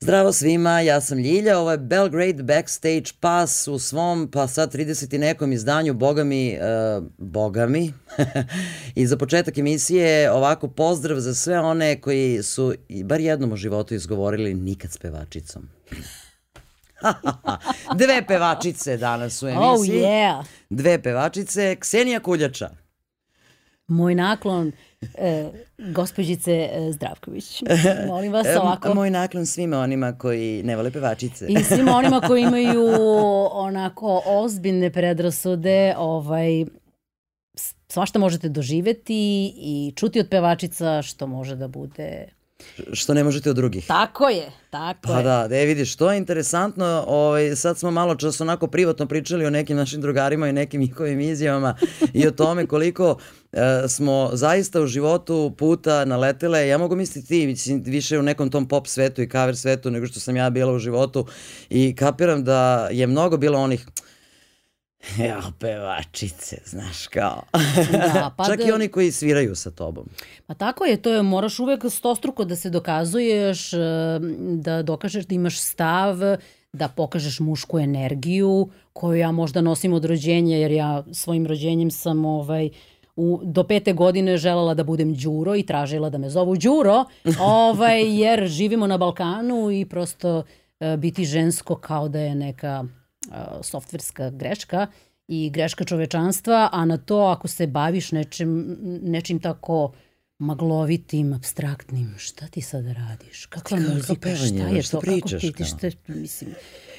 Zdravo svima, ja sam Ljilja, ovo je Belgrade Backstage Pass u svom, pa sad 30 i nekom izdanju, boga mi, uh, boga mi. I za početak emisije ovako pozdrav za sve one koji su bar jednom u životu izgovorili nikad s pevačicom. Dve pevačice danas u emisiji. Oh yeah. Dve pevačice, Ksenija Kuljača. Moj naklon e, gospođice e, Zdravković. Molim vas ovako. Moj naklon svima onima koji ne vole pevačice. I svima onima koji imaju onako ozbiljne predrasude, ovaj, svašta možete doživeti i čuti od pevačica što može da bude Što ne možete od drugih. Tako je, tako pa je. da, da je vidiš, to je interesantno, ovaj, sad smo malo čas onako privatno pričali o nekim našim drugarima i nekim njihovim izjavama i o tome koliko e, smo zaista u životu puta naletele, ja mogu misliti ti, više u nekom tom pop svetu i cover svetu nego što sam ja bila u životu i kapiram da je mnogo bilo onih Ja, pevačice, znaš kao. Da, pa Čak da- i oni koji sviraju sa tobom. Pa tako je, to je, moraš uvek stostruko da se dokazuješ, e, da dokažeš da imaš stav, da pokažeš mušku energiju koju ja možda nosim od rođenja, jer ja svojim rođenjem sam ovaj, u, do pete godine želela da budem Đuro i tražila da me zovu Đuro, ovaj, jer živimo na Balkanu i prosto e, biti žensko kao da je neka e, softverska greška i greška čovečanstva, a na to ako se baviš nečim, nečim tako maglovitim, abstraktnim, šta ti sad radiš? Kakva Kako muzika? šta je to? Kako ti, šta, mislim.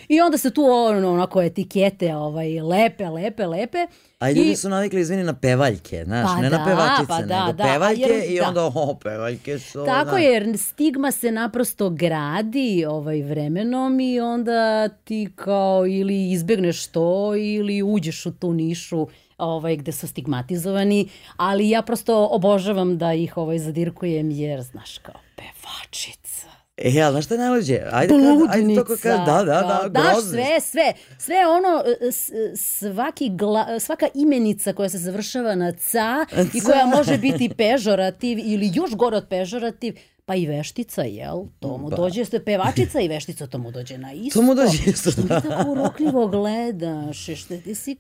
I onda se tu ono, onako etikete ovaj, lepe, lepe, lepe. A ljudi su navikli, izvini, na pevaljke, znaš, Pa ne na da, pevačice, pa da, nego da, pevaljke jer- i da. onda, o, pevaljke su... Tako da. je, jer stigma se naprosto gradi ovaj vremenom i onda ti kao ili izbegneš to ili uđeš u tu nišu ovaj, gde su stigmatizovani, ali ja prosto obožavam da ih ovaj zadirkujem jer, znaš, kao pevačica. E, ali znaš šta je najluđe? Ajde, kad, ajde to ko Bludnica. kaže, da, da, da, Daš grozno. sve, sve, sve ono, s- svaki gla, svaka imenica koja se završava na ca i koja može biti pežorativ ili još gore od pežorativ, pa i veštica, jel? To mu dođe, ste pevačica i veštica, to mu dođe na isto. To mu dođe isto, Što mi da. tako urokljivo gledaš, i što ti si,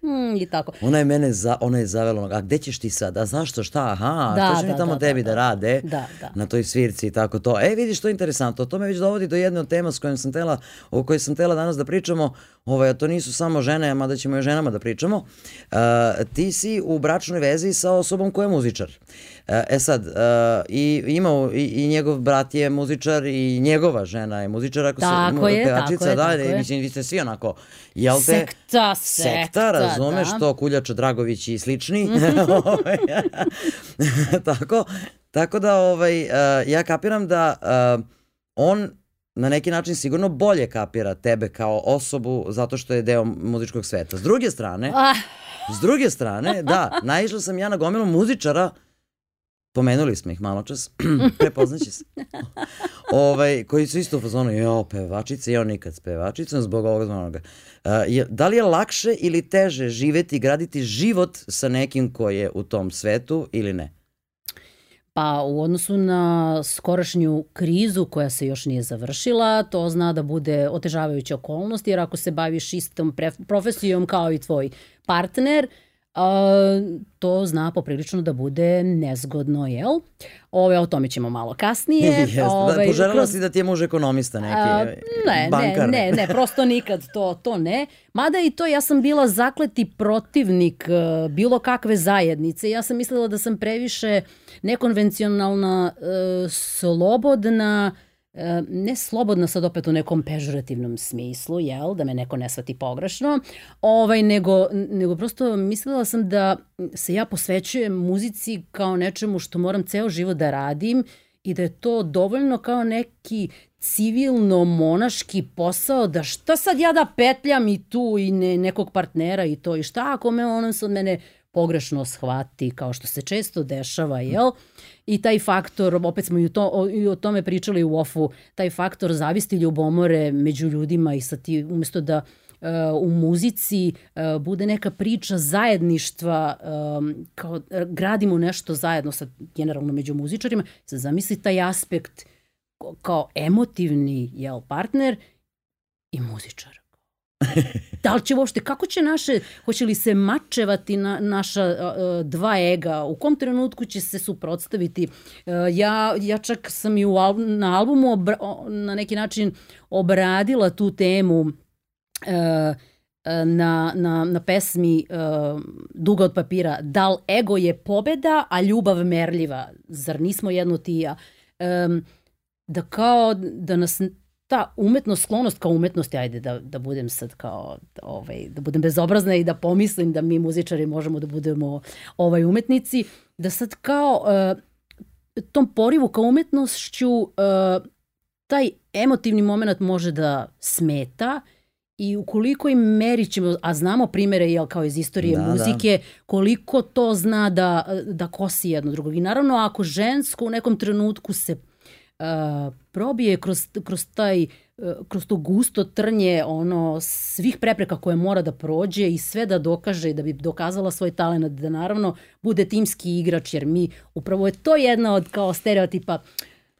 hmm, i tako. Ona je mene, za, ona je zavela, onog, a gde ćeš ti sad? A zašto, šta? Aha, Da, što će mi da, tamo da, tebi da, da, da. rade? Da, da. Na toj svirci i tako to. E, vidiš, to je interesantno. To me već dovodi do jedne od tema s kojom sam tela, o kojoj sam tela danas da pričamo. Ovaj, a to nisu samo žene, mada ćemo i o ženama da pričamo. Uh, ti si u bračnoj vezi sa osobom koja je muzičar. Uh, e sad, uh, i, ima, i, i njegov brat je muzičar i njegova žena je muzičar, ako Tako se, mu- je, pevačica, tako je, da, tako je. mislim, vi ste svi onako, jel te? Sekta, sekta, sekta, razumeš, da. to Kuljača Dragović i slični. Ovaj, tako, tako da ovaj, uh, ja kapiram da uh, on na neki način sigurno bolje kapira tebe kao osobu zato što je deo muzičkog sveta. S druge strane, Ah, s druge strane, da, naišla sam ja na gomilu muzičara Pomenuli smo ih malo čas, prepoznaće se. ovaj, koji su isto u fazonu, jo, pevačice, jo, nikad s pevačicom, zbog ovoga, zbog onoga. Uh, da li je lakše ili teže živeti graditi život sa nekim ko je u tom svetu ili ne? Pa u odnosu na skorašnju krizu koja se još nije završila, to zna da bude otežavajuća okolnost, jer ako se baviš istom profesijom kao i tvoj partner, a, to zna poprilično da bude nezgodno, jel? Ove, o tome ćemo malo kasnije. Jeste, da, Ovaj, poželjela kroz- si da ti je muž ekonomista neki, A, ovaj, ne, bankar. ne, ne, ne, prosto nikad to, to ne. Mada i to, ja sam bila zakleti protivnik e, bilo kakve zajednice. Ja sam mislila da sam previše nekonvencionalna, e, slobodna, ne slobodna sad opet u nekom pežorativnom smislu, jel, da me neko ne shvati pogrešno, ovaj, nego, nego prosto mislila sam da se ja posvećujem muzici kao nečemu što moram ceo život da radim i da je to dovoljno kao neki civilno-monaški posao da šta sad ja da petljam i tu i ne, nekog partnera i to i šta ako me on se od mene pogrešno shvati kao što se često dešava, jel? I taj faktor, opet smo i to, i o tome pričali u ofu, taj faktor zavisti ljubomore među ljudima i sad ti umesto da uh, u muzici uh, bude neka priča zajedništva, um, kao gradimo nešto zajedno sad generalno među muzičarima, sad zamisli taj aspekt kao emotivni jel, partner i muzičar. da li će uopšte, kako će naše, hoće li se mačevati na, naša uh, dva ega, u kom trenutku će se suprotstaviti? Uh, ja, ja čak sam i u al, na albumu obra, na neki način obradila tu temu uh, na, na, na pesmi uh, Duga od papira, da li ego je pobeda, a ljubav merljiva, zar nismo jedno ti ja? Um, da kao da nas ta umetnost, sklonost kao umetnosti, ajde da, da budem sad kao, ovaj, da budem bezobrazna i da pomislim da mi muzičari možemo da budemo ovaj umetnici, da sad kao uh, tom porivu kao umetnošću uh, taj emotivni moment može da smeta i u kolikoj meri ćemo, a znamo primere jel, kao iz istorije da, muzike, da. koliko to zna da, da kosi jedno drugog. I naravno ako žensko u nekom trenutku se uh, probije kroz, kroz taj uh, kroz to gusto trnje ono svih prepreka koje mora da prođe i sve da dokaže da bi dokazala svoj talent da naravno bude timski igrač jer mi upravo je to jedna od kao stereotipa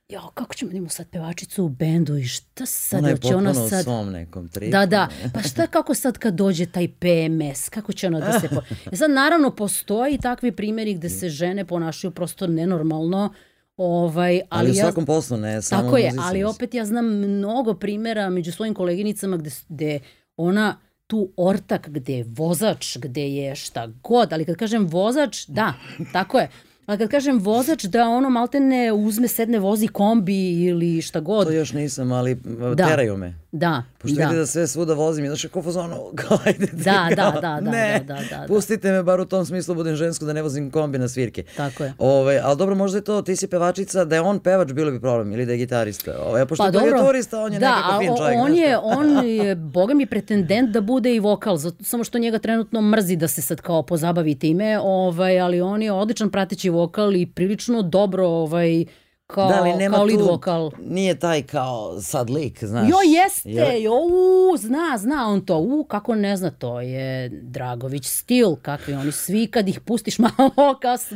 jo, kako ćemo da imamo sad pevačicu u bendu i šta sad? Ona je će ona sad... u svom nekom tripu. Da, da. Pa šta kako sad kad dođe taj PMS? Kako će ona da se... Po... E sad, naravno, postoji takvi primjeri gde se žene ponašaju prosto nenormalno, uh, Ovaj, ali, ali u svakom ja, poslu, ne samo Tako je, ali opet ja znam mnogo primera među svojim koleginicama gde, gde ona tu ortak, gde je vozač, gde je šta god, ali kad kažem vozač, da, tako je. Ali kad kažem vozač, da ono maltene uzme, sedne, vozi kombi ili šta god. To još nisam, ali da. teraju me. Da, Pošto da. da sve svuda vozim, znaš kako fazonu, kao ajde ti, da, kao, da, da, da, ne, da, da, da, da. pustite me bar u tom smislu budem žensko da ne vozim kombi na svirke. Tako je. Ove, ali dobro, možda je to, ti si pevačica, da je on pevač bilo bi problem, ili da je gitarista. Ove, pošto pa, je turista, on je da, nekako fin čovjek. on je, on je, boga mi, pretendent da bude i vokal, zato, samo što njega trenutno mrzi da se sad kao pozabavi time, ovaj, ali on je odličan prateći vokal i prilično dobro ovaj, kao, da, ali nema kao lead tu, vokal. Nije taj kao sad lik, znaš. Jo, jeste, je... jo, u, zna, zna on to, u, kako ne zna, to je Dragović stil, kakvi oni svi kad ih pustiš malo kas,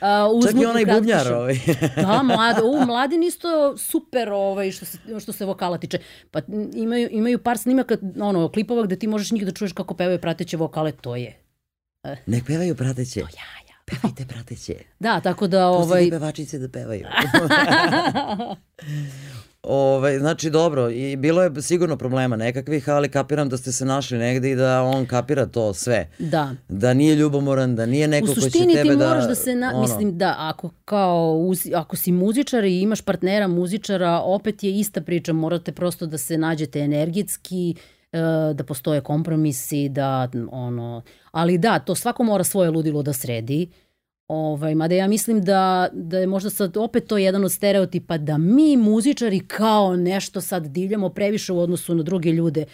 Uh, Čak i onaj bubnjar ovaj. da, mlad, u, mladin isto super ovaj, što, se, što se vokala tiče. Pa imaju, imaju par snimaka, ono, klipova gde ti možeš njih da čuješ kako pevaju prateće vokale, to je. Uh, Nek pevaju prateće. To ja, Pevajte, prateće. Da, tako da... Ovaj... Pustite pevačice da pevaju. Ove, znači dobro, i bilo je sigurno problema nekakvih, ali kapiram da ste se našli negde i da on kapira to sve. Da. Da nije ljubomoran, da nije neko ko će tebe da... U suštini ti moraš da, se, na, ono... mislim da ako, kao, uz, ako si muzičar i imaš partnera muzičara, opet je ista priča, morate prosto da se nađete energetski, e, da postoje kompromisi, da ono, ali da, to svako mora svoje ludilo da sredi. Ovaj, mada ja mislim da, da je možda sad opet to jedan od stereotipa da mi muzičari kao nešto sad divljamo previše u odnosu na druge ljude.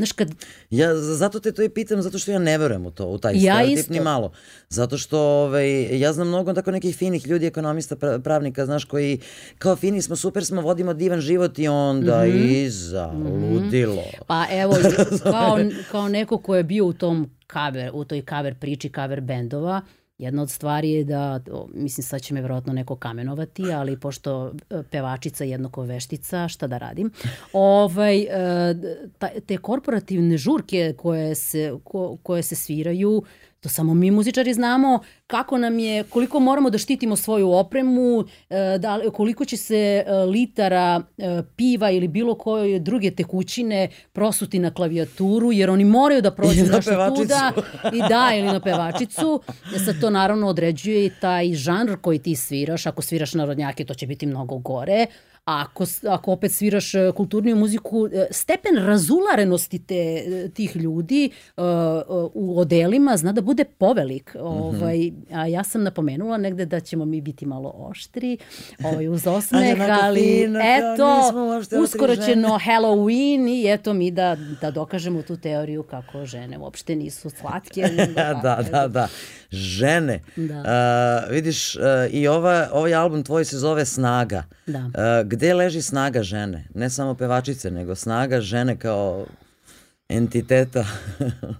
Znaš, kad... Ja zato te to i pitam, zato što ja ne verujem u to, u taj ja stereotip isto. ni malo. Zato što ovaj, ja znam mnogo tako nekih finih ljudi, ekonomista, pravnika, znaš, koji kao fini smo, super smo, vodimo divan život i onda mm -hmm. iza, mm -hmm. ludilo. Pa evo, kao, kao neko ko je bio u tom cover, u toj cover priči, cover bendova, Jedna od stvari je da, mislim sad će me verovatno neko kamenovati, ali pošto e, pevačica jednako veštica, šta da radim, ovaj, e, te korporativne žurke koje se, ko, koje se sviraju, To samo mi muzičari znamo kako nam je, koliko moramo da štitimo svoju opremu, e, da, koliko će se e, litara e, piva ili bilo koje druge tekućine prosuti na klavijaturu, jer oni moraju da prođu nešto tuda. I da, ili na pevačicu. Sad to naravno određuje i taj žanr koji ti sviraš. Ako sviraš narodnjake, to će biti mnogo gore. A ako, ako opet sviraš e, kulturniju muziku, e, stepen razularenosti te, e, tih ljudi uh, u odelima zna da bude povelik. Mm -hmm. ovaj, a ja sam napomenula negde da ćemo mi biti malo oštri ovaj, uz osmeh, ali fina, eto, uskoro će no Halloween i eto mi da, da dokažemo tu teoriju kako žene uopšte nisu slatke. da, da, da, da. Žene. Da. Uh, vidiš, uh, i ova, ovaj album tvoj se zove Snaga. Da. Uh, gde leži snaga žene? Ne samo pevačice, nego snaga žene kao entiteta.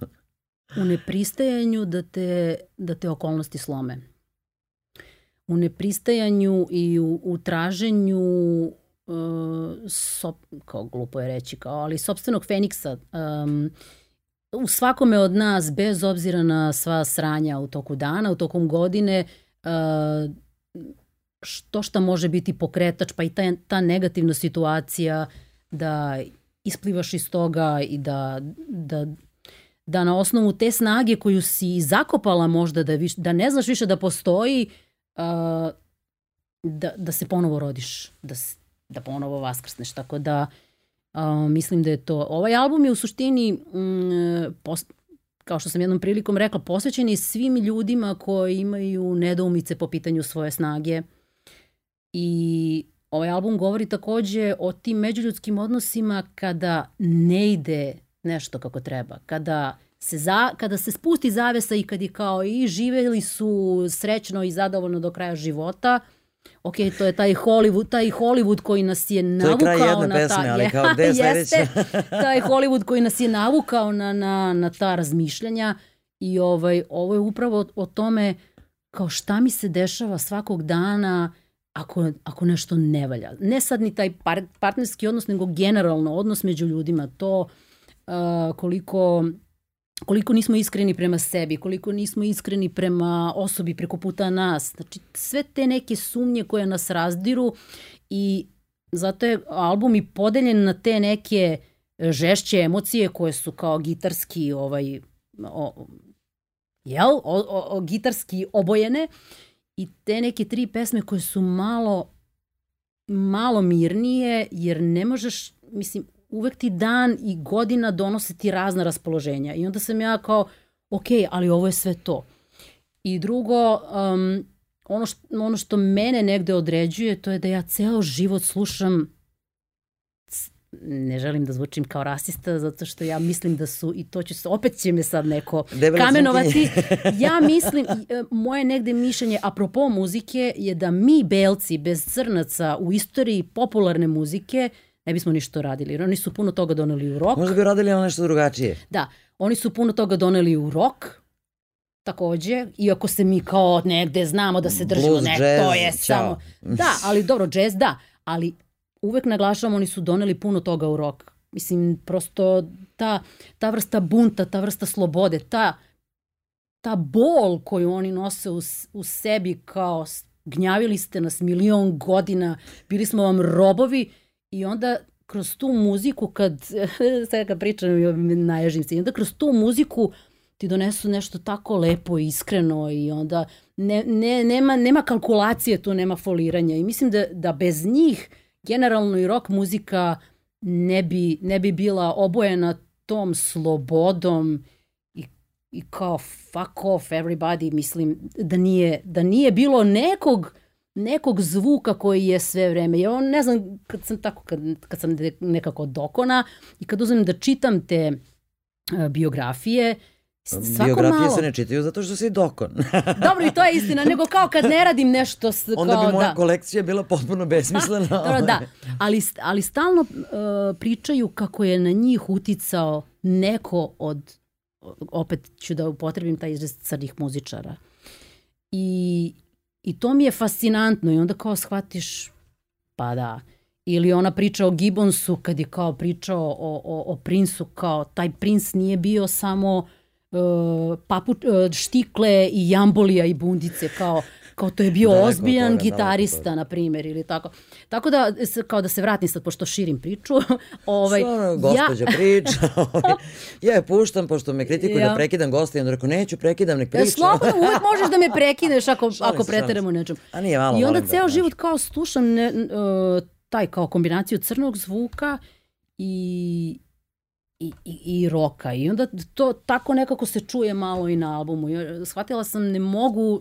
u nepristajanju da te, da te okolnosti slome. U nepristajanju i u, u traženju uh, sop, kao glupo je reći, kao, ali sobstvenog Feniksa. Um, u svakome od nas, bez obzira na sva sranja u toku dana, u tokom godine, uh, što šta može biti pokretač, pa i ta, ta negativna situacija da isplivaš iz toga i da, da, da na osnovu te snage koju si zakopala možda da, viš, da ne znaš više da postoji, uh, da, da se ponovo rodiš, da, da ponovo vaskrsneš. Tako da uh, mislim da je to... Ovaj album je u suštini, um, post, kao što sam jednom prilikom rekla, posvećen je svim ljudima koji imaju nedoumice po pitanju svoje snage i ovaj album govori takođe o tim međuljudskim odnosima kada ne ide nešto kako treba, kada se, za, kada se spusti zavesa i kad je kao i živeli su srećno i zadovoljno do kraja života, Ok, to je taj Hollywood, taj Hollywood koji nas je navukao to je kraj jedne na pesme, ta, ali kao gde je jeste, taj Hollywood koji nas je navukao na, na, na ta razmišljanja i ovaj, ovo je upravo o tome kao šta mi se dešava svakog dana ako, ako nešto ne valja. Ne sad ni taj par, partnerski odnos, nego generalno odnos među ljudima. To uh, koliko koliko nismo iskreni prema sebi, koliko nismo iskreni prema osobi preko puta nas. Znači, sve te neke sumnje koje nas razdiru i zato je album i podeljen na te neke žešće emocije koje su kao gitarski ovaj, o, jel, o, o, o, gitarski obojene i te neke tri pesme koje su malo malo mirnije jer ne možeš, mislim, uvek ti dan i godina donose ti razna raspoloženja. I onda sam ja kao, ok, ali ovo je sve to. I drugo, um, ono, što, ono što mene negde određuje, to je da ja ceo život slušam ne želim da zvučim kao rasista, zato što ja mislim da su, i to će se, opet će me sad neko Debele kamenovati, ja mislim, e, moje negde mišljenje, apropo muzike, je da mi belci bez crnaca u istoriji popularne muzike ne bismo ništa radili. Jer oni su puno toga doneli u rok. Možda bi radili ono nešto drugačije. Da, oni su puno toga doneli u rok, takođe, iako se mi kao negde znamo da se držimo, Blues, ne, jazz, to je čao. samo... Da, ali dobro, jazz da, ali uvek naglašavam, oni su doneli puno toga u rok. Mislim, prosto ta, ta vrsta bunta, ta vrsta slobode, ta, ta bol koju oni nose u, u sebi kao gnjavili ste nas milion godina, bili smo vam robovi i onda kroz tu muziku kad, sad kad pričam i naježim se, i onda kroz tu muziku ti donesu nešto tako lepo i iskreno i onda ne, ne, nema, nema kalkulacije tu, nema foliranja i mislim da, da bez njih generalno i rock muzika ne bi, ne bi bila obojena tom slobodom i, i kao fuck off everybody, mislim da nije, da nije bilo nekog nekog zvuka koji je sve vreme. Ja on, ne znam, kad sam tako, kad, kad sam nekako dokona i kad uzmem da čitam te uh, biografije, Svako Biografije malo. se ne čitaju zato što si dokon. Dobro, i to je istina, nego kao kad ne radim nešto s, Onda kao, bi moja da. kolekcija bila potpuno besmislena. Dobro, da, ali, ali stalno uh, pričaju kako je na njih uticao neko od, opet ću da upotrebim taj izraz crnih muzičara. I, I to mi je fascinantno i onda kao shvatiš, pa da. Ili ona priča o Gibbonsu kad je kao pričao o, o, o Princu, kao taj princ nije bio samo uh, papu, uh, štikle i jambolija i bundice, kao kao to je bio od ozbiljan toga, gitarista, od na primjer, ili tako. Tako da, kao da se vratim sad, pošto širim priču, ovaj, Stvarno, gospođa ja, priča. ovaj, ja je puštam, pošto me kritikuju Ja. da prekidam gosta i onda rekao, neću, prekidam, nek Ja, priča. slobodno, uvek možeš da me prekineš ako, Šalim ako preteramo nečem. A nije malo, I onda da, ceo znaš. život kao slušam ne, uh, taj kao kombinaciju crnog zvuka i i, i, i roka i onda to tako nekako se čuje malo i na albumu. Ja, shvatila sam ne mogu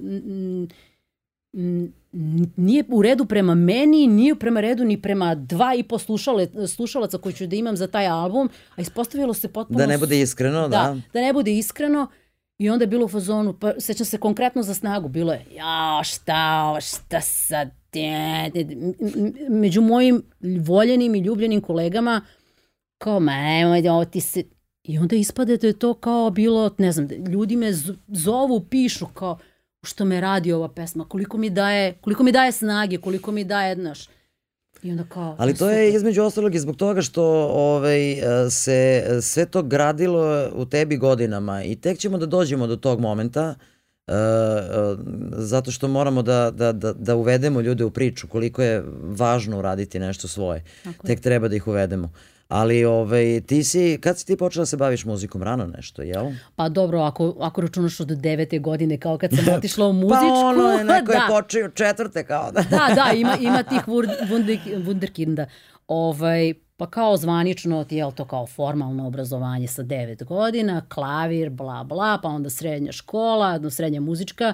nije u redu prema meni, nije prema redu ni prema dva i po slušale, slušalaca koji ću da imam za taj album, a ispostavilo se potpuno Da ne bude iskreno, da. da, da ne bude iskreno. I onda je bilo u fazonu, pa sećam se konkretno za snagu, bilo je, ja, šta, šta sad, među mojim voljenim i ljubljenim kolegama, kao, ma nemoj da ovo ti se... I onda ispade da je to kao bilo, ne znam, ljudi me zovu, pišu kao, što me radi ova pesma, koliko mi daje, koliko mi daje snage, koliko mi daje, znaš, I onda kao... Ali to je između ostalog i zbog toga što ovaj, se sve to gradilo u tebi godinama i tek ćemo da dođemo do tog momenta uh, uh, zato što moramo da, da, da, da uvedemo ljude u priču koliko je važno uraditi nešto svoje. Tako tek treba da ih uvedemo. Uh, Ali ovaj, ti si, kad si ti počela da se baviš muzikom rano nešto, jel? Pa dobro, ako, ako računaš od devete godine kao kad sam otišla u muzičku. pa ono je, neko da. je počeo četvrte kao da. da, da, ima, ima tih wunderkinda. Ovaj, pa kao zvanično ti je to kao formalno obrazovanje sa 9 godina, klavir, bla bla, pa onda srednja škola, srednja muzička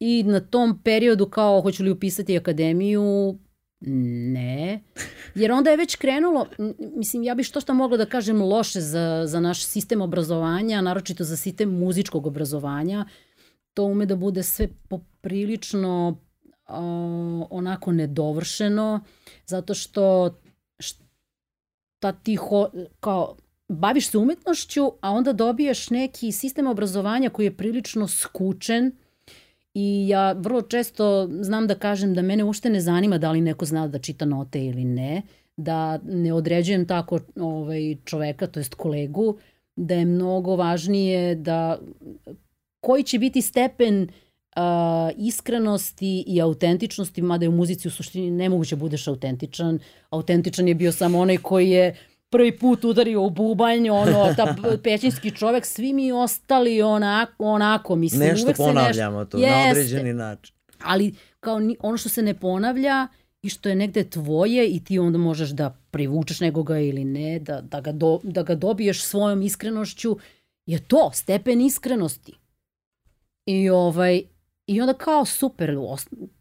i na tom periodu kao hoću li upisati akademiju, Ne, jer onda je već krenulo, mislim, ja bih što što mogla da kažem loše za, za naš sistem obrazovanja, naročito za sistem muzičkog obrazovanja. To ume da bude sve poprilično uh, onako nedovršeno, zato što šta ti ho, kao, baviš se umetnošću, a onda dobiješ neki sistem obrazovanja koji je prilično skučen, I ja vrlo često znam da kažem da mene ušte ne zanima da li neko zna da čita note ili ne, da ne određujem tako ovaj, čoveka, to jest kolegu, da je mnogo važnije da koji će biti stepen uh, iskrenosti i autentičnosti, mada je u muzici u suštini nemoguće da budeš autentičan. Autentičan je bio samo onaj koji je prvi put udario u bubanj, ono, ta pećinski čovek, svi mi ostali onako, onako mislim. Nešto uvek ponavljamo nešto, to Jeste. na određeni način. Ali kao ono što se ne ponavlja i što je negde tvoje i ti onda možeš da privučeš nekoga ili ne, da, da, ga, do, da ga dobiješ svojom iskrenošću, je to, stepen iskrenosti. I ovaj, i onda kao super,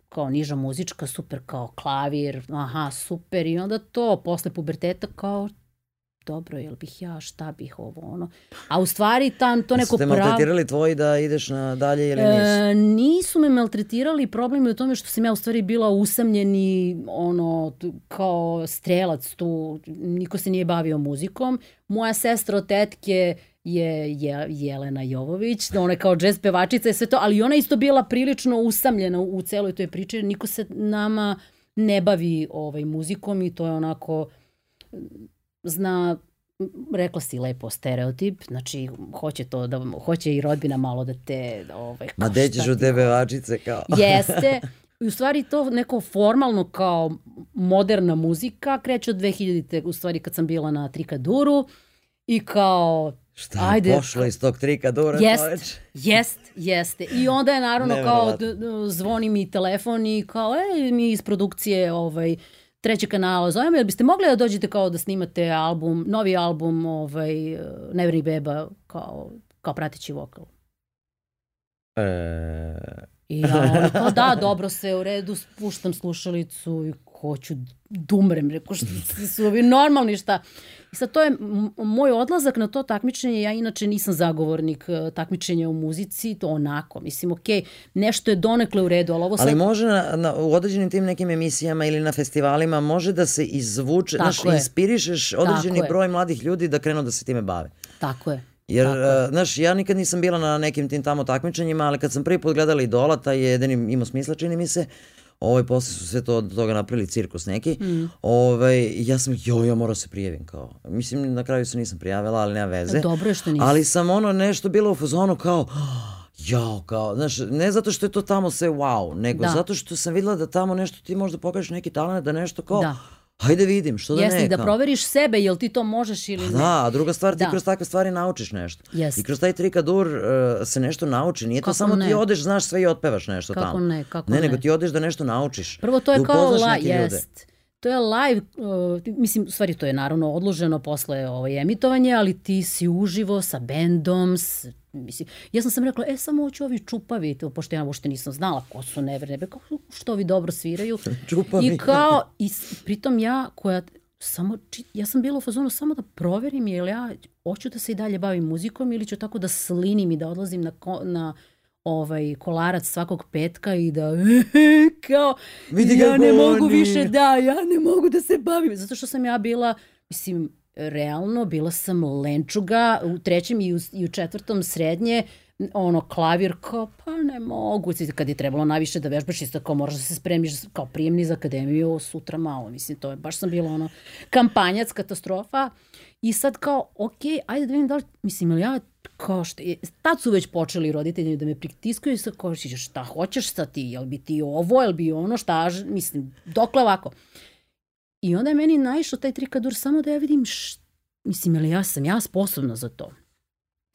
kao niža muzička, super kao klavir, aha, super, i onda to posle puberteta kao dobro, jel bih ja, šta bih ovo, ono. A u stvari tam to neko pravo... Ste maltretirali tvoji da ideš na dalje ili nisu? E, nisu me maltretirali, problem je u tome što sam ja u stvari bila usamljeni, ono, kao strelac tu, niko se nije bavio muzikom. Moja sestra od tetke je, je Jelena Jovović, ona je kao džez pevačica i sve to, ali ona isto bila prilično usamljena u celoj toj priči, niko se nama ne bavi ovaj, muzikom i to je onako zna rekla si lepo stereotip, znači hoće to da hoće i rodbina malo da te ovaj Ma dećeš od tebe vačice kao. Jeste. I u stvari to neko formalno kao moderna muzika kreće od 2000-te, u stvari kad sam bila na Trikaduru i kao Šta je Ajde, pošlo iz tog trikadura? Jest, jest, jeste. I onda je naravno kao zvoni mi telefon i kao, ej, mi iz produkcije ovaj, trećeg kanala zovemo, jel biste mogli da dođete kao da snimate album, novi album ovaj, Neverni Beba kao, kao pratići vokal? E... I ja, kao da, dobro, sve u redu, spuštam slušalicu i hoću dumrem, reko što su ovi normalni šta. I sad to je moj odlazak na to takmičenje, ja inače nisam zagovornik e, takmičenja u muzici, to onako, mislim, ok, nešto je donekle u redu, ali ovo sad... Ali može na, na, u određenim tim nekim emisijama ili na festivalima može da se izvuče, znaš, inspirišeš određeni Tako broj je. mladih ljudi da krenu da se time bave. Tako je. Jer, uh, znaš, ja nikad nisam bila na nekim tim tamo takmičenjima, ali kad sam prvi put gledala Idola, taj je jedini imao smisla, čini mi se, ovaj, posle su sve to od toga napravili cirkus neki. Mm. Ovaj, ja sam, jo, ja moram da se prijavim kao. Mislim, na kraju se nisam prijavila, ali nema veze. Dobro je što nisam. Ali sam ono nešto bilo u fazonu kao, jao, kao, znaš, ne zato što je to tamo sve wow, nego da. zato što sam videla da tamo nešto ti možda pokažeš neki talent, da nešto kao, da Hajde vidim, što da Jeste, ne. Jesi, da proveriš sebe, jel ti to možeš ili ne. Da, a druga stvar, ti da. kroz takve stvari naučiš nešto. Jeste. I kroz taj trikadur uh, se nešto nauči. Nije to kako samo ne? ti odeš, znaš sve i otpevaš nešto kako tamo. Ne, kako ne, ne, nego ti odeš da nešto naučiš. Prvo, to je da kao la, jest. To je live, uh, mislim, u stvari to je naravno odloženo posle ovaj, emitovanje, ali ti si uživo sa bendom, s Mislim, ja sam sam rekla, e, samo hoću ovi čupavi, to, pošto ja uopšte nisam znala ko su neverne, kao, što ovi dobro sviraju. čupavi. I kao, i pritom ja, koja, samo, ja sam bila u fazonu samo da proverim je li ja hoću da se i dalje bavim muzikom ili ću tako da slinim i da odlazim na, na ovaj kolarac svakog petka i da kao Vidi ja ne mogu više da ja ne mogu da se bavim zato što sam ja bila mislim realno, bila sam lenčuga u trećem i u, i u četvrtom srednje, ono, klavir, kao, pa ne mogu. Kad je trebalo najviše da vežbaš, isto kao moraš da se spremiš kao prijemni za akademiju sutra malo. Mislim, to je, baš sam bila ono, kampanjac, katastrofa. I sad kao, ok, ajde da vidim da li, mislim, ili ja kao što je, tad su već počeli roditelji da me pritiskaju i sad kao šta hoćeš sa ti, jel bi ti ovo, jel bi ono, šta, mislim, dokle ovako. I onda je meni naišao taj trikadur samo da ja vidim šta, mislim, ili ja sam ja sposobna za to.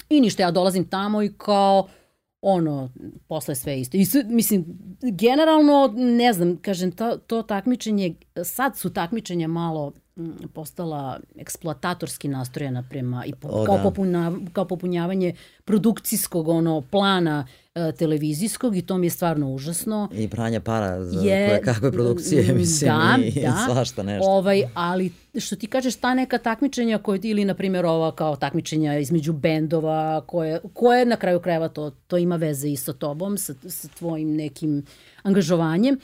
I ništa, ja dolazim tamo i kao, ono, posle sve isto. I sve, mislim, generalno, ne znam, kažem, to, to takmičenje, sad su takmičenja malo postala eksploatatorski nastrojena prema i po, o, kao, da. popuna, kao popunjavanje produkcijskog ono plana e, televizijskog i to mi je stvarno užasno. I pranja para za je, koje kakve produkcije, mislim, da, i da, svašta nešto. Ovaj, ali što ti kažeš, ta neka takmičenja koje, ili na primjer ova kao takmičenja između bendova, koje, koje na kraju krajeva to, to ima veze i sa tobom, sa, sa tvojim nekim angažovanjem,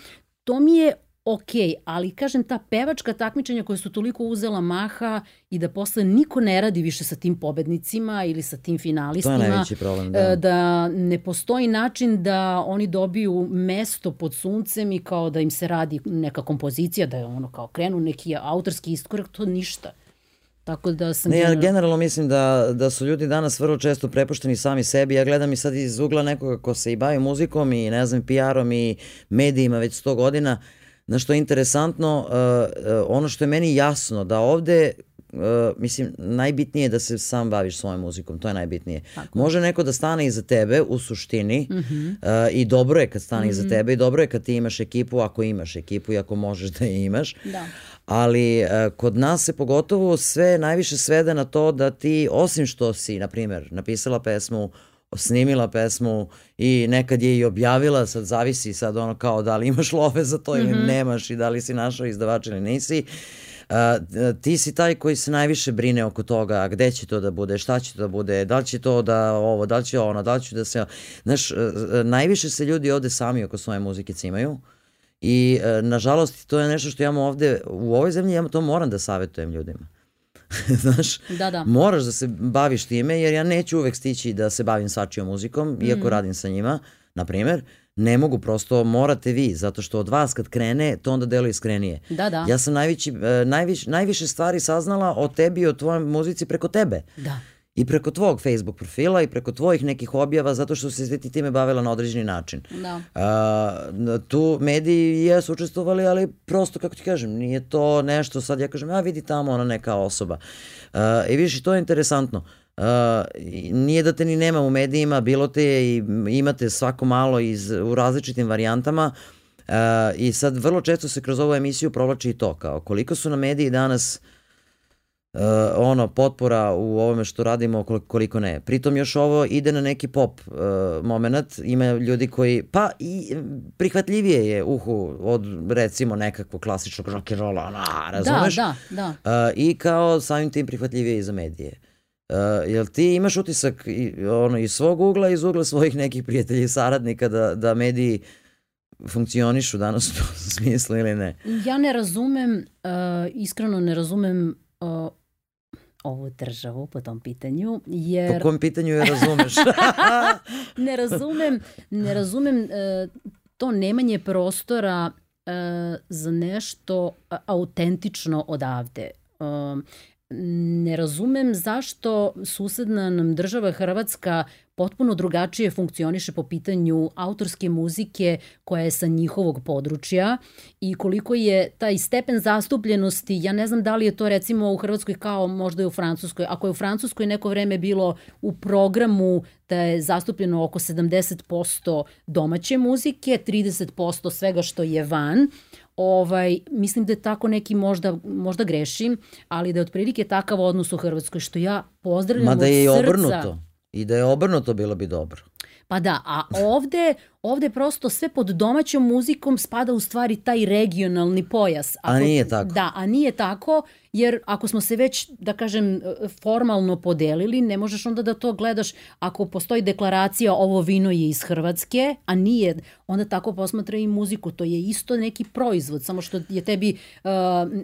to mi je ok, ali kažem ta pevačka takmičenja koja su toliko uzela maha i da posle niko ne radi više sa tim pobednicima ili sa tim finalistima. To je najveći problem, da. E, da ne postoji način da oni dobiju mesto pod suncem i kao da im se radi neka kompozicija, da je ono kao krenu neki autorski iskorak, to ništa. Tako da sam... Ne, ja generalno mislim da, da su ljudi danas vrlo često prepušteni sami sebi. Ja gledam i sad iz ugla nekoga ko se i bavi muzikom i ne znam, PR-om i medijima već 100 godina. Uh, Na što je interesantno, uh, uh, ono što je meni jasno, da ovde Uh, mislim, najbitnije je da se sam baviš svojom muzikom, to je najbitnije. Tako. Može neko da stane iza tebe u suštini mm -hmm. uh, i dobro je kad stane mm -hmm. iza mhm. tebe i dobro je kad ti imaš ekipu, ako imaš ekipu i ako možeš da je imaš. Da. Ali uh, kod nas se pogotovo sve najviše svede na to da ti, osim što si, na primer, napisala pesmu, snimila pesmu i nekad je i objavila, sad zavisi sad ono kao da li imaš love za to ili mm -hmm. nemaš i da li si našao izdavač ili nisi. Uh, ti si taj koji se najviše brine oko toga gde će to da bude, šta će to da bude, da li će to da ovo, da li će ono, da li će da se... Znaš, uh, najviše se ljudi ovde sami oko svoje muzike cimaju i uh, nažalost to je nešto što ja ovde u ovoj zemlji ja to moram da savetujem ljudima Znaš, da, da. moraš da se baviš time, jer ja neću uvek stići da se bavim svačijom muzikom, mm. iako radim sa njima, na primer, ne mogu, prosto morate vi, zato što od vas kad krene, to onda delo iskrenije. Da, da. Ja sam najvići, e, najviš, najviše stvari saznala o tebi i o tvojoj muzici preko tebe. Da i preko tvog Facebook profila i preko tvojih nekih objava zato što se ti time bavila na određeni način. Da. A, tu mediji jesu učestvovali, ali prosto, kako ti kažem, nije to nešto, sad ja kažem, ja vidi tamo ona neka osoba. A, I vidiš, to je interesantno. Uh, nije da te ni nema u medijima, bilo te je i imate svako malo iz, u različitim varijantama uh, i sad vrlo često se kroz ovu emisiju provlači i to, kao koliko su na mediji danas uh, uh, ono potpora u ovome što radimo koliko ne. Pritom još ovo ide na neki pop uh, moment, ima ljudi koji pa i prihvatljivije je uhu od recimo nekakvog klasičnog rock and rolla, na, razumeš? Da, da, da. Uh, I kao samim tim prihvatljivije i za medije. Uh, jel ti imaš utisak i, ono, iz svog ugla, iz ugla svojih nekih prijatelja i saradnika da, da mediji funkcionišu danas u tom smislu ili ne? Ja ne razumem, uh, iskreno ne razumem uh, ovu državu po tom pitanju, jer... Po kom pitanju je razumeš? ne razumem, ne razumem uh, to nemanje prostora uh, za nešto autentično odavde. Uh, ne razumem zašto susedna nam država Hrvatska potpuno drugačije funkcioniše po pitanju autorske muzike koja je sa njihovog područja i koliko je taj stepen zastupljenosti, ja ne znam da li je to recimo u Hrvatskoj kao možda i u Francuskoj, ako je u Francuskoj neko vreme bilo u programu da je zastupljeno oko 70% domaće muzike, 30% svega što je van, ovaj, mislim da je tako neki možda, možda grešim, ali da je otprilike takav odnos u Hrvatskoj, što ja pozdravljam Ma da je i obrnuto. I da je obrnuto bilo bi dobro. Pa da, a ovde, ovde prosto sve pod domaćom muzikom spada u stvari taj regionalni pojas. Ako, a nije tako. Da, a nije tako, jer ako smo se već, da kažem, formalno podelili, ne možeš onda da to gledaš ako postoji deklaracija ovo vino je iz Hrvatske, a nije, onda tako posmatra i muziku, to je isto neki proizvod, samo što je tebi, uh,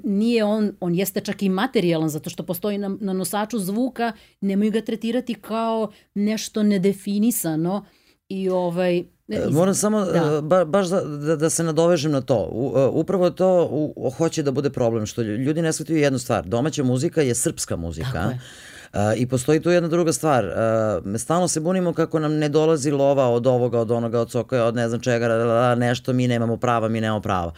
nije on, on jeste čak i materijalan, zato što postoji na, na nosaču zvuka, nemoj ga tretirati kao nešto nedefinisano i ovaj, moram samo da. E, ba, baš da, da, da se nadovežem na to. U, e, upravo to u, hoće da bude problem, što ljudi ne shvataju jednu stvar. Domaća muzika je srpska muzika. Tako je. Uh, I postoji tu jedna druga stvar. Uh, stalno se bunimo kako nam ne dolazi lova od ovoga, od onoga, od sokoja, od ne znam čega, nešto, mi nemamo prava, mi nemamo prava.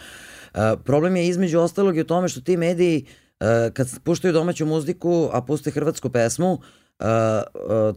Uh, problem je između ostalog i u tome što ti mediji kad puštaju domaću muziku, a puste hrvatsku pesmu, uh,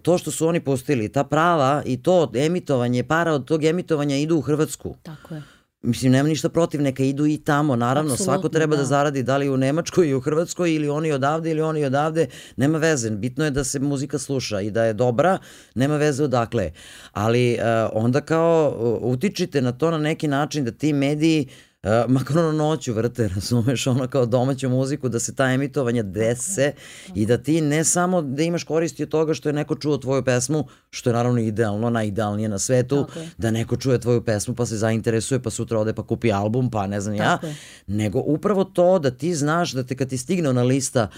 to što su oni pustili, ta prava i to emitovanje, para od tog emitovanja idu u Hrvatsku. Tako je. Mislim, nema ništa protiv, neka idu i tamo, naravno, Absolutno, svako treba da. da zaradi, da li u Nemačkoj i u Hrvatskoj ili oni odavde ili oni odavde, nema veze, bitno je da se muzika sluša i da je dobra, nema veze odakle. Ali uh, onda kao uh, utičite na to na neki način da ti mediji uh, Uh, makar ono noću vrte, razumeš, ono kao domaću muziku, da se ta emitovanja dese i da ti ne samo da imaš koristi od toga što je neko čuo tvoju pesmu, što je naravno idealno, najidealnije na svetu, okay. da neko čuje tvoju pesmu pa se zainteresuje pa sutra ode pa kupi album pa ne znam Tako ja, je. nego upravo to da ti znaš da te kad ti stigne ona lista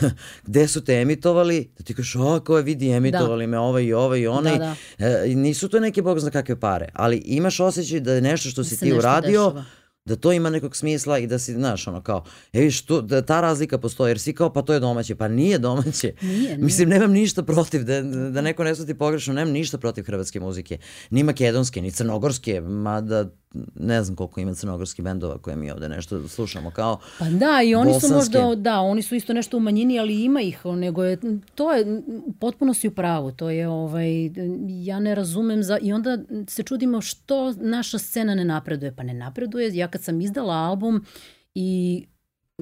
gde su te emitovali, da ti kažeš, o, ko je vidi emitovali da. me ovaj i ovaj i onaj, da, da. E, nisu to neke bog zna kakve pare, ali imaš osjećaj da je nešto što da si ti uradio, dešava da to ima nekog smisla i da si, znaš, ono kao, e viš, tu, da ta razlika postoji, jer si kao, pa to je domaće, pa nije domaće. Nije, nije. Mislim, nemam ništa protiv, da, da neko ne shvati pogrešno, nemam ništa protiv hrvatske muzike, ni makedonske, ni crnogorske, mada ne znam koliko ima crnogorskih bendova koje mi ovde nešto slušamo kao Pa da, i oni bosanske. su možda, da, oni su isto nešto u manjini, ali ima ih, nego je, to je, potpuno si u pravu, to je, ovaj, ja ne razumem, za, i onda se čudimo što naša scena ne napreduje. Pa ne napreduje, ja kad sam izdala album i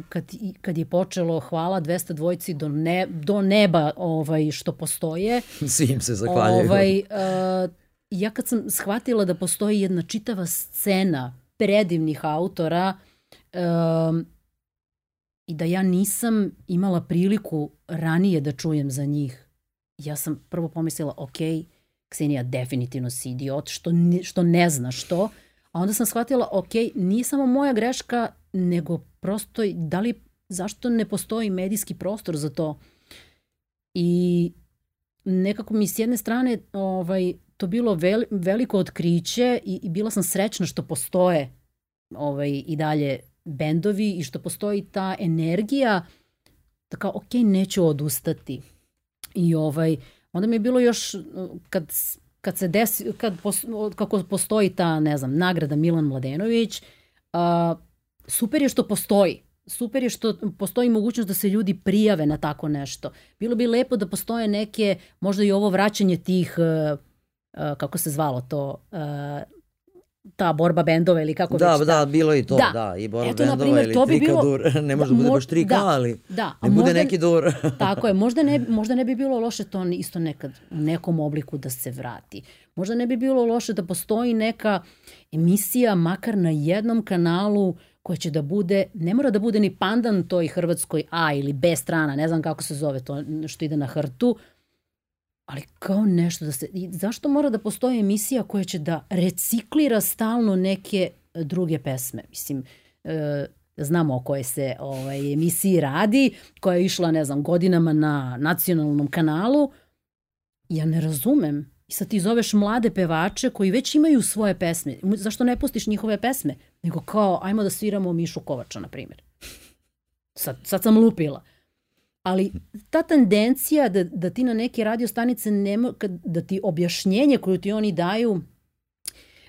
kad, kad je počelo hvala 200 dvojci do, ne, do neba ovaj, što postoje. Svi im se zahvaljaju. Ovaj, uh, ja kad sam shvatila da postoji jedna čitava scena predivnih autora um, i da ja nisam imala priliku ranije da čujem za njih, ja sam prvo pomislila, ok, Ksenija definitivno si idiot, što ne, što ne zna što, a onda sam shvatila, ok, nije samo moja greška, nego prosto, da li, zašto ne postoji medijski prostor za to? I nekako mi s jedne strane ovaj, to bilo vel, veliko otkriće i, i bila sam srećna što postoje ovaj, i dalje bendovi i što postoji ta energija da kao, ok, neću odustati. I ovaj, onda mi je bilo još, kad, kad se desi, kad pos, kako postoji ta, ne znam, nagrada Milan Mladenović, a, super je što postoji. Super je što postoji mogućnost da se ljudi prijave na tako nešto. Bilo bi lepo da postoje neke, možda i ovo vraćanje tih Uh, kako se zvalo to, uh, ta borba bendova ili kako da, već. Da, da, bilo i to, da, da i borba Eto, bendova primjer, ili to bi trikadur. Bilo, ne može da, da bude baš trika, da, ali da, ne bude neki dur. tako je, možda ne, možda ne bi bilo loše to isto nekad u nekom obliku da se vrati. Možda ne bi bilo loše da postoji neka emisija, makar na jednom kanalu, koja će da bude, ne mora da bude ni pandan toj Hrvatskoj A ili B strana, ne znam kako se zove to što ide na hrtu, ali kao nešto da se... I zašto mora da postoji emisija koja će da reciklira stalno neke druge pesme? Mislim, e, znamo o kojoj se ovaj, emisiji radi, koja je išla, ne znam, godinama na nacionalnom kanalu. Ja ne razumem. I sad ti zoveš mlade pevače koji već imaju svoje pesme. Zašto ne pustiš njihove pesme? Nego kao, ajmo da sviramo Mišu Kovača, na primjer. Sad, sad sam lupila. Ali ta tendencija da, da ti na neke radio stanice nema, da ti objašnjenje koje ti oni daju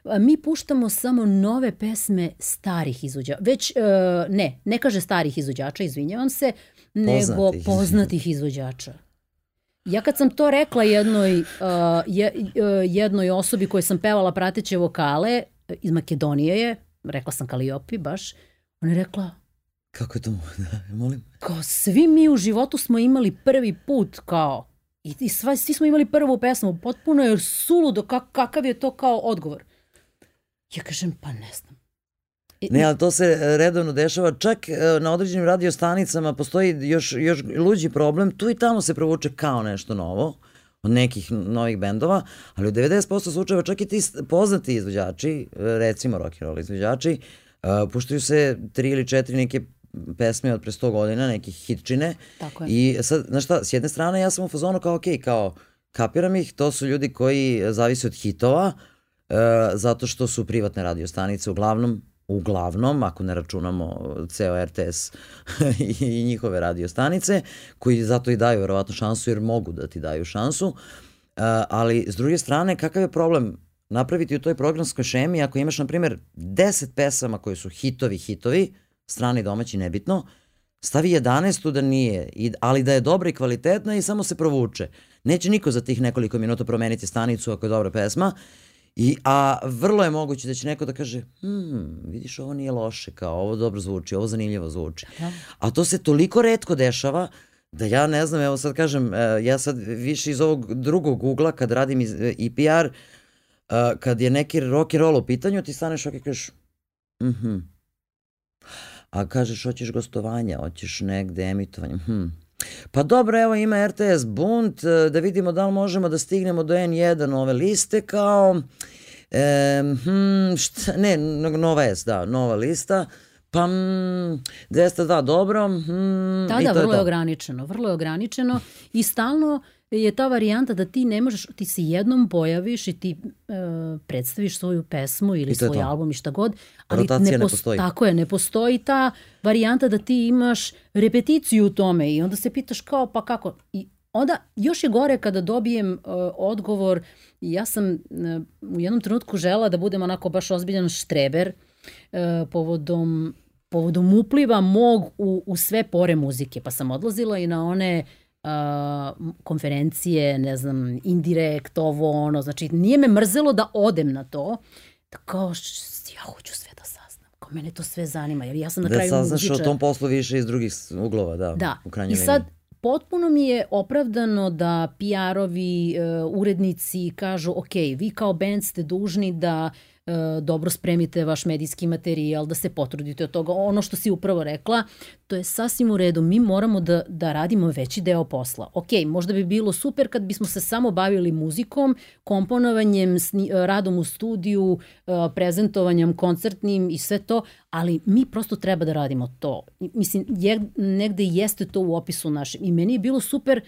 mi puštamo samo nove pesme starih izvođača. Već, uh, ne, ne kaže starih izvođača, izvinjavam se, nego poznatih, poznatih izvođača. Ja kad sam to rekla jednoj, uh, je, uh, jednoj osobi kojoj sam pevala prateće vokale, iz Makedonije je, rekla sam Kaliopi baš, ona je rekla, Kako je to da, molim? Kao svi mi u životu smo imali prvi put kao i, i sva, svi smo imali prvu pesmu. Potpuno je suludo kak, kakav je to kao odgovor. Ja kažem, pa ne znam. Ne, ali to se redovno dešava. Čak e, na određenim radiostanicama postoji još, još luđi problem. Tu i tamo se provuče kao nešto novo od nekih novih bendova, ali u 90% slučajeva čak i ti poznati izvođači, recimo rock and roll izvođači, uh, puštaju se tri ili četiri neke pesme od pre 100 godina, nekih hitčine. Tako je. I sad, znaš šta, s jedne strane ja sam u fazonu kao, ok, kao, kapiram ih, to su ljudi koji zavise od hitova, uh, zato što su privatne radiostanice uglavnom uglavnom, ako ne računamo ceo RTS i njihove radiostanice, koji zato i daju verovatno šansu jer mogu da ti daju šansu, ali s druge strane, kakav je problem napraviti u toj programskoj šemi ako imaš, na primjer, 10 pesama koje su hitovi, hitovi, strani domaći, nebitno, stavi 11 da nije, ali da je dobra i kvalitetna i samo se provuče. Neće niko za tih nekoliko minuta promeniti stanicu ako je dobra pesma I, a vrlo je moguće da će neko da kaže, hmm, vidiš, ovo nije loše, kao ovo dobro zvuči, ovo zanimljivo zvuči. Da. A to se toliko redko dešava da ja ne znam, evo sad kažem, e, ja sad više iz ovog drugog ugla kad radim iz, i e, PR, e, kad je neki rock and roll u pitanju, ti staneš ovak i kažeš, mhm, mm a kažeš hoćeš gostovanja, hoćeš negde emitovanje, hm, Pa dobro, evo ima RTS Bunt, e, da vidimo da li možemo da stignemo do N1 ove liste kao... E, hm, šta, ne, Nova S, da, nova lista. Pa, mm, 202, dobro. Mm, da, da, vrlo je, je ograničeno, vrlo je ograničeno i stalno je ta varijanta da ti ne možeš, ti se jednom pojaviš i ti e, predstaviš svoju pesmu ili svoj to. album i šta god, ali Rotacija ne, pos, ne postoji. Tako je, ne postoji ta varijanta da ti imaš repeticiju u tome i onda se pitaš kao pa kako i onda još je gore kada dobijem uh, odgovor ja sam uh, u jednom trenutku žela da budem onako baš ozbiljan štreber uh, povodom povodom upliva mog u, u sve pore muzike pa sam odlazila i na one uh, uh, konferencije, ne znam, indirekt, ovo, ono, znači nije me mrzelo da odem na to, da kao, ja hoću sve da saznam, kao mene to sve zanima, jer ja sam na da kraju muzičar. Da saznaš o tom poslu više iz drugih uglova, da, da. u krajnjoj I sad, potpuno mi je opravdano da PR-ovi, uh, urednici kažu, ok, vi kao band ste dužni da uh, dobro spremite vaš medijski materijal, da se potrudite od toga. Ono što si upravo rekla, to je sasvim u redu. Mi moramo da, da radimo veći deo posla. Ok, možda bi bilo super kad bismo se samo bavili muzikom, komponovanjem, radom u studiju, e, prezentovanjem koncertnim i sve to, ali mi prosto treba da radimo to. Mislim, je, negde jeste to u opisu našem. I meni je bilo super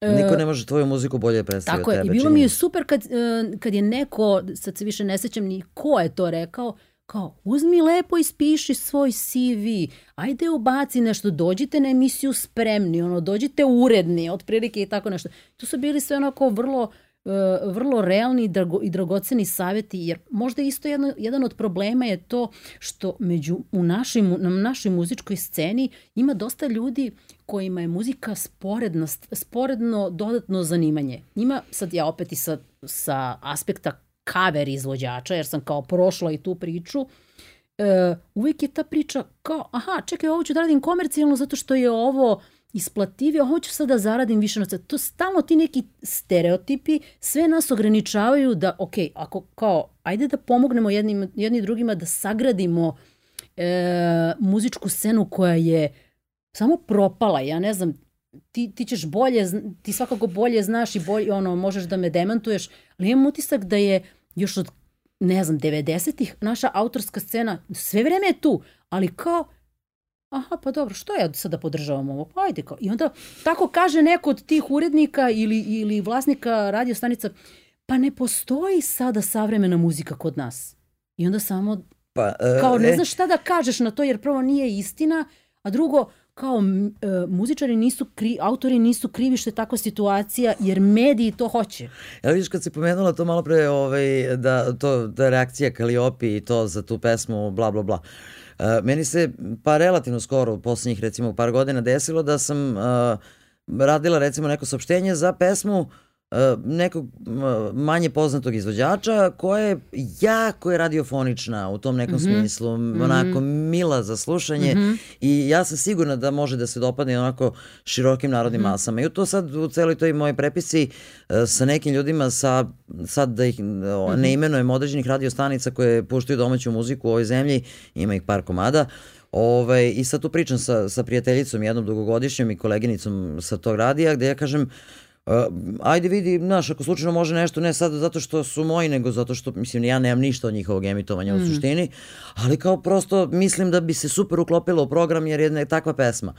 Niko ne može tvoju muziku bolje predstaviti Tako je, i bilo mi je super kad, e, kad je neko, sad se više ne sećam ni ko je to rekao, kao uzmi lepo i spiši svoj CV, ajde ubaci nešto, dođite na emisiju spremni, ono, dođite uredni, otprilike i tako nešto. To su bili sve onako vrlo uh, E, vrlo realni i, drago, i dragoceni saveti, jer možda isto jedno, jedan od problema je to što među, u našoj, na našoj muzičkoj sceni ima dosta ljudi kojima je muzika sporedno, sporedno dodatno zanimanje. Njima, sad ja opet i sa, sa aspekta cover izvođača, jer sam kao prošla i tu priču, uh, uvijek je ta priča kao, aha, čekaj, ovo ću da radim komercijalno zato što je ovo isplativio, hoću sad da zaradim više novca. To stalno ti neki stereotipi sve nas ograničavaju da, ok, ako kao, ajde da pomognemo jednim, jedni drugima da sagradimo e, muzičku scenu koja je samo propala, ja ne znam, ti, ti ćeš bolje, ti svakako bolje znaš i bolje, ono, možeš da me demantuješ, ali imam utisak da je još od, ne znam, 90-ih naša autorska scena sve vreme je tu, ali kao aha, pa dobro, što ja sada podržavam ovo? Pa ajde kao. I onda tako kaže neko od tih urednika ili, ili vlasnika radiostanica, pa ne postoji sada savremena muzika kod nas. I onda samo, pa, uh, kao ne e... znaš šta da kažeš na to, jer prvo nije istina, a drugo, kao uh, muzičari nisu kri, autori nisu krivi što je takva situacija jer mediji to hoće. Ja vidiš kad si pomenula to malo pre ovaj, da, to, da reakcija Kaliopi i to za tu pesmu bla bla bla. Uh, meni se pa relativno skoro, u recimo par godina desilo da sam uh, radila recimo neko saopštenje za pesmu nekog manje poznatog izvođača koja je jako je radiofonična u tom nekom mm -hmm. smislu, -hmm. onako mila za slušanje mm -hmm. i ja sam sigurna da može da se dopadne onako širokim narodnim mm -hmm. masama. I u to sad u celoj toj moje prepisci sa nekim ljudima sa, sad da ih -hmm. ne imenujem određenih radiostanica koje puštaju domaću muziku u ovoj zemlji, ima ih par komada, Ovaj, I sad tu pričam sa, sa prijateljicom jednom dugogodišnjom i koleginicom sa tog radija gde ja kažem Uh, ajde vidi, znaš, ako slučajno može nešto, ne sad zato što su moji, nego zato što, mislim, ja nemam ništa od njihovog emitovanja mm. u suštini, ali kao prosto mislim da bi se super uklopilo u program jer je takva pesma.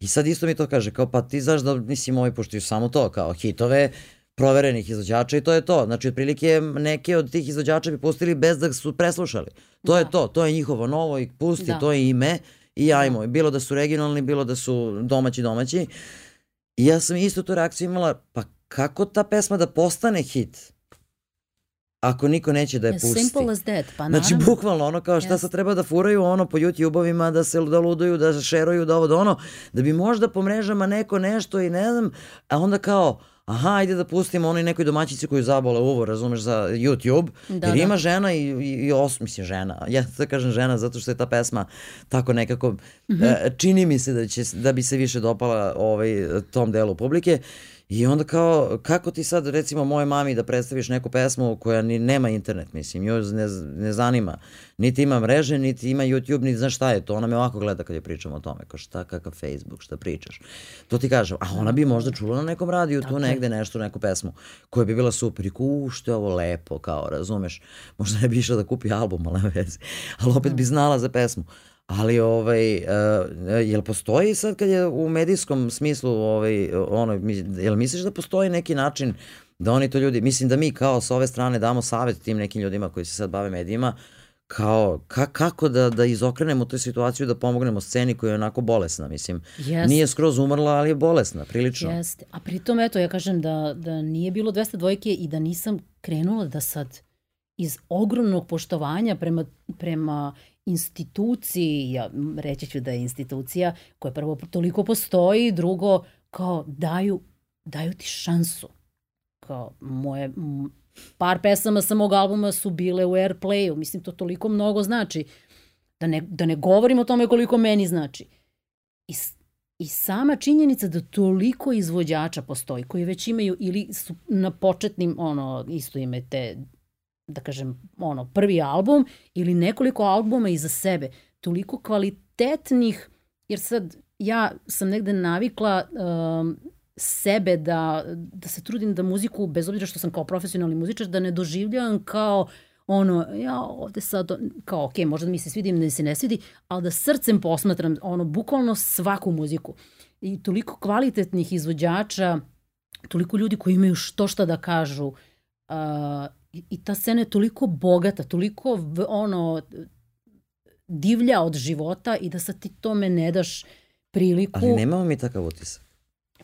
I sad isto mi to kaže, kao pa ti znaš da, mislim, ovi puštaju samo to, kao hitove, proverenih izvođača i to je to. Znači, otprilike neke od tih izvođača bi pustili bez da su preslušali. To da. je to, to je njihovo novo i pusti, da. to je ime i ajmo. Da. Bilo da su regionalni, bilo da su domaći domaći. I ja sam isto tu reakciju imala, pa kako ta pesma da postane hit? Ako niko neće da je pusti. Simple as that, pa naravno. Znači, bukvalno ono kao šta yes. sad treba da furaju ono po YouTube-ovima, da se da luduju, da šeruju, da ovo da ono, da bi možda po mrežama neko nešto i ne znam, a onda kao, aha, ajde da pustimo onoj nekoj domaćici koju zabole uvo, razumeš, za YouTube, da, jer da. ima žena i, i, i os, mislim žena, ja da kažem žena zato što je ta pesma tako nekako, mm -hmm. čini mi se da, će, da bi se više dopala ovaj, tom delu publike I onda kao, kako ti sad recimo moje mami da predstaviš neku pesmu koja ni nema internet, mislim, joj ne, ne zanima. Niti ima mreže, niti ima YouTube, niti zna šta je to. Ona me ovako gleda kad je pričamo o tome, kao šta, kakav Facebook, šta pričaš. To ti kažem, a ona bi možda čula na nekom radiju tu negde nešto, neku pesmu koja bi bila super i ko, u, što je ovo lepo, kao, razumeš. Možda ne bi išla da kupi album, ali vezi. Ali opet bi znala za pesmu. Ali ovaj uh, jel postoji sad kad je u medijskom smislu ovaj ono jel misliš da postoji neki način da oni to ljudi mislim da mi kao sa ove strane damo savet tim nekim ljudima koji se sad bave medijima kao ka, kako da da izokrenemo tu situaciju da pomognemo sceni koja je onako bolesna mislim Jeste. nije skroz umrla ali je bolesna prilično Jeste. a pritom eto ja kažem da da nije bilo 200 dvojke i da nisam krenula da sad iz ogromnog poštovanja prema prema instituciji, ja reći ću da je institucija koja prvo toliko postoji, drugo kao daju, daju ti šansu. Kao moje, par pesama sa mog albuma su bile u Airplayu, mislim to toliko mnogo znači. Da ne, da ne govorim o tome koliko meni znači. I, I sama činjenica da toliko izvođača postoji koji već imaju ili su na početnim, ono, isto ime te da kažem, ono, prvi album ili nekoliko albuma iza sebe, toliko kvalitetnih, jer sad ja sam negde navikla um, sebe da, da se trudim da muziku, bez obzira što sam kao profesionalni muzičar, da ne doživljavam kao ono, ja ovde sad, kao, ok, možda mi se svidi, ne se ne svidi, ali da srcem posmatram, ono, bukvalno svaku muziku. I toliko kvalitetnih izvođača, toliko ljudi koji imaju što šta da kažu, uh, I, I ta scena je toliko bogata, toliko ono divlja od života i da sad ti tome ne daš priliku. Ali nemamo mi takav utisak.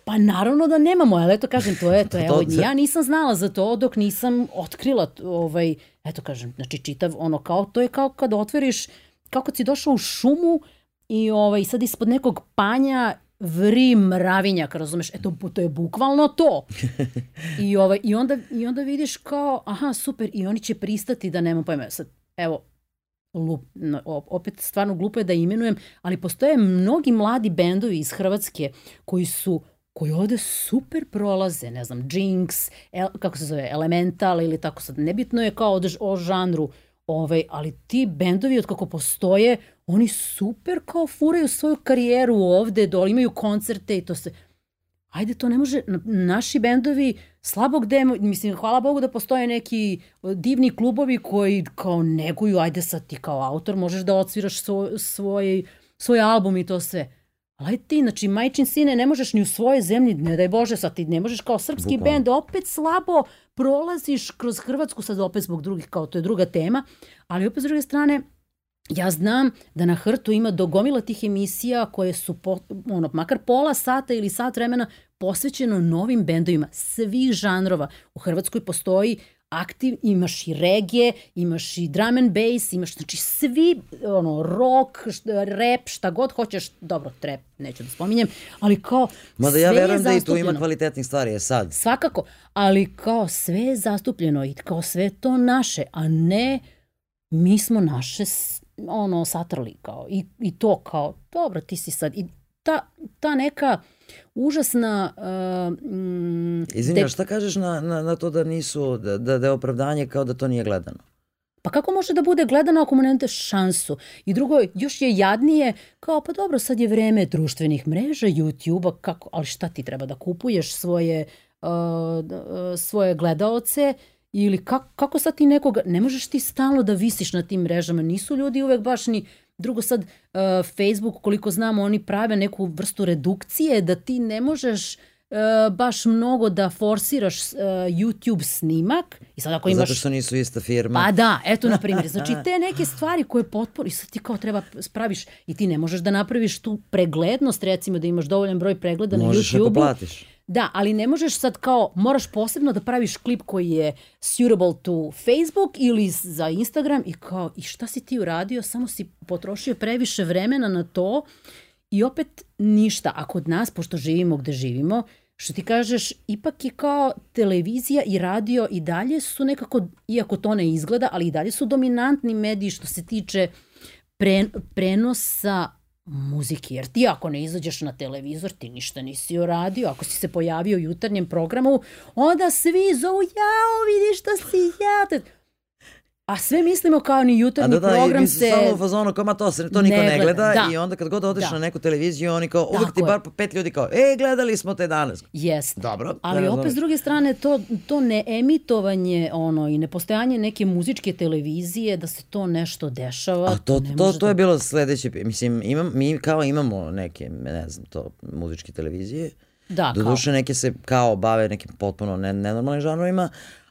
Pa naravno da nemamo, ali eto kažem, to je, to je, evo, ja nisam znala za to dok nisam otkrila, ovaj, eto kažem, znači čitav ono kao, to je kao kad otvoriš, kao kad si došao u šumu i ovaj, sad ispod nekog panja vri mravinjak, razumeš? Eto, to je bukvalno to. I, ovaj, i, onda, I onda vidiš kao, aha, super, i oni će pristati da nema pojma. Sad, evo, lup, opet stvarno glupo je da imenujem, ali postoje mnogi mladi bendovi iz Hrvatske koji su koji ovde super prolaze, ne znam, Jinx, el, kako se zove, Elemental ili tako sad, nebitno je kao o, o žanru, ovaj, ali ti bendovi od kako postoje, oni super kao furaju svoju karijeru ovde, dole imaju koncerte i to se... Ajde, to ne može, naši bendovi slabog demo, mislim, hvala Bogu da postoje neki divni klubovi koji kao neguju, ajde sad ti kao autor možeš da odsviraš svoj, svoj, svoj album i to sve. Ali ti, znači, majčin sine, ne možeš ni u svojoj zemlji, ne daj Bože, sad ti ne možeš kao srpski Bukalo. bend, opet slabo prolaziš kroz Hrvatsku, sad opet zbog drugih, kao to je druga tema, ali opet s druge strane, ja znam da na hrtu ima dogomila tih emisija koje su po, ono, makar pola sata ili sat vremena posvećeno novim bendovima svih žanrova. U Hrvatskoj postoji aktiv, imaš i regije, imaš i drum and bass, imaš znači svi, ono, rock, rap, šta god hoćeš, dobro, trap, neću da spominjem, ali kao Mada ja verujem da i tu ima kvalitetnih stvari, je sad. Svakako, ali kao sve je zastupljeno i kao sve to naše, a ne mi smo naše ono satrli kao i, i to kao dobro ti si sad i ta, ta neka užasna... Uh, mm, Izvinja, de... šta kažeš na, na, na to da nisu, da, da, da je opravdanje kao da to nije gledano? Pa kako može da bude gledano ako mu ne šansu? I drugo, još je jadnije, kao pa dobro, sad je vreme društvenih mreža, YouTube-a, kako, ali šta ti treba da kupuješ svoje, uh, svoje gledaoce ili kako, kako sad ti nekoga, ne možeš ti stalno da visiš na tim mrežama, nisu ljudi uvek baš ni Drugo sad, uh, Facebook, koliko znamo, oni prave neku vrstu redukcije da ti ne možeš uh, baš mnogo da forsiraš uh, YouTube snimak. I sad ako imaš... Zato što nisu ista firma. Pa da, eto na primjer. Znači te neke stvari koje potpuno, i sad ti kao treba spraviš i ti ne možeš da napraviš tu preglednost, recimo da imaš dovoljan broj pregleda možeš na YouTube-u. Možeš ako platiš. Da, ali ne možeš sad kao, moraš posebno da praviš klip koji je suitable to Facebook ili za Instagram i kao, i šta si ti uradio, samo si potrošio previše vremena na to i opet ništa. A kod nas, pošto živimo gde živimo, što ti kažeš, ipak je kao televizija i radio i dalje su nekako, iako to ne izgleda, ali i dalje su dominantni mediji što se tiče pre, prenosa muziki, jer ti ako ne izađeš na televizor, ti ništa nisi uradio. Ako si se pojavio u jutarnjem programu, onda svi zovu, jao, vidi šta si ja. A sve mislimo kao ni jutarnji da, da, program i se... Samo u fazonu kao, ma to, se, to niko ne, ne gleda, da. i onda kad god odeš da. na neku televiziju, oni kao, uvek ti bar pet ljudi kao, e, gledali smo te danas. Jest. Dobro. Ali ne opet s druge strane, to, to ne emitovanje ono, i nepostojanje neke muzičke televizije, da se to nešto dešava. A to, to, to, to da... je bilo sledeće, mislim, imam, mi kao imamo neke, ne znam, to, muzičke televizije, Da, Doduše kao. neke se kao bave nekim potpuno nenormalnim žanrovima,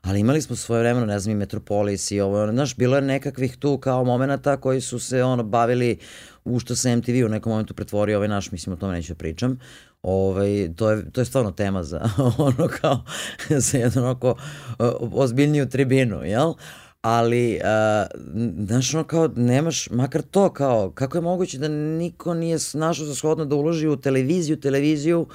ali imali smo svoje vremeno, ne znam, i Metropolis i ovo, znaš, bilo je nekakvih tu kao momenta koji su se ono bavili u što se MTV u nekom momentu pretvorio ovaj naš, mislim o tome neću da pričam, ovaj, to, je, to je stvarno tema za ono kao za jednu onako ozbiljniju tribinu, jel? ali uh, znaš ono kao nemaš makar to kao kako je moguće da niko nije našao za shodno da uloži u televiziju televiziju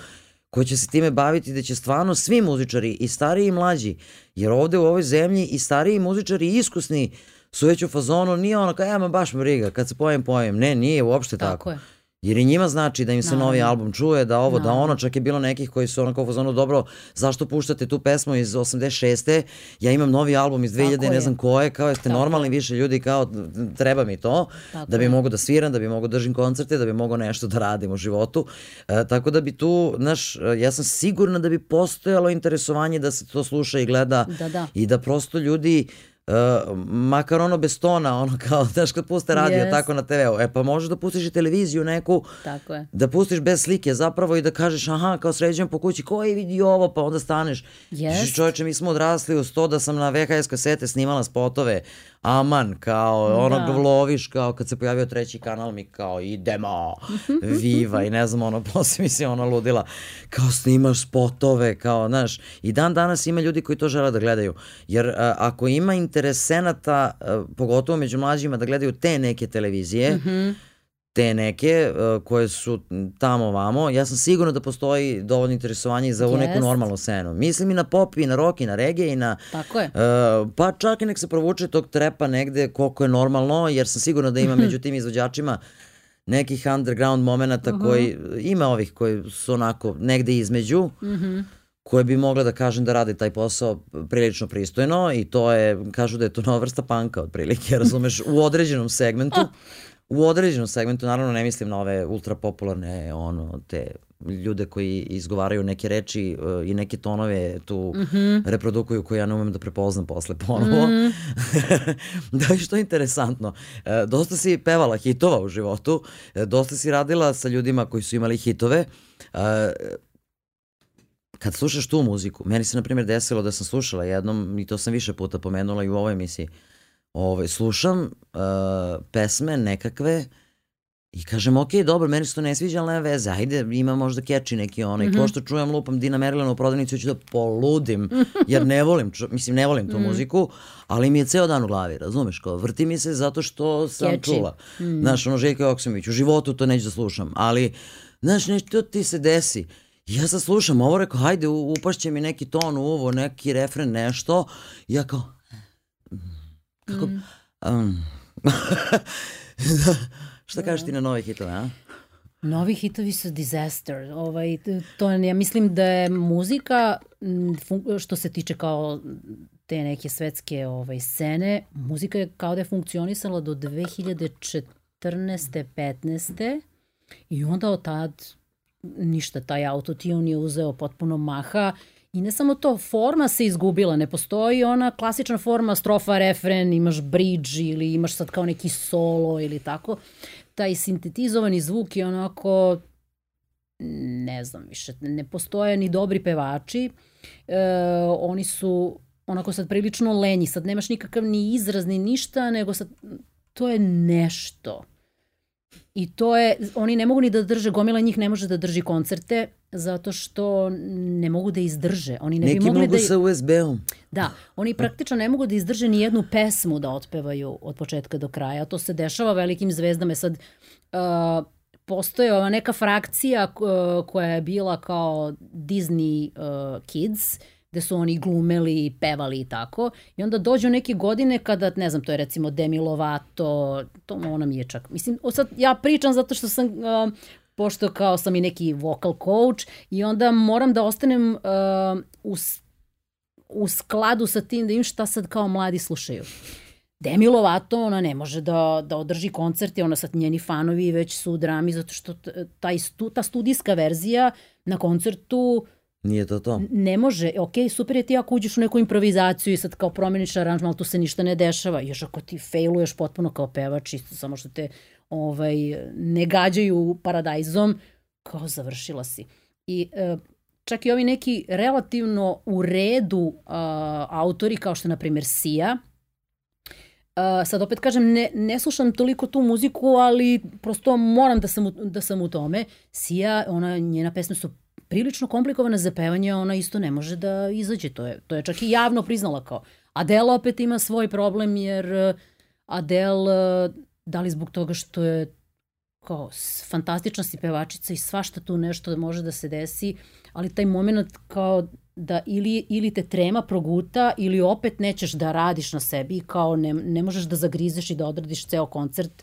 ko će se time baviti da će stvarno svi muzičari i stariji i mlađi, jer ovde u ovoj zemlji i stariji muzičari i iskusni su već u fazonu, nije ono kao, ja ma baš briga, kad se pojem, pojem. Ne, nije uopšte tako. tako. Je. Jer i njima znači da im se Naravno. novi album čuje, da ovo, Naravno. da ono, čak je bilo nekih koji su onako fazonu, dobro, zašto puštate tu pesmu iz 86. Ja imam novi album iz 2000, ne znam koje, kao jeste Tako normalni više ljudi, kao treba mi to, Tako da bi je. mogu da sviram, da bi mogu da držim koncerte, da bi mogu nešto da radim u životu. E, tako da bi tu, znaš, ja sam sigurna da bi postojalo interesovanje da se to sluša i gleda da, da. i da prosto ljudi Uh, makar ono bez tona, ono kao, znaš kad puste radio yes. tako na TV-u, e pa možeš da pustiš i televiziju neku, tako je. da pustiš bez slike zapravo i da kažeš aha, kao sređujem po kući, ko je vidi ovo, pa onda staneš. Yes. Čovječe, mi smo odrasli uz to da sam na VHS kasete snimala spotove, aman, kao onog da. vloviš, kao kad se pojavio treći kanal, mi kao idemo, viva i ne znam, ono, posle mi se ona ludila, kao snimaš spotove, kao, znaš, i dan danas ima ljudi koji to žele da gledaju, jer a, ako ima interesenata, a, pogotovo među mlađima, da gledaju te neke televizije, mm -hmm te neke uh, koje su tamo vamo, ja sam sigurno da postoji dovoljno interesovanje za ovu yes. neku normalnu scenu. Mislim i na pop, i na rock, i na reggae, i na... Tako je. Uh, pa čak i nek se provuče tog trepa negde koliko je normalno, jer sam sigurno da ima među tim izvođačima nekih underground momenta uh -huh. koji, ima ovih koji su onako negde između, uh mhm. -huh koje bi mogla da kažem da rade taj posao prilično pristojno i to je, kažu da je to nova vrsta panka otprilike, razumeš, u određenom segmentu. U određenom segmentu, naravno ne mislim na ove ultra popularne, ono, te ljude koji izgovaraju neke reči uh, i neke tonove tu mm -hmm. reprodukuju koje ja ne umem da prepoznam posle ponovo. Mm. da, što je interesantno. Uh, dosta si pevala hitova u životu, uh, dosta si radila sa ljudima koji su imali hitove. Uh, kad slušaš tu muziku, meni se na primjer desilo da sam slušala jednom, i to sam više puta pomenula i u ovoj emisiji, uh, ovaj, slušam uh, pesme nekakve I kažem, ok, dobro, meni se to ne sviđa, ali nema veze, ajde, ima možda keči neki onaj, mm -hmm. ko što čujem lupam Dina Merlina u prodavnici, ću da poludim, jer ne volim, ču, mislim, ne volim tu mm. muziku, ali mi je ceo dan u glavi, razumeš, kao, vrti mi se zato što sam Keči. čula. Mm. Znaš, ono, Željka Joksimović, u životu to neću da slušam, ali, znaš, nešto ti se desi. Ja sad slušam ovo, rekao, hajde, upašće mi neki ton u ovo, neki refren, nešto, ja kao, kako, mm. um, Šta kažeš ti na nove hitove, a? Novi hitovi su disaster. Ovaj, to, ja mislim da je muzika, što se tiče kao te neke svetske ovaj, scene, muzika je kao da je funkcionisala do 2014. 15. I onda od tad ništa, taj autotune je uzeo potpuno maha I ne samo to, forma se izgubila, ne postoji ona klasična forma strofa, refren, imaš bridge ili imaš sad kao neki solo ili tako. Taj sintetizovani zvuk je onako, ne znam više, ne postoje ni dobri pevači. E, oni su onako sad prilično lenji, sad nemaš nikakav ni izraz ni ništa, nego sad to je nešto. I to je, oni ne mogu ni da drže, gomila njih ne može da drži koncerte, zato što ne mogu da izdrže. Oni ne Neki bi mogli mogu da... sa USB-om. Da, oni praktično ne mogu da izdrže ni jednu pesmu da otpevaju od početka do kraja. To se dešava velikim zvezdama. Sad, uh, postoje ova neka frakcija uh, koja je bila kao Disney uh, Kids, gde su oni glumeli, pevali i tako. I onda dođu neke godine kada, ne znam, to je recimo Demi Lovato, to ona mi je čak, mislim, sad ja pričam zato što sam uh, pošto kao sam i neki vocal coach i onda moram da ostanem uh, u, u skladu sa tim da im šta sad kao mladi slušaju. Demi Lovato, ona ne može da, da održi koncerte, ona sad njeni fanovi već su u drami zato što taj ta studijska verzija na koncertu Nije to to. Ne može, ok, super je ti ako uđeš u neku improvizaciju i sad kao promeniš aranžman, ali tu se ništa ne dešava. Još ako ti failuješ potpuno kao pevač, isto samo što te ovaj, ne gađaju paradajzom, kao završila si. I e, čak i ovi neki relativno u redu a, autori kao što je na primjer Sia, Uh, sad opet kažem, ne, ne slušam toliko tu muziku, ali prosto moram da sam, u, da sam u tome. Sia, ona, njena pesme su prilično komplikovana za pevanje, ona isto ne može da izađe. To je, to je čak i javno priznala kao. Adele opet ima svoj problem jer Adele da li zbog toga što je kao fantastična si pevačica i svašta tu nešto može da se desi, ali taj moment kao da ili, ili te trema proguta ili opet nećeš da radiš na sebi kao ne, ne možeš da zagrizeš i da odradiš ceo koncert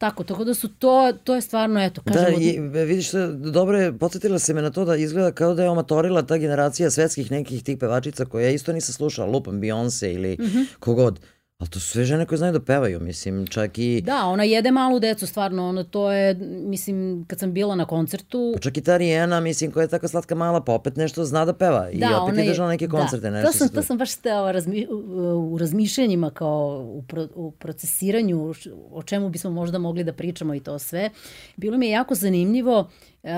Tako, tako da su to, to je stvarno, eto, kažemo... Da, i vidiš, dobro je, podsjetila se me na to da izgleda kao da je omatorila ta generacija svetskih nekih tih pevačica koje ja isto nisam slušala, lupam Beyoncé ili mm -hmm. kogod. Ali to su sve žene koje znaju da pevaju, mislim, čak i... Da, ona jede malu decu, stvarno, ono, to je, mislim, kad sam bila na koncertu... Pa čak i ta Rijena, mislim, koja je tako slatka mala, pa opet nešto zna da peva. I da, opet je držala neke da. koncerte. Da, nešto to sam, to sam baš stela razmi, u razmišljanjima, kao u, pro, u procesiranju, o čemu bismo možda mogli da pričamo i to sve. Bilo mi je jako zanimljivo, uh,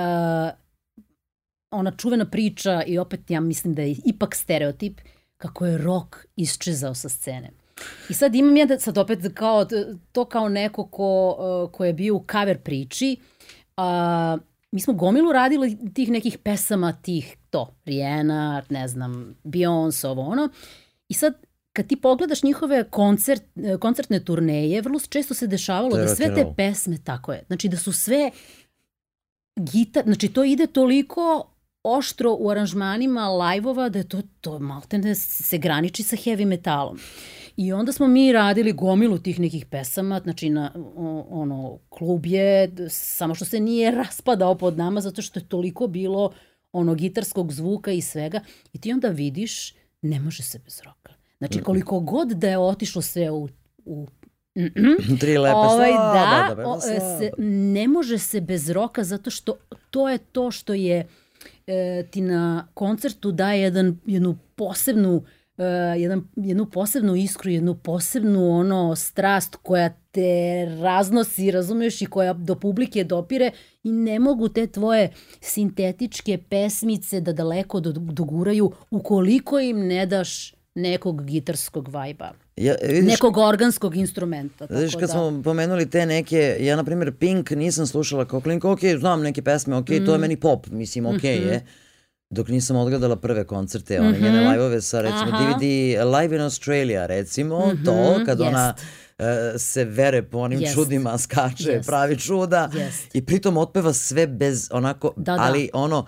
ona čuvena priča i opet ja mislim da je ipak stereotip, kako je rock isčezao sa scene. I sad imam ja da sad opet kao, to kao neko ko, uh, ko je bio u cover priči, a, mi smo gomilu radili tih nekih pesama, tih to, Rihanna, ne znam, Beyoncé, ovo ono. I sad kad ti pogledaš njihove koncert, koncertne turneje, vrlo često se dešavalo da sve te pesme, tako je, znači da su sve gitar, znači to ide toliko oštro u aranžmanima lajvova da je to, to maltene se graniči sa heavy metalom. I onda smo mi radili gomilu tih nekih pesama, znači na ono, klub je, samo što se nije raspadao pod nama zato što je toliko bilo ono gitarskog zvuka i svega. I ti onda vidiš, ne može se bez roka. Znači koliko god da je otišlo sve u, u Mm -mm. Tri lepe ovaj, slaba, da, da, o, se, ne može se bez roka zato što to je to što je e, ti na koncertu daje jedan, jednu posebnu uh, jedan, jednu posebnu iskru, jednu posebnu ono strast koja te raznosi, razumeš, i koja do publike dopire i ne mogu te tvoje sintetičke pesmice da daleko doguraju ukoliko im ne daš nekog gitarskog vajba. Ja, vidiš, nekog organskog instrumenta. Znaš, Tako kad da. smo pomenuli te neke, ja na primjer Pink nisam slušala kao klinka, ok, znam neke pesme, ok, Mm. to je meni pop, mislim, ok Mhm. je. Dok nisam odgledala prve koncerte, one njene live-ove sa recimo Aha. DVD Live in Australia, recimo, Mhm, to kad jest. ona e, se vere po onim Jest. čudima, skače, Jest. pravi čuda Jest. i pritom otpeva sve bez onako, Da, da. ali ono,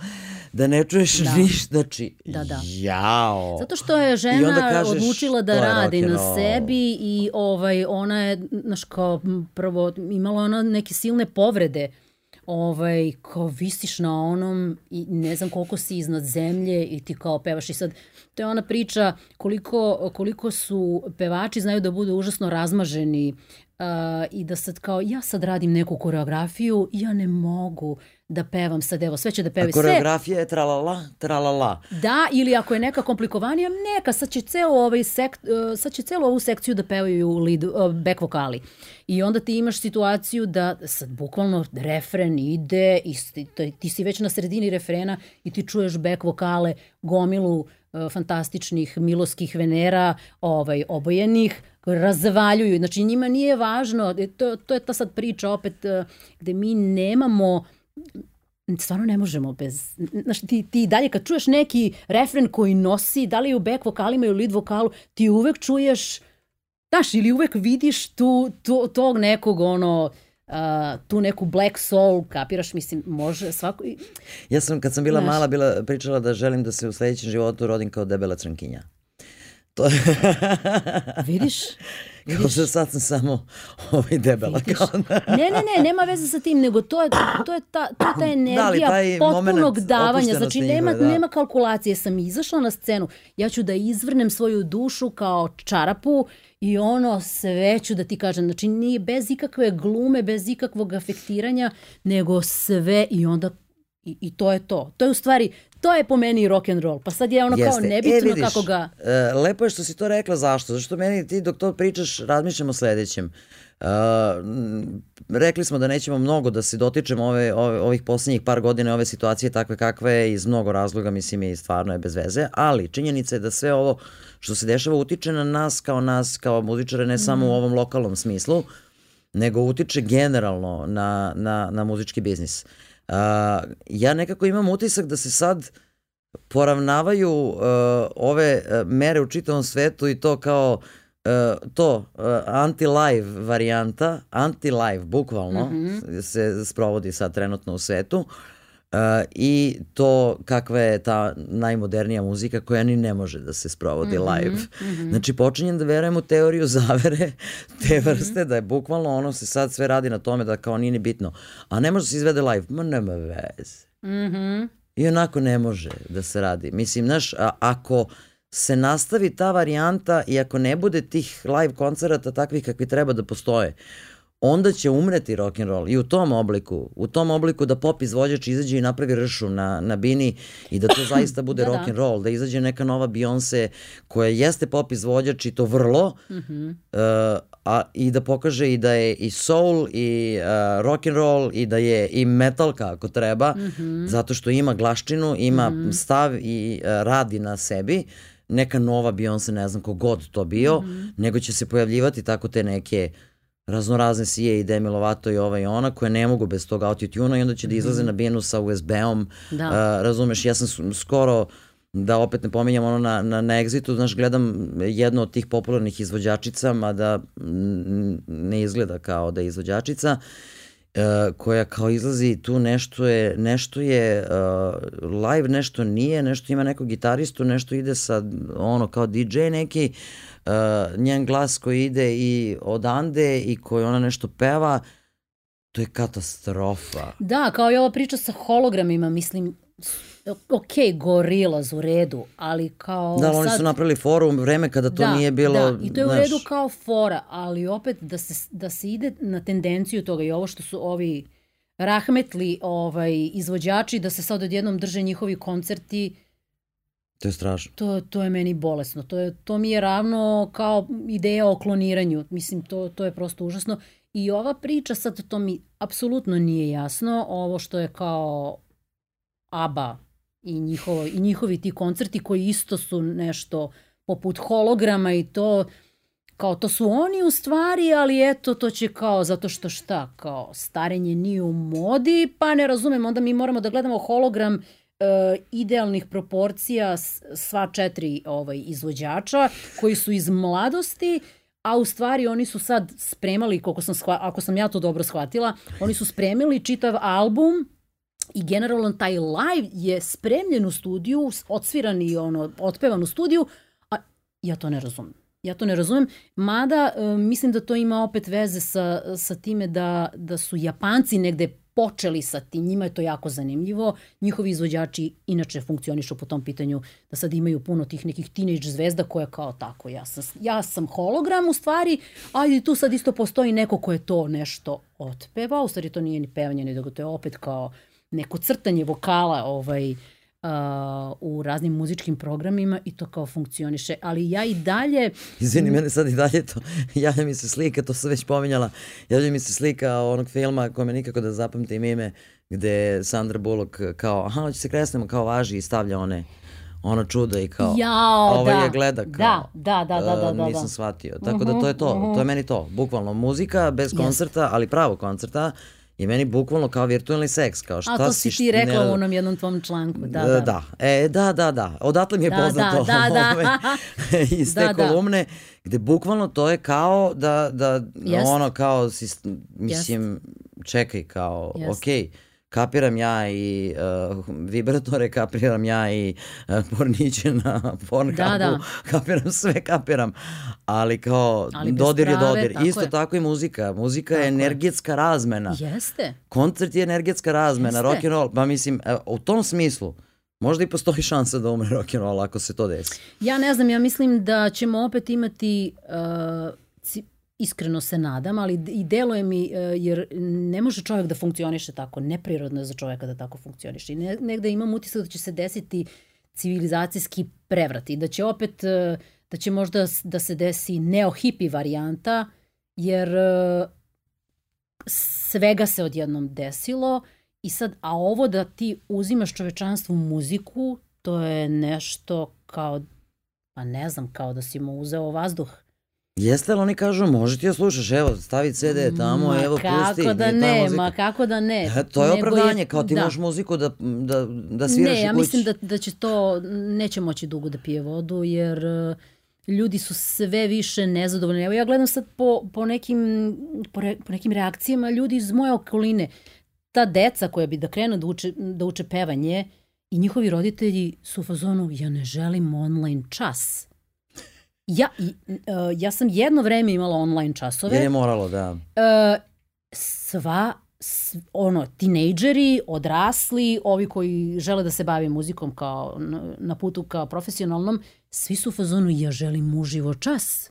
da ne čuješ Da. ništa, znači, Da, da. jao. Zato što je žena kažeš, odlučila da radi na sebi i ovaj, ona je, znaš, kao prvo imala ona neke silne povrede ovaj, kao visiš na onom i ne znam koliko si iznad zemlje i ti kao pevaš. I sad to je ona priča koliko, koliko su pevači znaju da budu užasno razmaženi uh, i da sad kao ja sad radim neku koreografiju ja ne mogu da pevam sad evo sve će da pevaju sve koreografija je tralala, tralala. Da, ili ako je neka komplikovanija, neka, sad će, ceo ovaj sek, uh, sad će celu ovu sekciju da pevaju lead, uh, back vokali. I onda ti imaš situaciju da sad bukvalno refren ide i to- ti si već na sredini refrena i ti čuješ back vokale, gomilu uh, fantastičnih miloskih venera, ovaj, obojenih, razvaljuju. Znači njima nije važno, e, to, to je ta sad priča opet uh, gde mi nemamo stvarno ne možemo bez... Znaš, ti, ti dalje kad čuješ neki refren koji nosi, da li je u back vokalima ili u lead vokalu, ti uvek čuješ, znaš, ili uvek vidiš tu, tu, tog nekog, ono, uh, tu neku black soul, kapiraš, mislim, može svako... Ja sam, kad sam bila Znaš. mala, bila pričala da želim da se u sledećem životu rodim kao debela crnkinja. To Vidiš? kao da sad sam samo ovaj debela. Vidiš? Kao da. Ne, ne, ne, nema veze sa tim, nego to je, to je, ta, to je ta energija taj potpunog davanja. Znači, nema, da. nema kalkulacije. Sam izašla na scenu, ja ću da izvrnem svoju dušu kao čarapu i ono sve ću da ti kažem. Znači, nije bez ikakve glume, bez ikakvog afektiranja, nego sve i onda I, I to je to. To je u stvari, to je po meni rock and roll. Pa sad je ono kao Jeste. nebitno e, vidiš, kako ga... e, lepo je što si to rekla, zašto? Zašto meni ti dok to pričaš razmišljamo o sledećem. Uh, rekli smo da nećemo mnogo da se dotičemo ove, ove, ovih poslednjih par godina ove situacije takve kakve je iz mnogo razloga, mislim i stvarno je bez veze, ali činjenica je da sve ovo što se dešava utiče na nas kao nas, kao muzičare, ne samo u ovom lokalnom smislu, nego utiče generalno na, na, na muzički biznis. Uh, ja nekako imam utisak da se sad poravnavaju uh, ove uh, mere u čitavom svetu i to kao uh, to uh, anti-live varijanta, anti-live bukvalno mm -hmm. se sprovodi sad trenutno u svetu uh, i to kakva je ta najmodernija muzika koja ni ne može da se sprovodi mm -hmm, live. Mm -hmm. Znači počinjem da verujem u teoriju zavere te vrste, mm -hmm. da je bukvalno ono se sad sve radi na tome da kao nije ni bitno. A ne može da se izvede live, ma nema veze. Mhm. I onako ne može da se radi. Mislim, znaš, a, ako se nastavi ta varijanta i ako ne bude tih live koncerata takvih kakvi treba da postoje, onda će umreti rock and roll i u tom obliku, u tom obliku da pop izvođač izađe i napravi ršu na, na bini i da to zaista bude Da, da. rock and roll, da izađe neka nova Beyoncé koja jeste pop izvođač i to vrlo, Mhm. uh, a, i da pokaže i da je i soul i uh, rock and roll i da je i metalka ako treba, Mhm. zato što ima glaščinu, ima stav i uh, radi na sebi, neka nova Beyoncé, ne znam kogod to bio, Mhm. nego će se pojavljivati tako te neke raznorazne sije i Demi Lovato i ova i ona koje ne mogu bez tog autotuna i onda će da izlaze na binu sa USB-om. Da. A, razumeš, ja sam skoro da opet ne pominjam ono na, na, na Exitu, znaš, gledam jednu od tih popularnih izvođačica, mada mm, ne izgleda kao da je izvođačica, e, koja kao izlazi tu nešto je, nešto je uh, live, nešto nije, nešto ima nekog gitaristu, nešto ide sa ono kao DJ neki, uh, njen glas koji ide i odande i koji ona nešto peva, to je katastrofa. Da, kao i ova priča sa hologramima, mislim, ok, Gorillaz u redu, ali kao Da, ali oni sad... su napravili forum vreme kada to da, nije bilo... Da, i to je u znaš, redu kao fora, ali opet da se, da se ide na tendenciju toga i ovo što su ovi rahmetli ovaj, izvođači, da se sad odjednom drže njihovi koncerti, To je strašno. to, to je meni bolesno. To, je, to mi je ravno kao ideja o kloniranju. Mislim, to, to je prosto užasno. I ova priča, sad to mi apsolutno nije jasno, ovo što je kao ABBA i, njihovo, i njihovi ti koncerti koji isto su nešto poput holograma i to kao to su oni u stvari, ali eto to će kao zato što šta, kao starenje nije u modi, pa ne razumem, onda mi moramo da gledamo hologram e, idealnih proporcija sva četiri ovaj, izvođača koji su iz mladosti, a u stvari oni su sad spremali, koliko sam shva, ako sam ja to dobro shvatila, oni su spremili čitav album i generalno taj live je spremljen u studiju, odsviran i ono, otpevan u studiju, a ja to ne razumem. Ja to ne razumem, mada e, mislim da to ima opet veze sa, sa time da, da su Japanci negde počeli sa tim, njima je to jako zanimljivo. Njihovi izvođači inače funkcionišu po tom pitanju da sad imaju puno tih nekih teenage zvezda koje kao tako, ja sam, ja sam hologram u stvari, ali tu sad isto postoji neko ko je to nešto otpeva, u stvari to nije ni pevanje, nego to je opet kao neko crtanje vokala ovaj, uh, u raznim muzičkim programima i to kao funkcioniše. Ali ja i dalje... Izvini, mene sad i dalje to, javlja mi se slika, to sam već pominjala, javlja mi se slika onog filma koje me nikako da zapamtim ime, gde Sandra Bullock kao, aha, hoće se kresnemo, kao važi i stavlja one ono čudo i kao Jao, ovaj da. je gleda kao da, da, da, da, da, da. nisam shvatio tako uh -huh, da to je to, uh -huh. to je meni to bukvalno muzika bez koncerta, yes. ali pravo koncerta I meni bukvalno kao virtualni seks, kao šta A to si ti rekla ne... u onom jednom tvom članku, da, da. Da, e, da, da, da. Odatle mi je da, poznato da, da, ove, iz te da, da. kolumne, gde bukvalno to je kao da, da Jest. ono kao, mislim, Jest. čekaj, kao, Jest. okej, okay, kapiram ja i uh, vibratore, kapiram ja i uh, porniće na Pornhubu, da, da. kapiram sve, kapiram, ali kao ali dodir prave, je dodir. Tako Isto je. tako i muzika. Muzika tako je energetska je. razmena. Jeste. Koncert je energetska razmena, rock and roll. Pa mislim, u tom smislu, Možda i postoji šansa da umre rock and roll ako se to desi. Ja ne znam, ja mislim da ćemo opet imati uh, iskreno se nadam, ali i deluje mi, e, jer ne može čovjek da funkcioniše tako, neprirodno je za čovjeka da tako funkcioniše. I ne, negde imam utisak da će se desiti civilizacijski prevrat i da će opet, e, da će možda da se desi neo-hipi varijanta, jer e, svega se odjednom desilo i sad, a ovo da ti uzimaš čovečanstvu muziku, to je nešto kao, pa ne znam, kao da si mu uzeo vazduh Jeste, ali oni kažu, može ti da slušaš, evo, stavi CD tamo, ma, evo, pusti. Kako da ne, ma kako da ne. E, to je Nego opravdanje, je, kao ti da. možeš muziku da, da, da sviraš ne, ja kući. mislim da, da će to, neće moći dugo da pije vodu, jer uh, ljudi su sve više nezadovoljni. Evo ja gledam sad po, po, nekim, po, re, po nekim reakcijama ljudi iz moje okoline. Ta deca koja bi da krenu da uče, da uče pevanje i njihovi roditelji su u fazonu, ja ne želim online čas Ja, uh, ja sam jedno vreme imala online časove. Jer je moralo, da. Uh, sva, s, ono, tinejdžeri, odrasli, ovi koji žele da se bave muzikom kao na, na putu kao profesionalnom, svi su u fazonu ja želim uživo čas.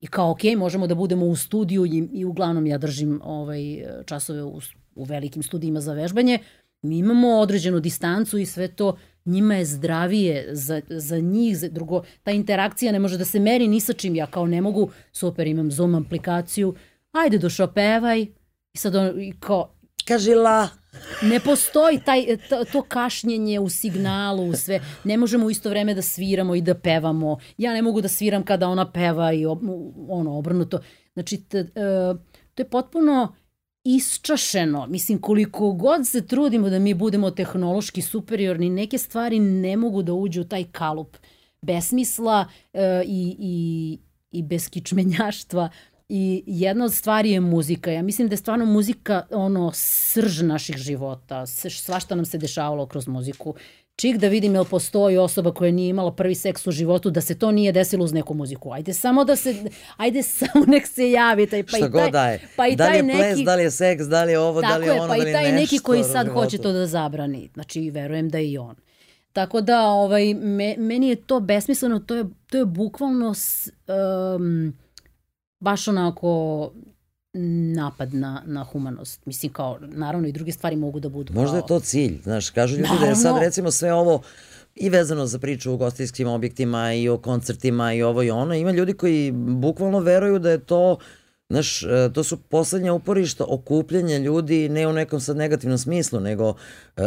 I kao, ok, možemo da budemo u studiju i, i uglavnom ja držim ovaj, časove u, u velikim studijima za vežbanje. Mi imamo određenu distancu i sve to njima je zdravije za, za njih, za drugo, ta interakcija ne može da se meri ni sa čim, ja kao ne mogu, super, imam Zoom aplikaciju, ajde došao pevaj, i sad on, i kao, Kaži la. Ne postoji taj, to, to kašnjenje u signalu, u sve. Ne možemo u isto vreme da sviramo i da pevamo. Ja ne mogu da sviram kada ona peva i ob, ono, obrnuto. Znači, t, uh, to je potpuno isčašeno. Mislim, koliko god se trudimo da mi budemo tehnološki superiorni, neke stvari ne mogu da uđu u taj kalup besmisla e, i, i, i beskičmenjaštva. I jedna od stvari je muzika. Ja mislim da je stvarno muzika ono srž naših života. Svašta nam se dešavalo kroz muziku čik da vidim jel postoji osoba koja nije imala prvi seks u životu, da se to nije desilo uz neku muziku. Ajde samo da se, ajde samo nek se javi. Taj, pa Šta i taj, god da je. Pa i da li je neki, ples, da li je seks, da li je ovo, da li je ono, pa da li je nešto. Tako je, pa i taj neki koji sad hoće to da zabrani. Znači, verujem da je i on. Tako da, ovaj, me, meni je to besmisleno, to je, to je bukvalno s, um, baš onako napad na, na humanost. Mislim, kao, naravno i druge stvari mogu da budu. Možda kao... je to cilj. Znaš, kažu ljudi naravno. da je sad recimo sve ovo i vezano za priču o gostijskim objektima i o koncertima i ovo i ono. Ima ljudi koji bukvalno veruju da je to Znaš, e, to su poslednja uporišta okupljanja ljudi ne u nekom sad negativnom smislu, nego e,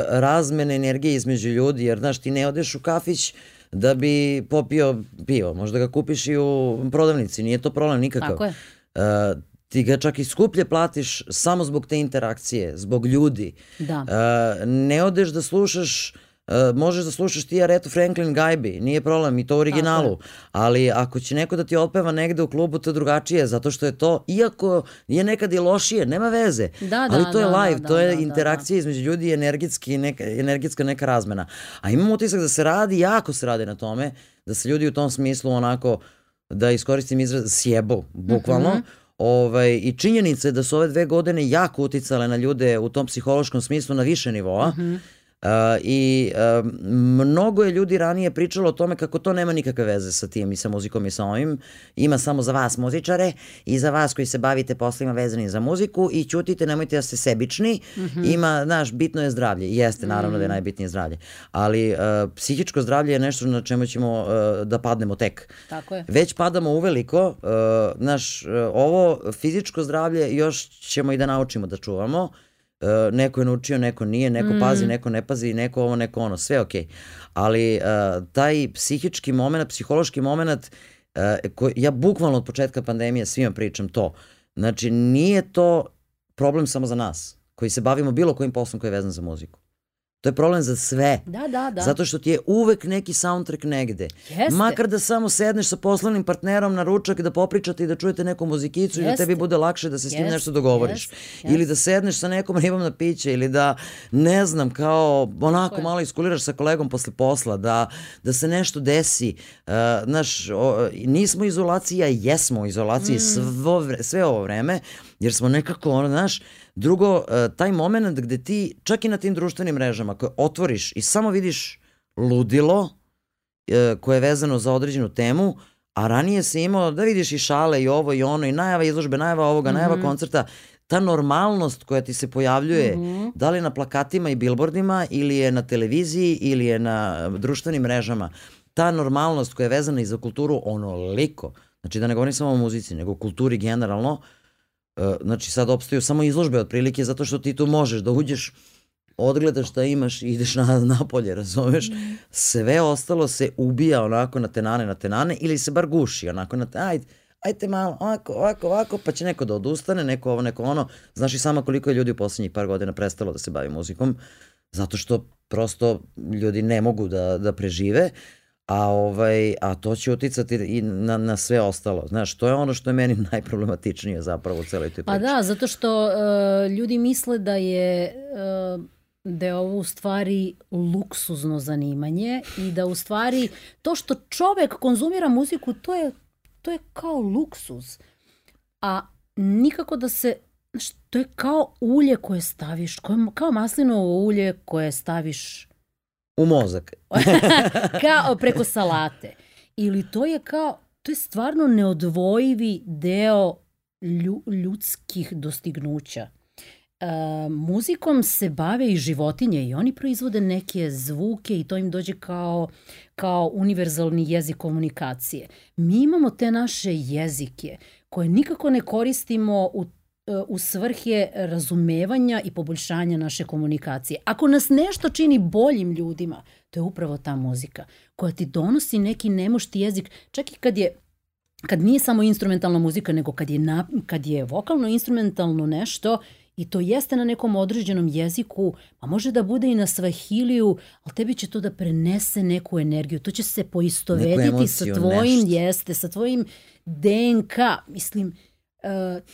razmene energije između ljudi, jer znaš, ti ne odeš u kafić da bi popio pivo. Možda ga kupiš i u prodavnici, nije to problem nikakav. Tako je. Uh, ti ga čak i skuplje platiš samo zbog te interakcije, zbog ljudi. Da. Uh, ne odeš da slušaš Uh, možeš da slušaš ti Aretha Franklin gajbi, nije problem i to u originalu, ali ako će neko da ti otpeva negde u klubu to je drugačije, zato što je to, iako je nekad i lošije, nema veze, Da, da, ali to je da, live, da, to je da, da, interakcija između ljudi i energetski, neka, energetska neka razmena. A imam utisak da se radi, jako se radi na tome, da se ljudi u tom smislu onako, da iskoristim izraz, sjebu, bukvalno, Mhm. Ovaj, I činjenica je da su ove dve godine jako uticale na ljude u tom psihološkom smislu na više nivoa. Mhm. Uh, I mnogo je ljudi ranije pričalo o tome kako to nema nikakve veze sa tim i sa muzikom i sa ovim. Ima samo za vas muzičare i za vas koji se bavite poslovima vezanim za muziku i ćutite, nemojte da ste sebični. Ima, znaš, bitno je zdravlje. Jeste, naravno da je najbitnije zdravlje. Ali uh, psihičko zdravlje je nešto na čemu ćemo uh, da padnemo tek. Tako je. Već padamo uveliko, uh, naš, uh, ovo fizičko zdravlje još ćemo i da naučimo da čuvamo. Uh, neko je naučio, neko nije, neko pazi, neko ne pazi, neko ovo, neko ono, sve okej. Ali uh, taj psihički moment, psihološki moment, uh, koji, ja bukvalno od početka pandemije svima pričam to. Znači, nije to problem samo za nas, koji se bavimo bilo kojim poslom koji je vezan za muziku. To je problem za sve. Da, da, da. Zato što ti je uvek neki soundtrack negde. Jeste. Makar da samo sedneš sa poslovnim partnerom na ručak da popričate i da čujete neku muzikicu i da tebi bude lakše da se s Jeste, nešto dogovoriš. jeste, Ili da sedneš sa nekom ribom na piće ili da, ne znam, kao onako malo iskuliraš sa kolegom posle posla, da, da se nešto desi. Uh, znaš, o, nismo u izolaciji, a jesmo u izolaciji svo, vre- sve ovo vreme, jer smo nekako, ono, znaš, drugo, uh, taj moment gde ti, čak i na tim društvenim mrežama, koje otvoriš i samo vidiš ludilo, e, koje je vezano za određenu temu, a ranije si imao da vidiš i šale i ovo i ono i najava izložbe, najava ovoga, najava koncerta, ta normalnost koja ti se pojavljuje, da li na plakatima i bilbordima ili je na televiziji ili je na društvenim mrežama, ta normalnost koja je vezana i za kulturu onoliko, znači da ne govorim samo o muzici, nego o kulturi generalno, e, znači sad opstaju samo izložbe otprilike zato što ti tu možeš da uđeš odgledaš šta imaš i ideš na, napolje, razumeš? Sve ostalo se ubija onako na tenane, na tenane ili se bar guši onako na te, ajde, ajte malo, ovako, ovako, ovako, pa će neko da odustane, neko ovo, neko ono. Znaš i sama koliko je ljudi u poslednjih par godina prestalo da se bavi muzikom, zato što prosto ljudi ne mogu da, da prežive, a, ovaj, a to će uticati i na, na sve ostalo. Znaš, to je ono što je meni najproblematičnije zapravo u celoj toj priči. Pa da, zato što uh, ljudi misle da je uh, da je ovo u stvari luksuzno zanimanje i da u stvari to što čovek konzumira muziku to je, to je kao luksuz. A nikako da se znaš, to je kao ulje koje staviš, koje, kao maslinovo ulje koje staviš U mozak. kao preko salate. Ili to je kao, to je stvarno neodvojivi deo lju, ljudskih dostignuća. E, muzikom se bave i životinje i oni proizvode neke zvuke i to im dođe kao, kao univerzalni jezik komunikacije. Mi imamo te naše jezike koje nikako ne koristimo u u svrhe razumevanja i poboljšanja naše komunikacije. Ako nas nešto čini boljim ljudima, to je upravo ta muzika koja ti donosi neki nemošti jezik, čak i kad je kad nije samo instrumentalna muzika, nego kad je, na, kad je vokalno instrumentalno nešto i to jeste na nekom određenom jeziku, a može da bude i na svahiliju, ali tebi će to da prenese neku energiju, to će se poistovetiti sa tvojim, nešto. jeste, sa tvojim DNK, mislim,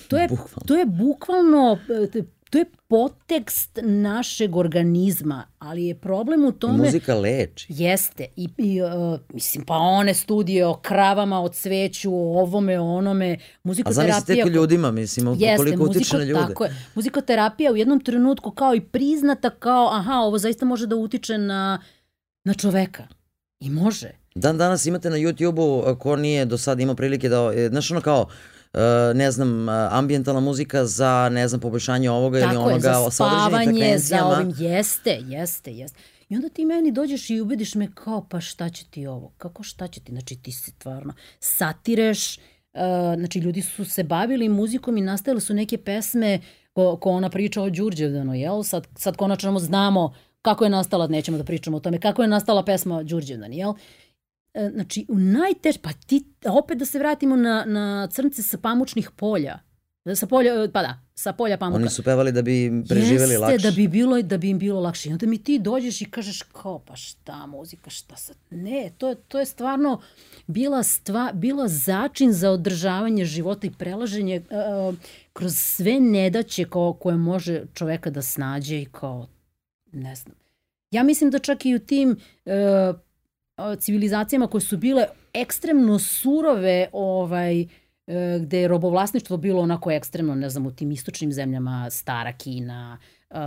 to, je, Bukvalno. to je bukvalno, uh, to je potekst našeg organizma, ali je problem u tome... Muzika leči. Jeste. I, i uh, mislim, pa one studije o kravama, o cveću, o ovome, o onome, A muzikoterapija... zamisli tek ljuima, mislim, Jeste, koliko utiče na ljude. tako je. Muzikoterapija u jednom trenutku kao i priznata kao, aha, ovo zaista može da utiče na, na čoveka. I može. Dan danas imate na YouTube-u, ko nije do sada imao prilike da, e, znaš ono kao, e, ne znam, e, ambijentalna muzika za, ne znam, poboljšanje ovoga ili Tako je, onoga za sa određenim spavanje, za ovim, jeste, jeste, jeste. I onda ti meni dođeš i ubediš me kao, pa šta će ti ovo? Kako šta će ti? Znači ti si stvarno satireš, uh, znači ljudi su se bavili muzikom i nastajale su neke pesme ko, ko ona priča o Đurđevdanu, jel? Sad, sad konačno znamo kako je nastala, nećemo da pričamo o tome, kako je nastala pesma Đurđevdan, jel? E, znači u najtež, pa ti, opet da se vratimo na, na crnce sa pamučnih polja, sa polja, pa da, sa polja pamuka. Oni su pevali da bi preživeli Jeste, lakše. da bi, bilo, da bi im bilo lakše. I onda mi ti dođeš i kažeš kao, pa šta muzika, šta sad? Ne, to, to je stvarno bila, stva, bila začin za održavanje života i prelaženje uh, kroz sve nedaće ko, koje može čoveka da snađe i kao, ne znam. Ja mislim da čak i u tim uh, civilizacijama koje su bile ekstremno surove, ovaj, E, gde je robovlasništvo bilo onako ekstremno, ne znam, u tim istočnim zemljama, Stara Kina, uh,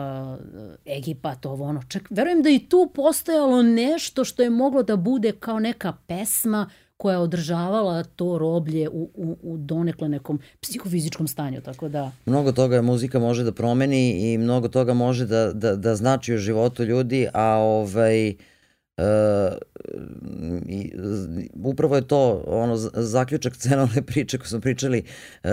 Egipat, ovo ono. Čak, verujem da i tu postojalo nešto što je moglo da bude kao neka pesma koja je održavala to roblje u, u, u donekle nekom psihofizičkom stanju, tako da... Mnogo toga muzika može da promeni i mnogo toga može da, da, da znači u životu ljudi, a ovaj... Uh, i, upravo je to ono zaključak cenovne priče koju smo pričali uh,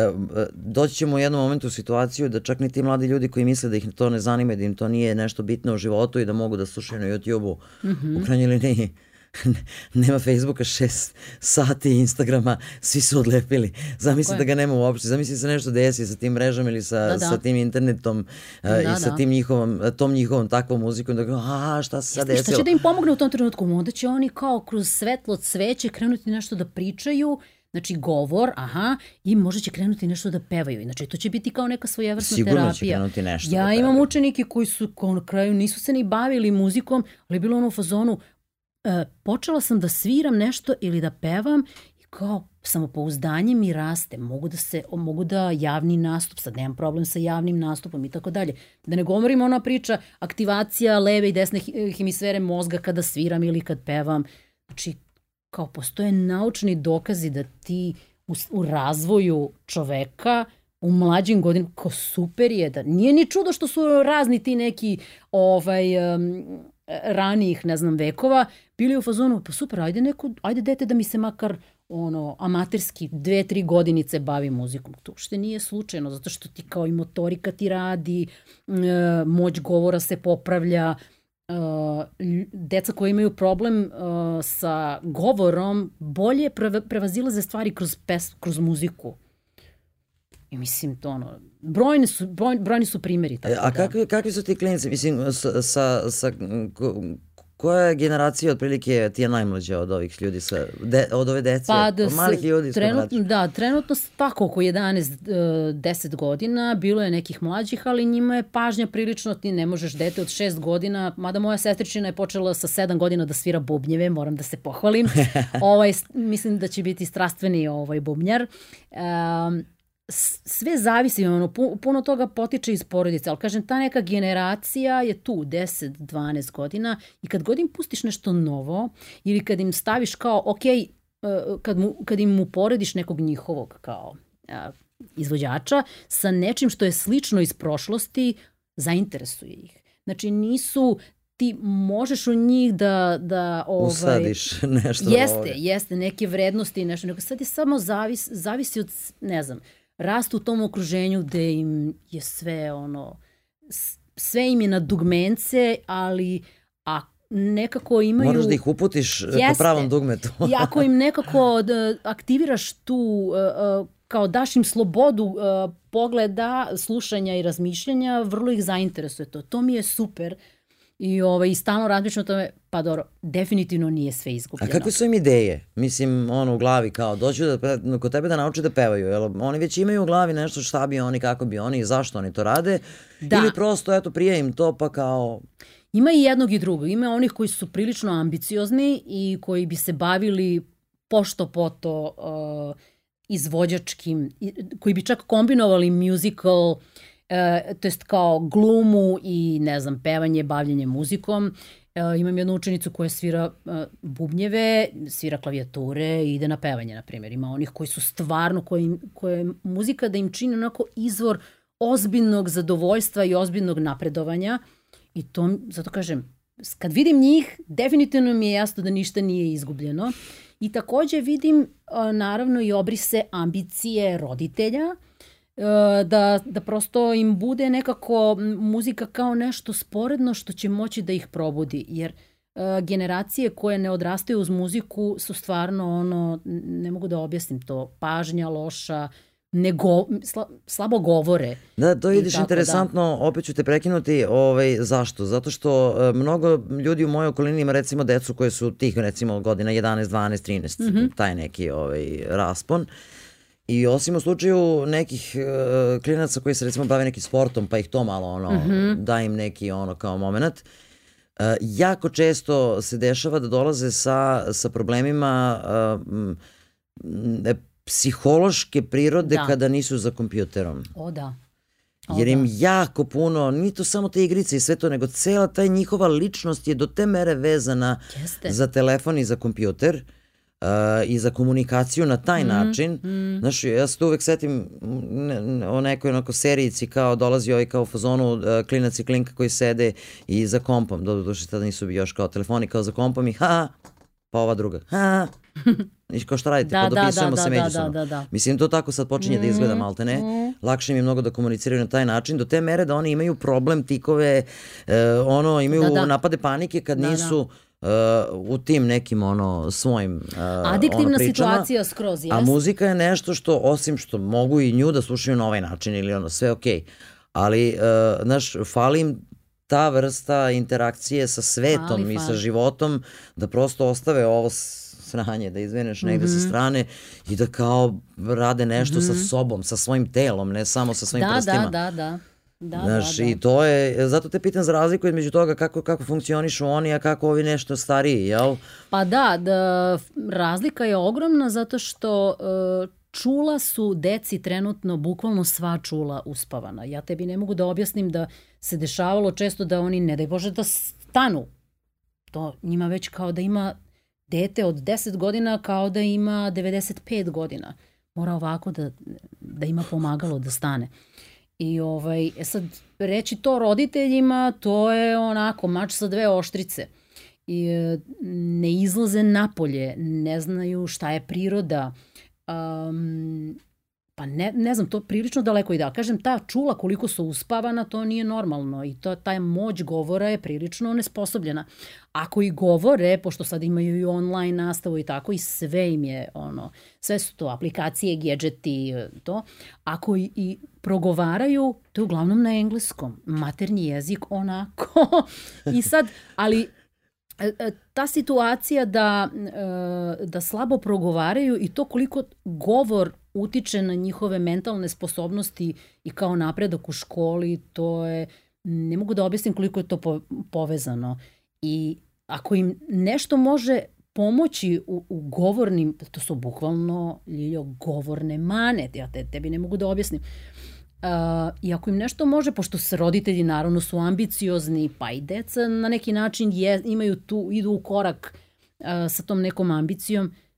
doći ćemo u jednom momentu u situaciju da čak ni ti mladi ljudi koji misle da ih to ne zanima da im to nije nešto bitno u životu i da mogu da slušaju na YouTube-u mm -hmm. u krajnjoj liniji nema Facebooka šest sati Instagrama, svi su odlepili. Zamisli da ga nema uopšte, zamisli se nešto desi sa tim mrežom ili sa, da, da. sa tim internetom da, uh, i sa da. tim njihovom, tom njihovom takvom muzikom, da a šta se sad desilo? Šta će da im pomogne u tom trenutku? Onda će oni kao kroz svetlo cveće krenuti nešto da pričaju, Znači govor, aha, i možda će krenuti nešto da pevaju. Znači to će biti kao neka svojevrsna Sigurno terapija. Sigurno će krenuti nešto ja da imam učenike koji su kao na kraju nisu se ni bavili muzikom, ali bilo ono u fazonu, e, počela sam da sviram nešto ili da pevam i kao samopouzdanje mi raste, mogu da se mogu da javni nastup, sad nemam problem sa javnim nastupom i tako dalje. Da ne govorimo ona priča aktivacija leve i desne hemisfere mozga kada sviram ili kad pevam. Znači, kao postoje naučni dokazi da ti u, u razvoju čoveka u mlađim godinama, kao super je da nije ni čudo što su razni ti neki ovaj, um, ranijih, ne znam, vekova, bili u fazonu, pa super, ajde neko, ajde dete da mi se makar ono, amaterski dve, tri godinice bavi muzikom. To uopšte nije slučajno, zato što ti kao i motorika ti radi, e, moć govora se popravlja, e, deca koji imaju problem e, sa govorom bolje prevazilaze stvari kroz, pes, kroz muziku. I mislim, to ono, brojni su, broj, brojni su primjeri. Tako A da. kakvi, kakvi su ti klinici? Mislim, sa, sa, sa koja generacija otprilike ti je najmlađa od ovih ljudi sa, de, od ove dece, pa da od malih ljudi? Trenutno, da, trenutno tako oko 11, 10 godina, bilo je nekih mlađih, ali njima je pažnja prilično, ti ne možeš dete od 6 godina, mada moja sestričina je počela sa 7 godina da svira bubnjeve, moram da se pohvalim. ovaj, mislim da će biti strastveni ovaj bubnjar. Um, sve zavisi, ono, puno toga potiče iz porodice, ali kažem, ta neka generacija je tu 10-12 godina i kad god im pustiš nešto novo ili kad im staviš kao, ok, e, kad, mu, kad im uporediš nekog njihovog kao a, izvođača sa nečim što je slično iz prošlosti, zainteresuje ih. Znači nisu ti možeš u njih da... da ovaj, Usadiš nešto. Jeste, ovdje. jeste, neke vrednosti i nešto. Nego sad je samo zavis, zavisi od, ne znam, rastu u tom okruženju gde im je sve ono, sve im je na dugmence, ali a nekako imaju... Moraš da ih uputiš Jeste. po pravom dugmetu. I ako im nekako da aktiviraš tu, e, e, kao daš im slobodu pogleda, slušanja i razmišljanja, vrlo ih zainteresuje to. To mi je super. I ovaj, stalno razmišljam o tome, pa dobro, definitivno nije sve izgubljeno. A kakve su im ideje? Mislim, ono u glavi kao, doću da, kod tebe da nauče da pevaju, jel oni već imaju u glavi nešto šta bi oni, kako bi oni i zašto oni to rade? Da. Ili prosto, eto, prije im to pa kao... Ima i jednog i drugog. Ima onih koji su prilično ambiciozni i koji bi se bavili pošto poto uh, izvođačkim, koji bi čak kombinovali musical uh, e, to jest kao glumu i ne znam, pevanje, bavljanje muzikom. E, imam jednu učenicu koja svira e, bubnjeve, svira klavijature i ide na pevanje, na primjer. Ima onih koji su stvarno, koje, koje muzika da im čini onako izvor ozbiljnog zadovoljstva i ozbiljnog napredovanja. I to, zato kažem, kad vidim njih, definitivno mi je jasno da ništa nije izgubljeno. I takođe vidim, naravno, i obrise ambicije roditelja, E, da, da prosto im bude nekako muzika kao nešto sporedno što će moći da ih probudi. Jer generacije koje ne odrastaju uz muziku su stvarno ono, ne mogu da objasnim to, pažnja loša, ne go, sla, slabo govore. Da, to vidiš da. interesantno, da. opet ću te prekinuti, ovaj, zašto? Zato što uh, mnogo ljudi u mojoj okolini ima recimo decu koje su tih recimo godina 11, 12, 13, mm -hmm. taj neki ovaj, raspon. I osim u slučaju nekih uh, klinaca koji se recimo bave nekim sportom, pa ih to malo ono, mm -hmm. da im neki ono kao moment, uh, jako često se dešava da dolaze sa, sa problemima uh, psihološke prirode da. kada nisu za kompjuterom. O da. Jer im da. jako puno, ni to samo te igrice i sve to, nego cela ta njihova ličnost je do te mere vezana Jeste. za telefon i za kompjuter uh, i za komunikaciju na taj mm, način. Mm. Znaš, ja se tu uvek setim o nekoj onako serijici kao dolazi ovaj kao u fazonu uh, klinac i klinka koji sede i za kompom, do duše tada nisu još kao telefoni, kao za kompom i ha, pa ova druga, ha, I kao šta radite? Da, pa dopisujemo da, da, se da, međusobno. Da, da, da. Mislim, to tako sad počinje mm, da izgleda mm, malte ne. Mm. Lakše im je mnogo da komuniciraju na taj način, do te mere da oni imaju problem tikove, e, ono, imaju da, da. napade panike kad da, da. nisu da. Uh, u tim nekim ono svojim uh, adiktivna ono, pričama, situacija skroz jest. a muzika je nešto što osim što mogu i nju da slušaju na ovaj način ili ono sve okej okay. ali uh, znaš fali im ta vrsta interakcije sa svetom fali. i sa životom da prosto ostave ovo sranje, da izveneš negde mm -hmm. sa mhm. strane i da kao rade nešto mm -hmm. sa mhm. sobom, sa svojim telom, ne samo sa svojim da, prstima. Da, da, da. Da, Znaš, da, da. i to je, zato te pitam za razliku između toga kako, kako funkcionišu oni, a kako ovi nešto stariji, jel? Pa da, da razlika je ogromna zato što uh, čula su deci trenutno bukvalno sva čula uspavana. Ja tebi ne mogu da objasnim da se dešavalo često da oni, ne daj Bože, da stanu. To njima već kao da ima dete od 10 godina kao da ima 95 godina. Mora ovako da, da ima pomagalo da stane. I ovaj, e sad, reći to roditeljima, to je onako mač sa dve oštrice. I e, ne izlaze napolje, ne znaju šta je priroda. Um, pa ne, ne znam, to prilično daleko i da. Kažem, ta čula koliko su uspavana, to nije normalno i to, taj moć govora je prilično nesposobljena. Ako i govore, pošto sad imaju i online nastavu i tako, i sve im je, ono, sve su to aplikacije, gadgeti, to. Ako i, i progovaraju, to je uglavnom na engleskom. Maternji jezik onako. I sad, ali e, e, ta situacija da, e, da slabo progovaraju i to koliko govor utiče na njihove mentalne sposobnosti i kao napredak u školi, to je, ne mogu da objasnim koliko je to po, povezano. I ako im nešto može pomoći u, u govornim, to su bukvalno, Ljiljo, govorne mane, ja te, tebi ne mogu da objasnim. Uh, I ako im nešto može, pošto se roditelji naravno su ambiciozni, pa i deca na neki način je, imaju tu, idu u korak uh, sa tom nekom ambicijom, uh,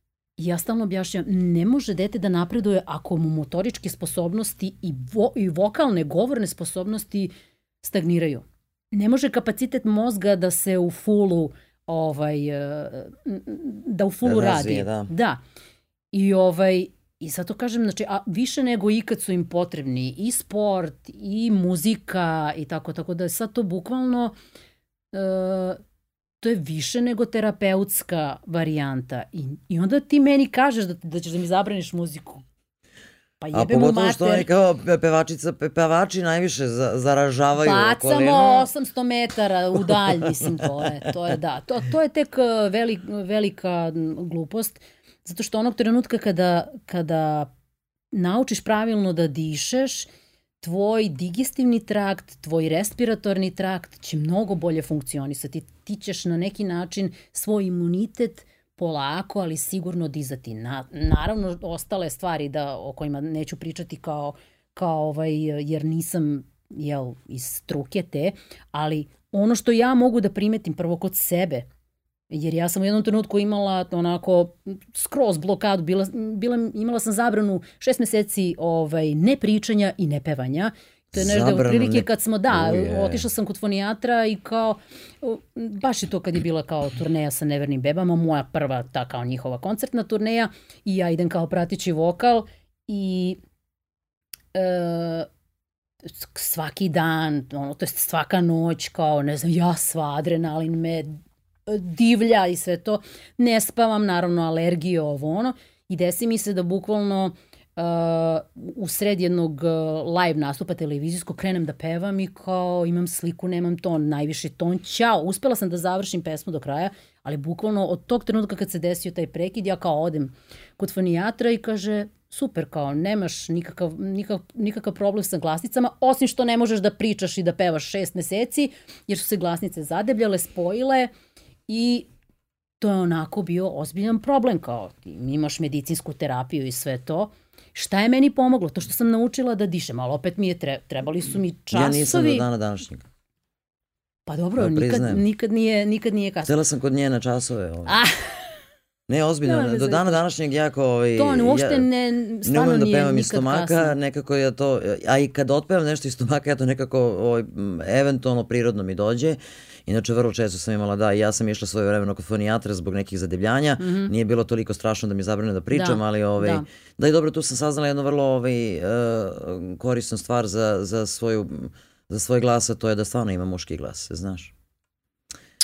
ja stalno objašnjam, ne može dete da napreduje ako mu motoričke sposobnosti i, vo, i vokalne, govorne sposobnosti stagniraju. Ne može kapacitet mozga da se u fulu ovaj, eh, da u fulu razvije, radi. Da. da. I ovaj, I zato kažem, znači, a više nego ikad su im potrebni i sport, i muzika, i tako, tako da sad to bukvalno uh, to je više nego terapeutska varijanta. I, i onda ti meni kažeš da, da ćeš da mi zabraniš muziku. Pa jebe A pogotovo što oni kao pevačica, pevači najviše za, zaražavaju Bacamo okolinu. 800 metara u dalj, mislim, to je, to je da. To, to je tek e, velik, velika glupost, zato što onog trenutka kada, kada naučiš pravilno da dišeš tvoj digestivni trakt, tvoj respiratorni trakt će mnogo bolje funkcionisati. Ti ćeš na neki način svoj imunitet polako, ali sigurno dizati. Na, naravno, ostale stvari da, o kojima neću pričati kao, kao ovaj, jer nisam jel, iz struke te, ali ono što ja mogu da primetim prvo kod sebe, Jer ja sam u jednom trenutku imala onako skroz blokadu, bila, bila, imala sam zabranu šest meseci ovaj, ne pričanja i ne pevanja. To je nešto otprilike ne... kad smo, da, Uje. otišla sam kod fonijatra i kao, baš je to kad je bila kao turneja sa Nevernim bebama, moja prva ta kao njihova koncertna turneja i ja idem kao pratići vokal i e, svaki dan, ono, to je svaka noć, kao, ne znam, ja sva adrenalin me divlja i sve to. Ne spavam, naravno, alergije, ovo ono. I desi mi se da bukvalno uh, u sred jednog uh, live nastupa televizijskog krenem da pevam i kao imam sliku, nemam ton, najviši ton, ćao. Uspela sam da završim pesmu do kraja, ali bukvalno od tog trenutka kad se desio taj prekid, ja kao odem kod fonijatra i kaže, super, kao nemaš nikakav, nikakav, nikakav problem sa glasnicama, osim što ne možeš da pričaš i da pevaš šest meseci, jer su se glasnice zadebljale, spojile i to je onako bio ozbiljan problem, kao ti imaš medicinsku terapiju i sve to. Šta je meni pomoglo? To što sam naučila da dišem, ali opet mi je tre, trebali su mi časovi. Ja nisam do dana današnjeg. Pa dobro, da nikad, nikad, nije, nikad nije kasno. Htela sam kod nje na časove. Ovaj. Ah. Ne, ozbiljno, ne, do dana današnjeg jako... Ovaj, to ne, uopšte ja, ne, stvarno ne umem da pevam iz stomaka, kasno. nekako je to, a i kad otpevam nešto iz stomaka, ja to nekako ovaj, eventualno prirodno mi dođe. Inače, vrlo često sam imala, da, ja sam išla svoje vremeno kod fonijatra zbog nekih zadebljanja. Mm -hmm. Nije bilo toliko strašno da mi zabrane da pričam, da, ali ovaj, da. da i dobro, tu sam saznala jednu vrlo ovaj, uh, korisnu stvar za, za, svoju, za svoj glas, a to je da stvarno ima muški glas, znaš.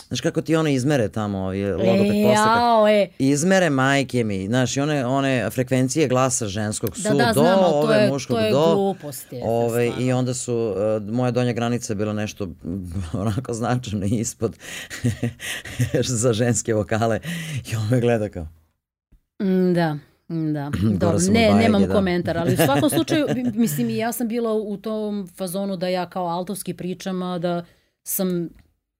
Znaš kako ti one izmere tamo, ovi logoped e, postaka. E. Izmere majke mi, znaš, i one, one frekvencije glasa ženskog su da, da, do, znamo, ove je, muškog to je do. Glupost, je, ove, I onda su, uh, moja donja granica je bila nešto onako značajno ispod za ženske vokale. I on me gleda kao... Mm, da. Da, dobro, ne, bajege, nemam da. komentar, ali u svakom slučaju, mislim, i ja sam bila u tom fazonu da ja kao altovski pričam, a da sam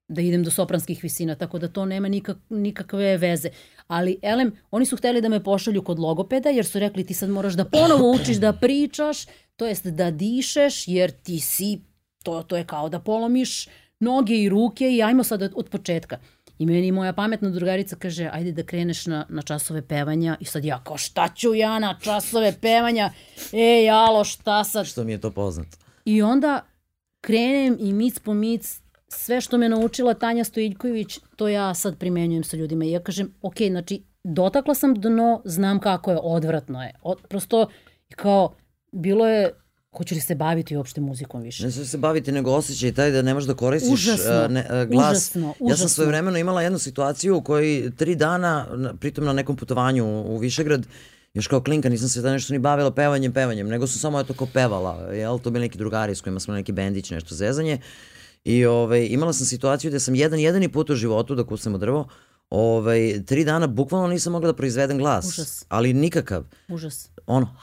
da idem do sopranskih visina, tako da to nema nikak, nikakve veze. Ali, elem, oni su hteli da me pošalju kod logopeda, jer su rekli ti sad moraš da ponovo učiš da pričaš, to jest da dišeš, jer ti si, to, to je kao da polomiš noge i ruke i ajmo sad od, od početka. I meni moja pametna drugarica kaže, ajde da kreneš na, na časove pevanja. I sad ja kao, šta ću ja na časove pevanja? Ej, alo, šta sad? Što mi je to poznato. I onda krenem i mic po mic sve što me naučila Tanja Stojiljković, to ja sad primenjujem sa ljudima. I ja kažem, ok, znači, dotakla sam dno, znam kako je, odvratno je. Od, prosto, kao, bilo je Hoće li se baviti uopšte muzikom više? Ne se baviti, nego osjećaj taj da ne možeš da koristiš užasno, ne, glas. Užasno, užasno. Ja sam svoje vremeno imala jednu situaciju u kojoj tri dana, pritom na nekom putovanju u Višegrad, još kao klinka nisam se da nešto ni bavila pevanjem, pevanjem, nego sam samo eto ko pevala, jel? To bili neki drugari s kojima smo neki bendić, nešto zezanje. I ovaj, imala sam situaciju da sam jedan jedini put u životu da kucam u drvo, ovaj, tri dana bukvalno nisam mogla da proizvedem glas. Užas. Ali nikakav. Užas. Ono,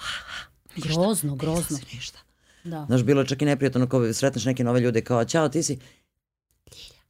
ništa, grozno, grozno. Ništa, ništa. Da. Znaš, bilo je čak i neprijatno kao sretneš neke nove ljude kao, ćao, ti si Ljilja.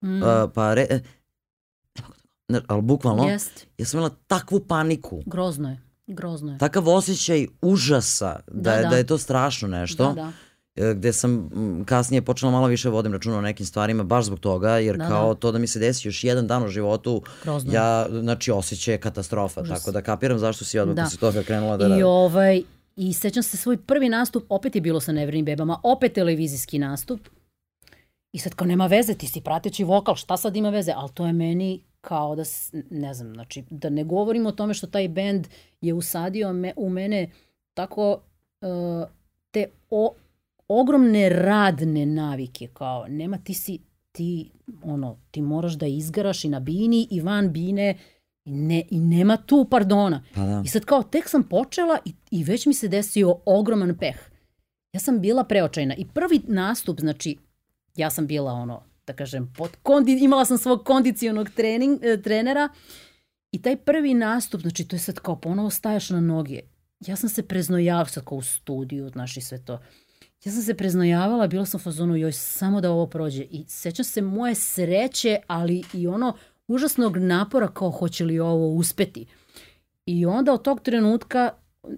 Mm. Uh, pa re, ne mogu da, ali bukvalno, Jest. ja sam imala takvu paniku. Grozno je, grozno je. Takav osjećaj užasa da, da, je, da. da je to strašno nešto. Da, da E, gde sam kasnije počela malo više vodim računa o nekim stvarima baš zbog toga, jer da, kao da. to da mi se desi još jedan dan u životu, Grozno. ja, znači, osjećaj katastrofa, Užas. tako da kapiram zašto si odmah da. posle toga krenula da I radi. ovaj, I sećam se svoj prvi nastup, opet je bilo sa Nevernim bebama, opet televizijski nastup. I sad kao nema veze, ti si prateći vokal, šta sad ima veze? Ali to je meni kao da, ne znam, znači da ne govorimo o tome što taj bend je usadio me, u mene tako uh, te o, ogromne radne navike, kao nema ti si, ti, ono, ti moraš da izgaraš i na bini i van bine i, ne, i nema tu pardona. Pa da. I sad kao tek sam počela i, i već mi se desio ogroman peh. Ja sam bila preočajna i prvi nastup, znači, ja sam bila ono, da kažem, pod kondi, imala sam svog kondicionog trening, e, trenera i taj prvi nastup, znači to je sad kao ponovo staješ na noge. Ja sam se preznojala sad kao u studiju, znaš i sve to. Ja sam se preznojavala, bila sam u fazonu, joj, samo da ovo prođe. I sećam se moje sreće, ali i ono užasnog napora kao hoće li ovo uspeti. I onda od tog trenutka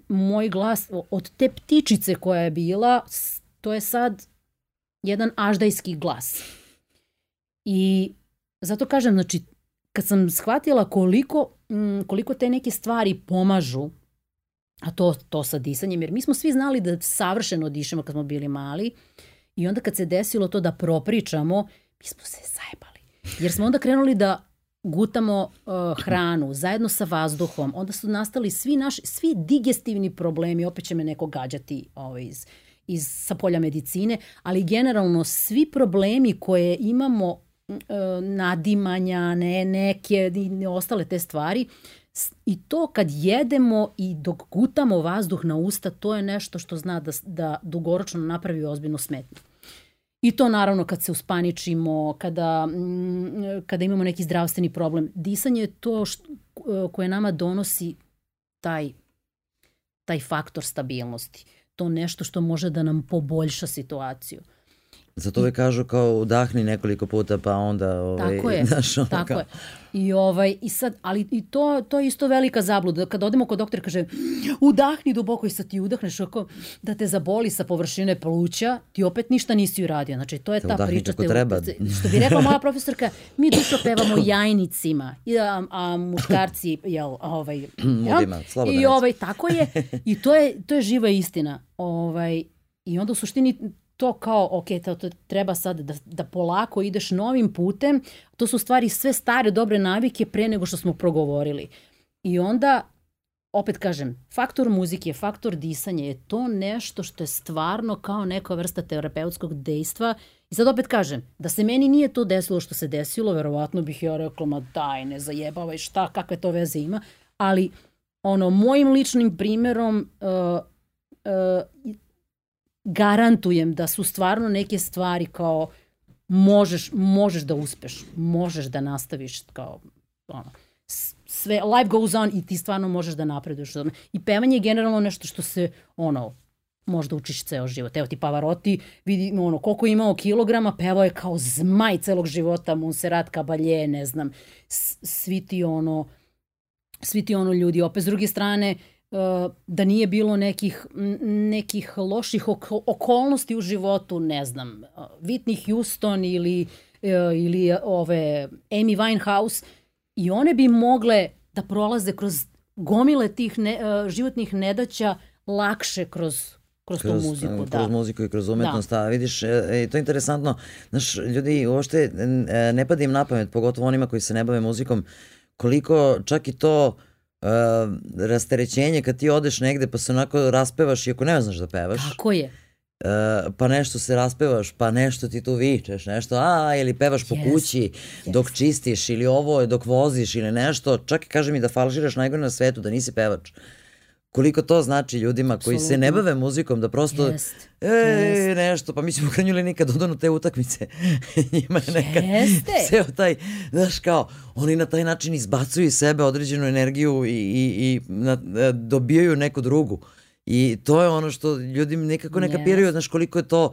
moj glas, od te ptičice koja je bila, to je sad jedan aždajski glas. I zato kažem, znači, kad sam shvatila koliko, koliko te neke stvari pomažu a to, to sa disanjem, jer mi smo svi znali da savršeno dišemo kad smo bili mali i onda kad se desilo to da propričamo, mi smo se zajebali. Jer smo onda krenuli da gutamo uh, hranu zajedno sa vazduhom, onda su nastali svi naši, svi digestivni problemi, opet će me neko gađati ovaj, iz, iz, sa polja medicine, ali generalno svi problemi koje imamo nadimanja, ne, neke i ostale te stvari. I to kad jedemo i dok gutamo vazduh na usta, to je nešto što zna da, da dugoročno napravi ozbiljnu smetnju. I to naravno kad se uspaničimo, kada, mm, kada imamo neki zdravstveni problem. Disanje je to što, koje nama donosi taj, taj faktor stabilnosti. To nešto što može da nam poboljša situaciju. Zato uvek kažu kao udahni nekoliko puta pa onda ovaj tako je, znaš, ono tako kao... je. I ovaj i sad ali i to to je isto velika zabluda kad odemo kod doktora kaže udahni duboko i sad ti udahneš oko da te zaboli sa površine pluća, ti opet ništa nisi uradio. Znači to je te ta priča te treba. što bi rekla moja profesorka, mi dušo pevamo jajnicima, i a, a muškarci jel ovaj Mudima, I ovaj tako je i to je to je živa istina. Ovaj i onda u suštini to kao, ok, to, to treba sad da, da polako ideš novim putem, to su stvari sve stare dobre navike pre nego što smo progovorili. I onda, opet kažem, faktor muzike, faktor disanja je to nešto što je stvarno kao neka vrsta terapeutskog dejstva. I sad opet kažem, da se meni nije to desilo što se desilo, verovatno bih ja rekla, ma daj, ne zajebavaj, šta, kakve to veze ima. Ali, ono, mojim ličnim primerom, uh, uh, garantujem da su stvarno neke stvari kao možeš, možeš da uspeš, možeš da nastaviš kao ono, sve, life goes on i ti stvarno možeš da napreduješ. I pevanje je generalno nešto što se, ono, možda učiš ceo život. Evo ti Pavarotti, vidi ono, koliko je imao kilograma, pevao je kao zmaj celog života, Monserrat Caballé, ne znam, svi ti ono, svi ti ono ljudi. Opet s druge strane, da nije bilo nekih, nekih loših okolnosti u životu, ne znam, Whitney Houston ili, e, ili ove Amy Winehouse i one bi mogle da prolaze kroz gomile tih ne, e, životnih nedaća lakše kroz kroz, kroz tu muziku, kroz da. Kroz muziku i kroz umetnost, da. a vidiš, e, to je interesantno, znaš, ljudi uopšte ne pada im na pamet, pogotovo onima koji se ne bave muzikom, koliko čak i to uh, uh, rasterećenje kad ti odeš negde pa se onako raspevaš iako ne znaš da pevaš. Tako je. Uh, pa nešto se raspevaš, pa nešto ti tu vičeš, nešto, a, ili pevaš po yes. kući yes. dok čistiš, ili ovo dok voziš, ili nešto, čak i kaže mi da falširaš najgore na svetu, da nisi pevač koliko to znači ljudima koji Absolutno. se ne bave muzikom, da prosto, Jest. e, Jest. nešto, pa mi ćemo krenjuli nikad odano te utakmice. Njima je nekad Jeste. ceo taj, znaš kao, oni na taj način izbacuju iz sebe određenu energiju i, i, i na, e, dobijaju neku drugu. I to je ono što ljudi nekako ne kapiraju, znaš koliko je to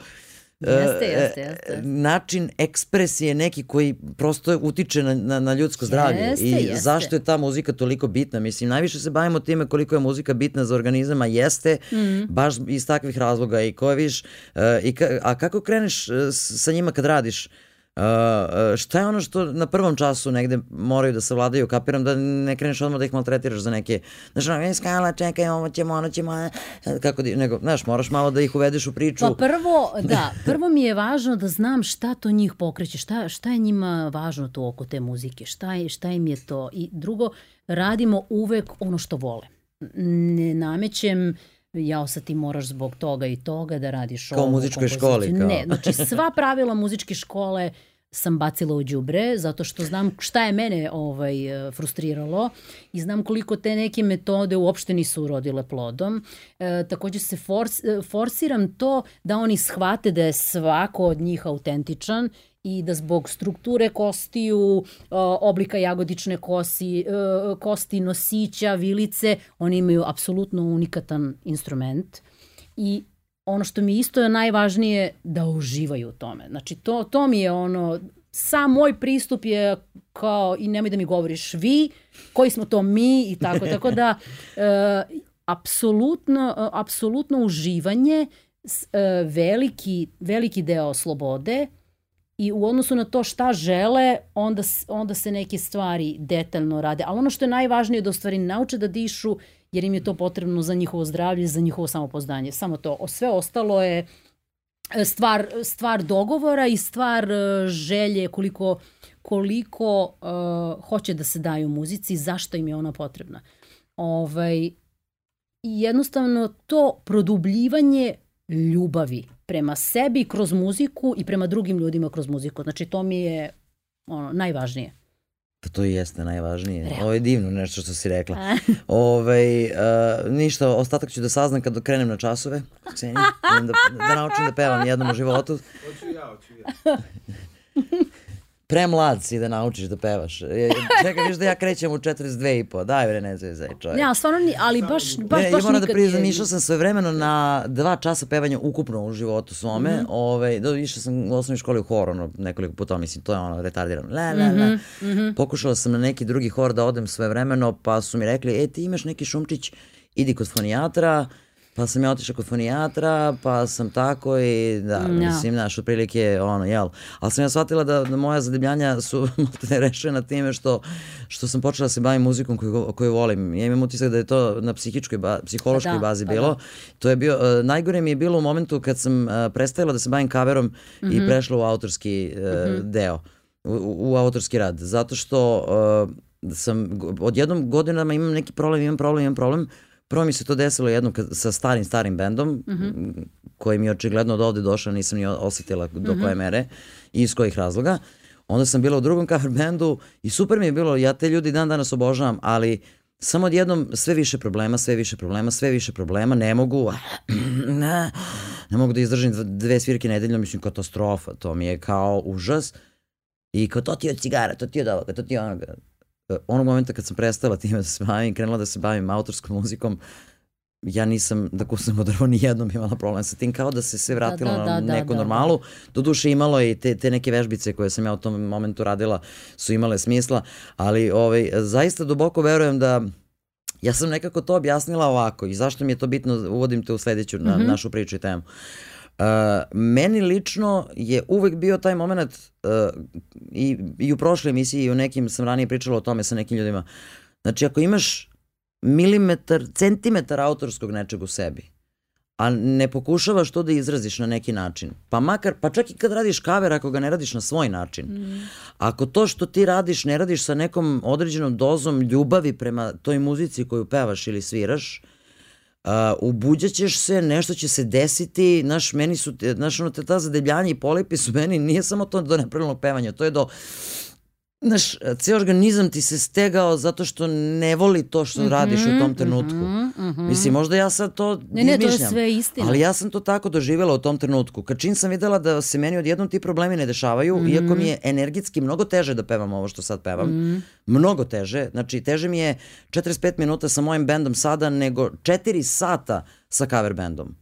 Jeste, jeste, jeste. način ekspresije neki koji prosto utiče na, na, na ljudsko zdravlje jeste, i jeste. zašto je ta muzika toliko bitna. Mislim, najviše se bavimo time koliko je muzika bitna za organizam, a jeste mm. baš iz takvih razloga i koje viš, uh, i ka, a kako kreneš sa njima kad radiš? Uh, šta je ono što na prvom času negde moraju da se vladaju, kapiram da ne kreneš odmah da ih maltretiraš za neke, znaš, ono, skala, čekaj, ovo ćemo, ono ćemo, kako, nego, znaš, moraš malo da ih uvedeš u priču. Pa prvo, da, prvo mi je važno da znam šta to njih pokreće, šta, šta je njima važno to oko te muzike, šta, je, šta im je to. I drugo, radimo uvek ono što vole. Ne namećem jao sad ti moraš zbog toga i toga da radiš kao u muzičkoj školi. Kao. Ne, znači sva pravila muzičke škole sam bacila u đubre zato što znam šta je mene ovaj frustriralo i znam koliko te neke metode uopšte nisu urodile plodom. E, takođe se fors, forsiram to da oni shvate da je svako od njih autentičan i da zbog strukture kostiju, oblika jagodične kosi, e, kosti, nosića, vilice, oni imaju apsolutno unikatan instrument i ono što mi isto je najvažnije da uživaju u tome. Znači to, to mi je ono, sam moj pristup je kao i nemoj da mi govoriš vi, koji smo to mi i tako, tako da e, apsolutno, apsolutno uživanje, e, veliki, veliki deo slobode, i u odnosu na to šta žele, onda, onda se neke stvari detaljno rade. Ali ono što je najvažnije je da u stvari nauče da dišu, jer im je to potrebno za njihovo zdravlje, za njihovo samopoznanje. Samo to. O sve ostalo je e, stvar, stvar dogovora i stvar e, želje koliko, koliko uh, hoće da se daju muzici, zašto im je ona potrebna. Ovaj, jednostavno to produbljivanje ljubavi prema sebi kroz muziku i prema drugim ljudima kroz muziku. Znači to mi je ono, najvažnije. Pa to i jeste najvažnije. Realno. Ovo je divno nešto što si rekla. Ovaj, uh, ništa, ostatak ću da saznam kad krenem na časove. Ceni, da, da naučim da pevam jednom u životu. Hoću ja, hoću ja. Premlad si da naučiš da pevaš. Čekaj, viš da ja krećem u 42 i po. Daj bre, ne zvezaj čovjek. Ne, ali stvarno, ni, ali baš, baš, ne, baš ja moram da nikad priznam, nije- išao sam sve vremeno na dva časa pevanja ukupno u životu svome. Mhm. ovaj, do, išao sam u osnovnoj školi u hor, ono, nekoliko puta, mislim, to je ono retardirano. La, la, la. Mhm, Pokušala sam na neki drugi hor da odem sve vremeno, pa su mi rekli, e, ti imaš neki šumčić, idi kod fonijatra, Pa sam ja otišla kod fonijatra, pa sam tako i da, Ja. mislim, znaš, otprilike, ono, jel. Ali sam ja shvatila da, da moja zadebljanja su ne rešena time što, što sam počela da se bavim muzikom koju, koju volim. Ja imam utisak da je to na psihičkoj, ba, psihološkoj Pa da, bazi pa bilo. da. To je bio, uh, najgore mi je bilo u momentu kad sam uh, prestajala da se bavim kaverom Mhm. i prešla u autorski uh, deo, u, u, autorski rad. Zato što uh, sam odjednom godinama imam neki problem, imam problem, imam problem. Prvo mi se to desilo jednom kad, sa starim, starim bendom, koji mi je očigledno od ovde došao, nisam ni osetila do koje mere i iz kojih razloga. Onda sam bila u drugom cover bendu i super mi je bilo, ja te ljudi dan danas obožavam, ali samo odjednom sve više problema, sve više problema, sve više problema, ne mogu, ne, ne mogu da izdržim dv- dve svirke nedeljno, mislim katastrofa, to mi je kao užas. I kao to ti je od cigara, to ti je od ovoga, to ti je onoga. E, Onog momenta kad sam prestala time da se bavim, krenula da se bavim autorskom muzikom, ja nisam da kusnem od drvo ni jednom imala problem sa tim, kao da se sve vratilo da, da, na da, neku da, normalu. Doduše imalo je i te, te neke vežbice koje sam ja u tom momentu radila su imale smisla, ali ovaj, zaista duboko verujem da ja sam nekako to objasnila ovako i zašto mi je to bitno, uvodim te u sledeću na, našu priču i temu. Uh, meni lično je uvek bio taj moment uh, i, i u prošloj emisiji i u nekim sam ranije pričala o tome sa nekim ljudima. Znači ako imaš milimetar, centimetar autorskog nečeg u sebi, a ne pokušavaš to da izraziš na neki način, pa makar, pa čak i kad radiš kaver ako ga ne radiš na svoj način, ako to što ti radiš ne radiš sa nekom određenom dozom ljubavi prema toj muzici koju pevaš ili sviraš, Uh, ubuđaćeš se, nešto će se desiti, znaš, meni su, znaš, ono, ta zadebljanja i polipi su meni, nije samo to do nepravilnog pevanja, to je do, znaš, cijel organizam ti se stegao zato što ne voli to što radiš u tom trenutku. Mislim, možda ja sad to Mhm, Ne, ne, to je sve istina. Ali ja sam to tako doživjela u tom trenutku. Kad čim sam videla da se meni odjednom ti problemi ne dešavaju, Mhm. iako mi je energetski mnogo teže da pevam ovo što sad pevam, Mhm. mnogo teže, znači teže mi je 45 minuta sa mojim bendom sada nego 4 sata sa cover bendom.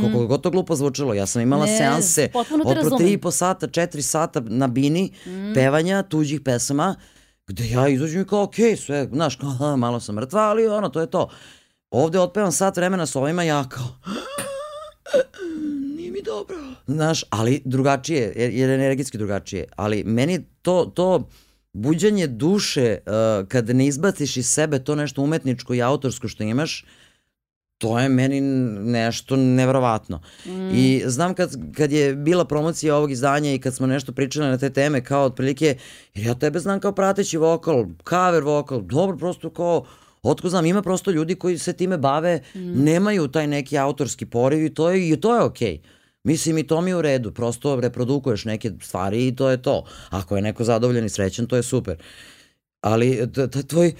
Koliko god to glupo zvučalo, ja sam imala. Ne, seanse od po razumem. 3,5 sata, 4 sata na bini, Mhm. pevanja tuđih pesama, gde ja izađem i kao, okej, sve, znaš, kao, aha, malo sam mrtva, ali ono, to je to. Ovde otpevam sat vremena s ovima, ja kao, nije mi dobro. Znaš, ali drugačije, jer, jer je energetski drugačije. Ali meni to, to buđanje duše, uh, kad ne izbaciš iz sebe to nešto umetničko i autorsko što imaš, to je meni nešto neverovatno. Mm. I znam kad, kad je bila promocija ovog izdanja i kad smo nešto pričali na te teme, kao otprilike, jer ja tebe znam kao prateći vokal, cover vokal, dobro, prosto kao, otko znam, ima prosto ljudi koji se time bave, mm. nemaju taj neki autorski poriv i to je, i to je okej. Okay. Mislim i to mi je u redu, prosto reprodukuješ neke stvari i to je to. Ako je neko zadovoljan i srećan, to je super. Ali tvoj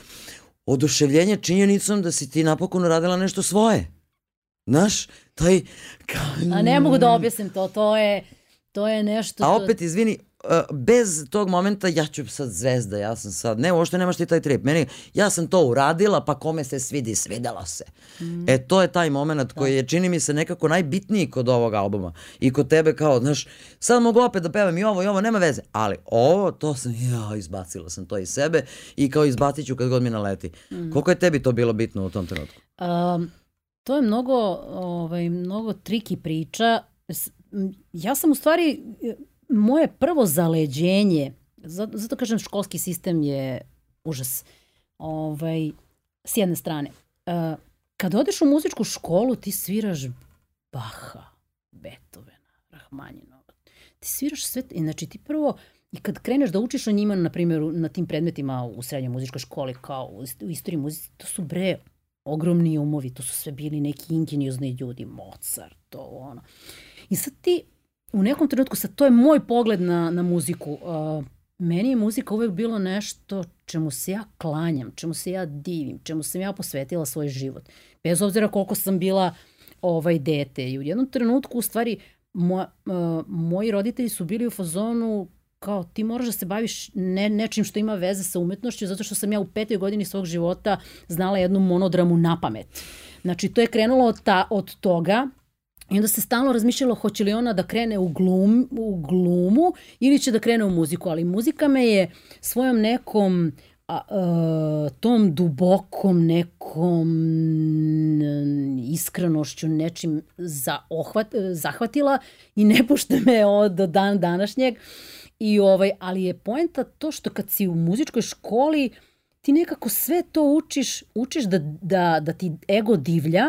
oduševljenje činjenicom da si ti napokon uradila nešto svoje. Znaš, taj... Ka... A ne mogu da objasnim to, to je, to je nešto... A opet, izvini, bez tog momenta ja ću sad zvezda, ja sam sad, ne, uopšte nemaš ti taj trip. Meni, ja sam to uradila, pa kome se svidi, svidelo se. Mm. E, to je taj moment koji je, čini mi se, nekako najbitniji kod ovog albuma. I kod tebe kao, znaš, sad mogu opet da pevam i ovo i ovo, nema veze. Ali ovo, to sam, ja, izbacila sam to iz sebe i kao izbacit ću kad god mi naleti. Mm. Koliko je tebi to bilo bitno u tom trenutku? Um, to je mnogo, ovaj, mnogo triki priča. Ja sam u stvari, e, moje prvo zaleđenje, zato, kažem školski sistem je užas. Ovaj, s jedne strane. Uh, kad odeš u muzičku školu, ti sviraš Baha, Beethovena, Rahmanjinova. Ti sviraš sve, znači ti prvo, i kad kreneš da učiš o njima, na primjer, na tim predmetima u srednjoj muzičkoj školi, kao u istoriji muzici, to su bre, ogromni umovi, to su sve bili neki ingeniozni ljudi, Mozart, to ono. I sad ti u nekom trenutku, sad to je moj pogled na, na muziku, uh, meni je muzika uvek bilo nešto čemu se ja klanjam, čemu se ja divim, čemu sam ja posvetila svoj život. Bez obzira koliko sam bila ovaj dete. I u jednom trenutku, u stvari, mo, uh, moji roditelji su bili u fazonu kao ti moraš da se baviš ne, nečim što ima veze sa umetnošću, zato što sam ja u petoj godini svog života znala jednu monodramu na pamet. Znači, to je krenulo od, ta, od toga I onda se stalno razmišljalo hoće li ona da krene u, glum, u glumu ili će da krene u muziku, ali muzika me je svojom nekom a, a, tom dubokom nekom iskrenošću nečim za ohvat, zahvatila i ne pušta me od dan današnjeg. I ovaj, ali je poenta to što kad si u muzičkoj školi ti nekako sve to učiš, učiš da, da, da ti ego divlja,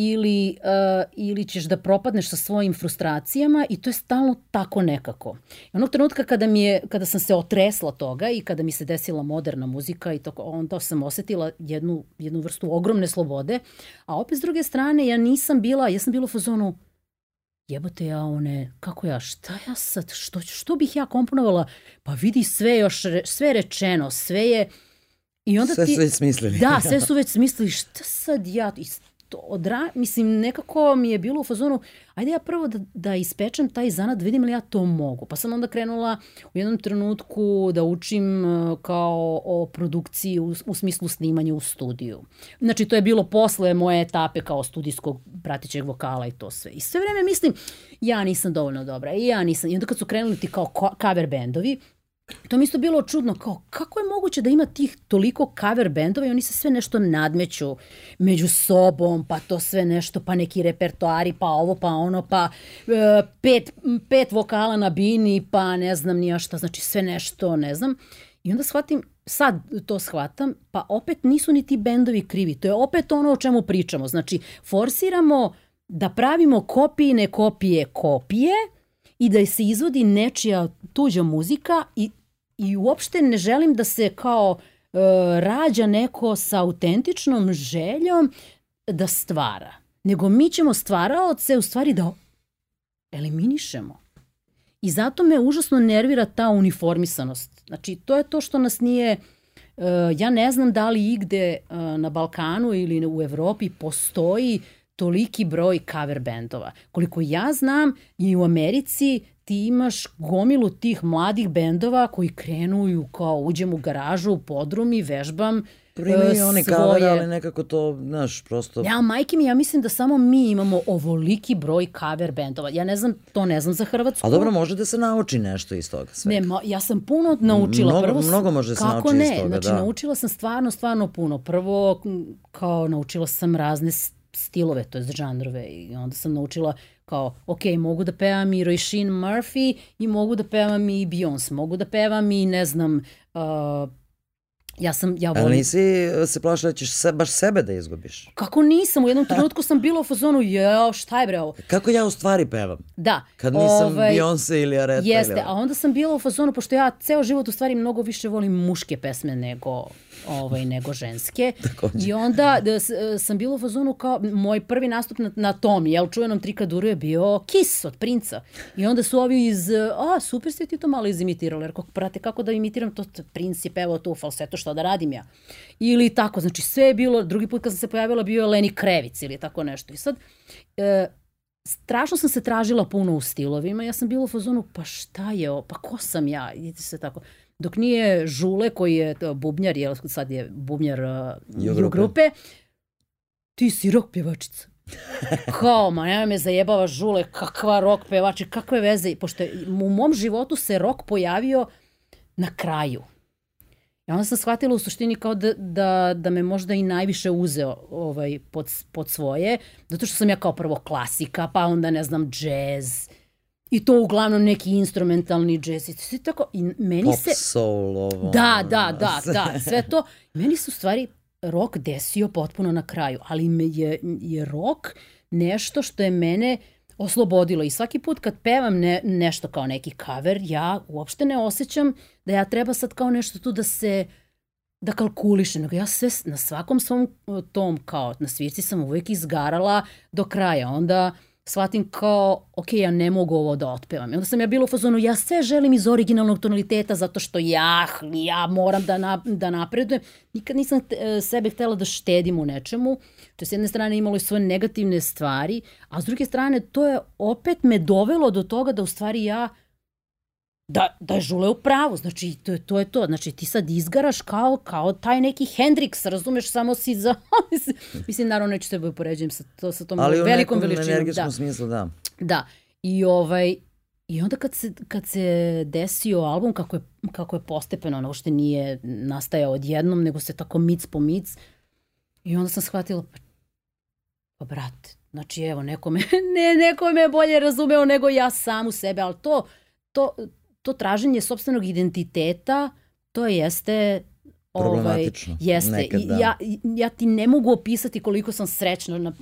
ili, uh, ili ćeš da propadneš sa svojim frustracijama i to je stalno tako nekako. I onog trenutka kada, mi je, kada sam se otresla toga i kada mi se desila moderna muzika i to, onda sam osetila jednu, jednu vrstu ogromne slobode, a opet s druge strane ja nisam bila, ja sam bila u fazonu jebote ja one, kako ja, šta ja sad, što, što bih ja komponovala? Pa vidi sve još, sve rečeno, sve je... I onda sve ti, su već smislili. Da, sve su već smislili, šta sad ja, to odra, mislim, nekako mi je bilo u fazonu, ajde ja prvo da, da ispečem taj zanat, vidim li ja to mogu. Pa sam onda krenula u jednom trenutku da učim e, kao o produkciji u, u smislu snimanja u studiju. Znači, to je bilo posle moje etape kao studijskog pratićeg vokala i to sve. I sve vreme mislim, ja nisam dovoljno dobra i ja nisam. I onda kad su krenuli ti kao cover bendovi, To mi isto bilo čudno, kao kako je moguće da ima tih toliko cover bendova i oni se sve nešto nadmeću među sobom, pa to sve nešto, pa neki repertoari, pa ovo, pa ono, pa e, pet, pet vokala na bini, pa ne znam nija šta, znači sve nešto, ne znam. I onda shvatim, sad to shvatam, pa opet nisu ni ti bendovi krivi. To je opet ono o čemu pričamo. Znači, forsiramo da pravimo kopijine kopije kopije i da se izvodi nečija tuđa muzika i i uopšte ne želim da se kao e, rađa neko sa autentičnom željom da stvara. Nego mi ćemo stvaraoce u stvari da eliminišemo. I zato me užasno nervira ta uniformisanost. Znači, to je to što nas nije... Uh, ja ne znam da li igde uh, na Balkanu ili u Evropi postoji toliki broj cover bendova. Koliko ja znam, i u Americi ti imaš gomilu tih mladih bendova koji krenuju kao uđem u garažu, u podrum i vežbam Prime i oni cover, ali nekako to, znaš, prosto... Ja, majke mi, ja mislim da samo mi imamo ovoliki broj cover bendova. Ja ne znam, to ne znam za Hrvatsku. A dobro, može da se nauči nešto iz toga svega. Ne, ma, ja sam puno naučila. Mnogo, Prvo, mnogo može da se nauči ne? iz toga, znači, da. naučila sam stvarno, stvarno puno. Prvo, kao naučila sam razne stilove, to je žanrove i onda sam naučila kao, ok, mogu da pevam i Roisin Murphy i mogu da pevam i Beyoncé, mogu da pevam i ne znam, uh, Ja sam, ja volim... Ali nisi se plašila da ćeš se, baš sebe da izgubiš? Kako nisam? U jednom trenutku sam bila u fazonu, jao, šta je bre ovo? Kako ja u stvari pevam? Da. Kad nisam ovaj, Beyoncé ili Areta Jeste, ili... a onda sam bila u fazonu, pošto ja ceo život u stvari mnogo više volim muške pesme nego ovaj, nego ženske. I onda da, sam bila u fazonu kao, moj prvi nastup na, na tom, jel, čuvenom trikaduru je bio Kiss od Princa. I onda su ovi iz, a, super ste ti to malo izimitirali, jer kako, prate, kako da imitiram to, Princ je pevao tu falseto, šta da radim ja. Ili tako, znači sve je bilo, drugi put kad sam se pojavila bio je Leni Krevic ili tako nešto. I sad, e, strašno sam se tražila puno u stilovima, ja sam bila u fazonu, pa šta je ovo, pa ko sam ja, idite se tako. Dok nije Žule koji je bubnjar, jel sad je bubnjar uh, grupe. grupe, ti si rok pjevačica. Kao, ma nema me zajebava Žule, kakva rok pevači, kakve veze. Pošto je, u mom životu se rok pojavio na kraju. I onda sam shvatila u suštini kao da, da, da me možda i najviše uzeo ovaj, pod, pod svoje, zato što sam ja kao prvo klasika, pa onda ne znam, džez, I to uglavnom neki instrumentalni džez i sve tako. I meni Pop se... soul ovo. Da, da, da, da, sve to. Meni se u stvari rok desio potpuno na kraju, ali me je, je rok nešto što je mene oslobodilo i svaki put kad pevam ne, nešto kao neki cover, ja uopšte ne osjećam da ja treba sad kao nešto tu da se da kalkulišem, nego ja sve na svakom svom tom kao na svirci sam uvijek izgarala do kraja. Onda shvatim kao, ok, ja ne mogu ovo da otpevam. I onda sam ja bila u fazonu, ja sve želim iz originalnog tonaliteta zato što ja, ja moram da, na, da napredujem. Nikad nisam te, sebe htela da štedim u nečemu. To je s jedne strane imalo i svoje negativne stvari, a s druge strane to je opet me dovelo do toga da u stvari ja da, da je Žule u pravu, znači to je, to je to, znači ti sad izgaraš kao, kao taj neki Hendrix, razumeš, samo si za, mislim, naravno neću tebe upoređujem sa, to, sa tom Ali velikom veličinom. Ali u nekom da. smislu, da. Da, i ovaj, I onda kad se, kad se desio album, kako je, kako je postepeno, ono što nije nastajao odjednom, nego se tako mic po mic, i onda sam shvatila, pa, pa brate, znači evo, neko me, ne, neko me je bolje razumeo nego ja sam u sebe, ali to, to, to traženje sobstvenog identiteta, to jeste ovaj, jeste. Nekad, da. ja, ja ti ne mogu opisati koliko sam srećna na,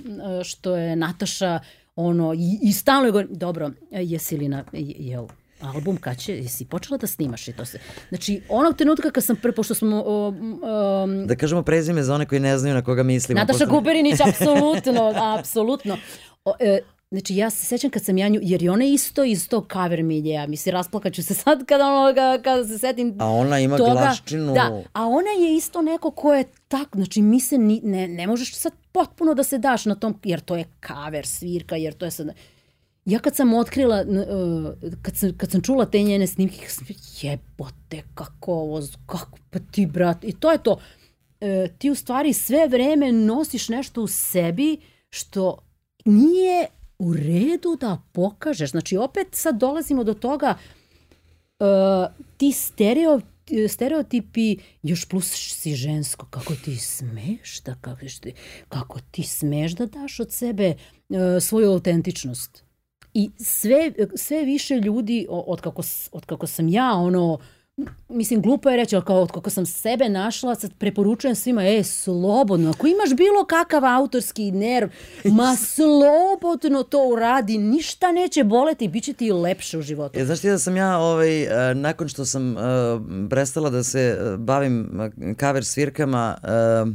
što je Nataša ono, i, i stalno je govorim, dobro, jesi li na, jel, album kad će, jesi počela da snimaš i to se. Znači, onog trenutka kad sam prvo, pošto smo... Um, da kažemo prezime za one koji ne znaju na koga mislimo. Nataša posto... Kuperinić, apsolutno, apsolutno. O, e, Znači, ja se sećam kad sam ja nju, jer je ona isto iz tog cover miljeja, mislim, rasplakaću se sad kada, ono, kada se setim A ona ima toga, glaščinu. Da, a ona je isto neko ko je tak, znači, mi se ni, ne, ne možeš sad potpuno da se daš na tom, jer to je cover, svirka, jer to je sad... Ja kad sam otkrila, uh, kad sam, kad sam čula te njene snimke, jebote, kako ovo, kako, pa ti, brat, i to je to. Uh, ti u stvari sve vreme nosiš nešto u sebi što nije u redu da pokažeš. Znači, opet sad dolazimo do toga uh, ti stereo, stereotipi, još plus si žensko, kako ti smeš da, kako, ti, kako ti smeš da daš od sebe uh, svoju autentičnost. I sve, sve više ljudi, od kako, od kako sam ja, ono, mislim, glupo je reći, ali kao kako sam sebe našla, sad preporučujem svima, e, slobodno, ako imaš bilo kakav autorski nerv, ma slobodno to uradi, ništa neće boleti, bit će ti lepše u životu. E, znaš ti da sam ja, ovaj, e, nakon što sam uh, prestala da se e, bavim cover svirkama, uh,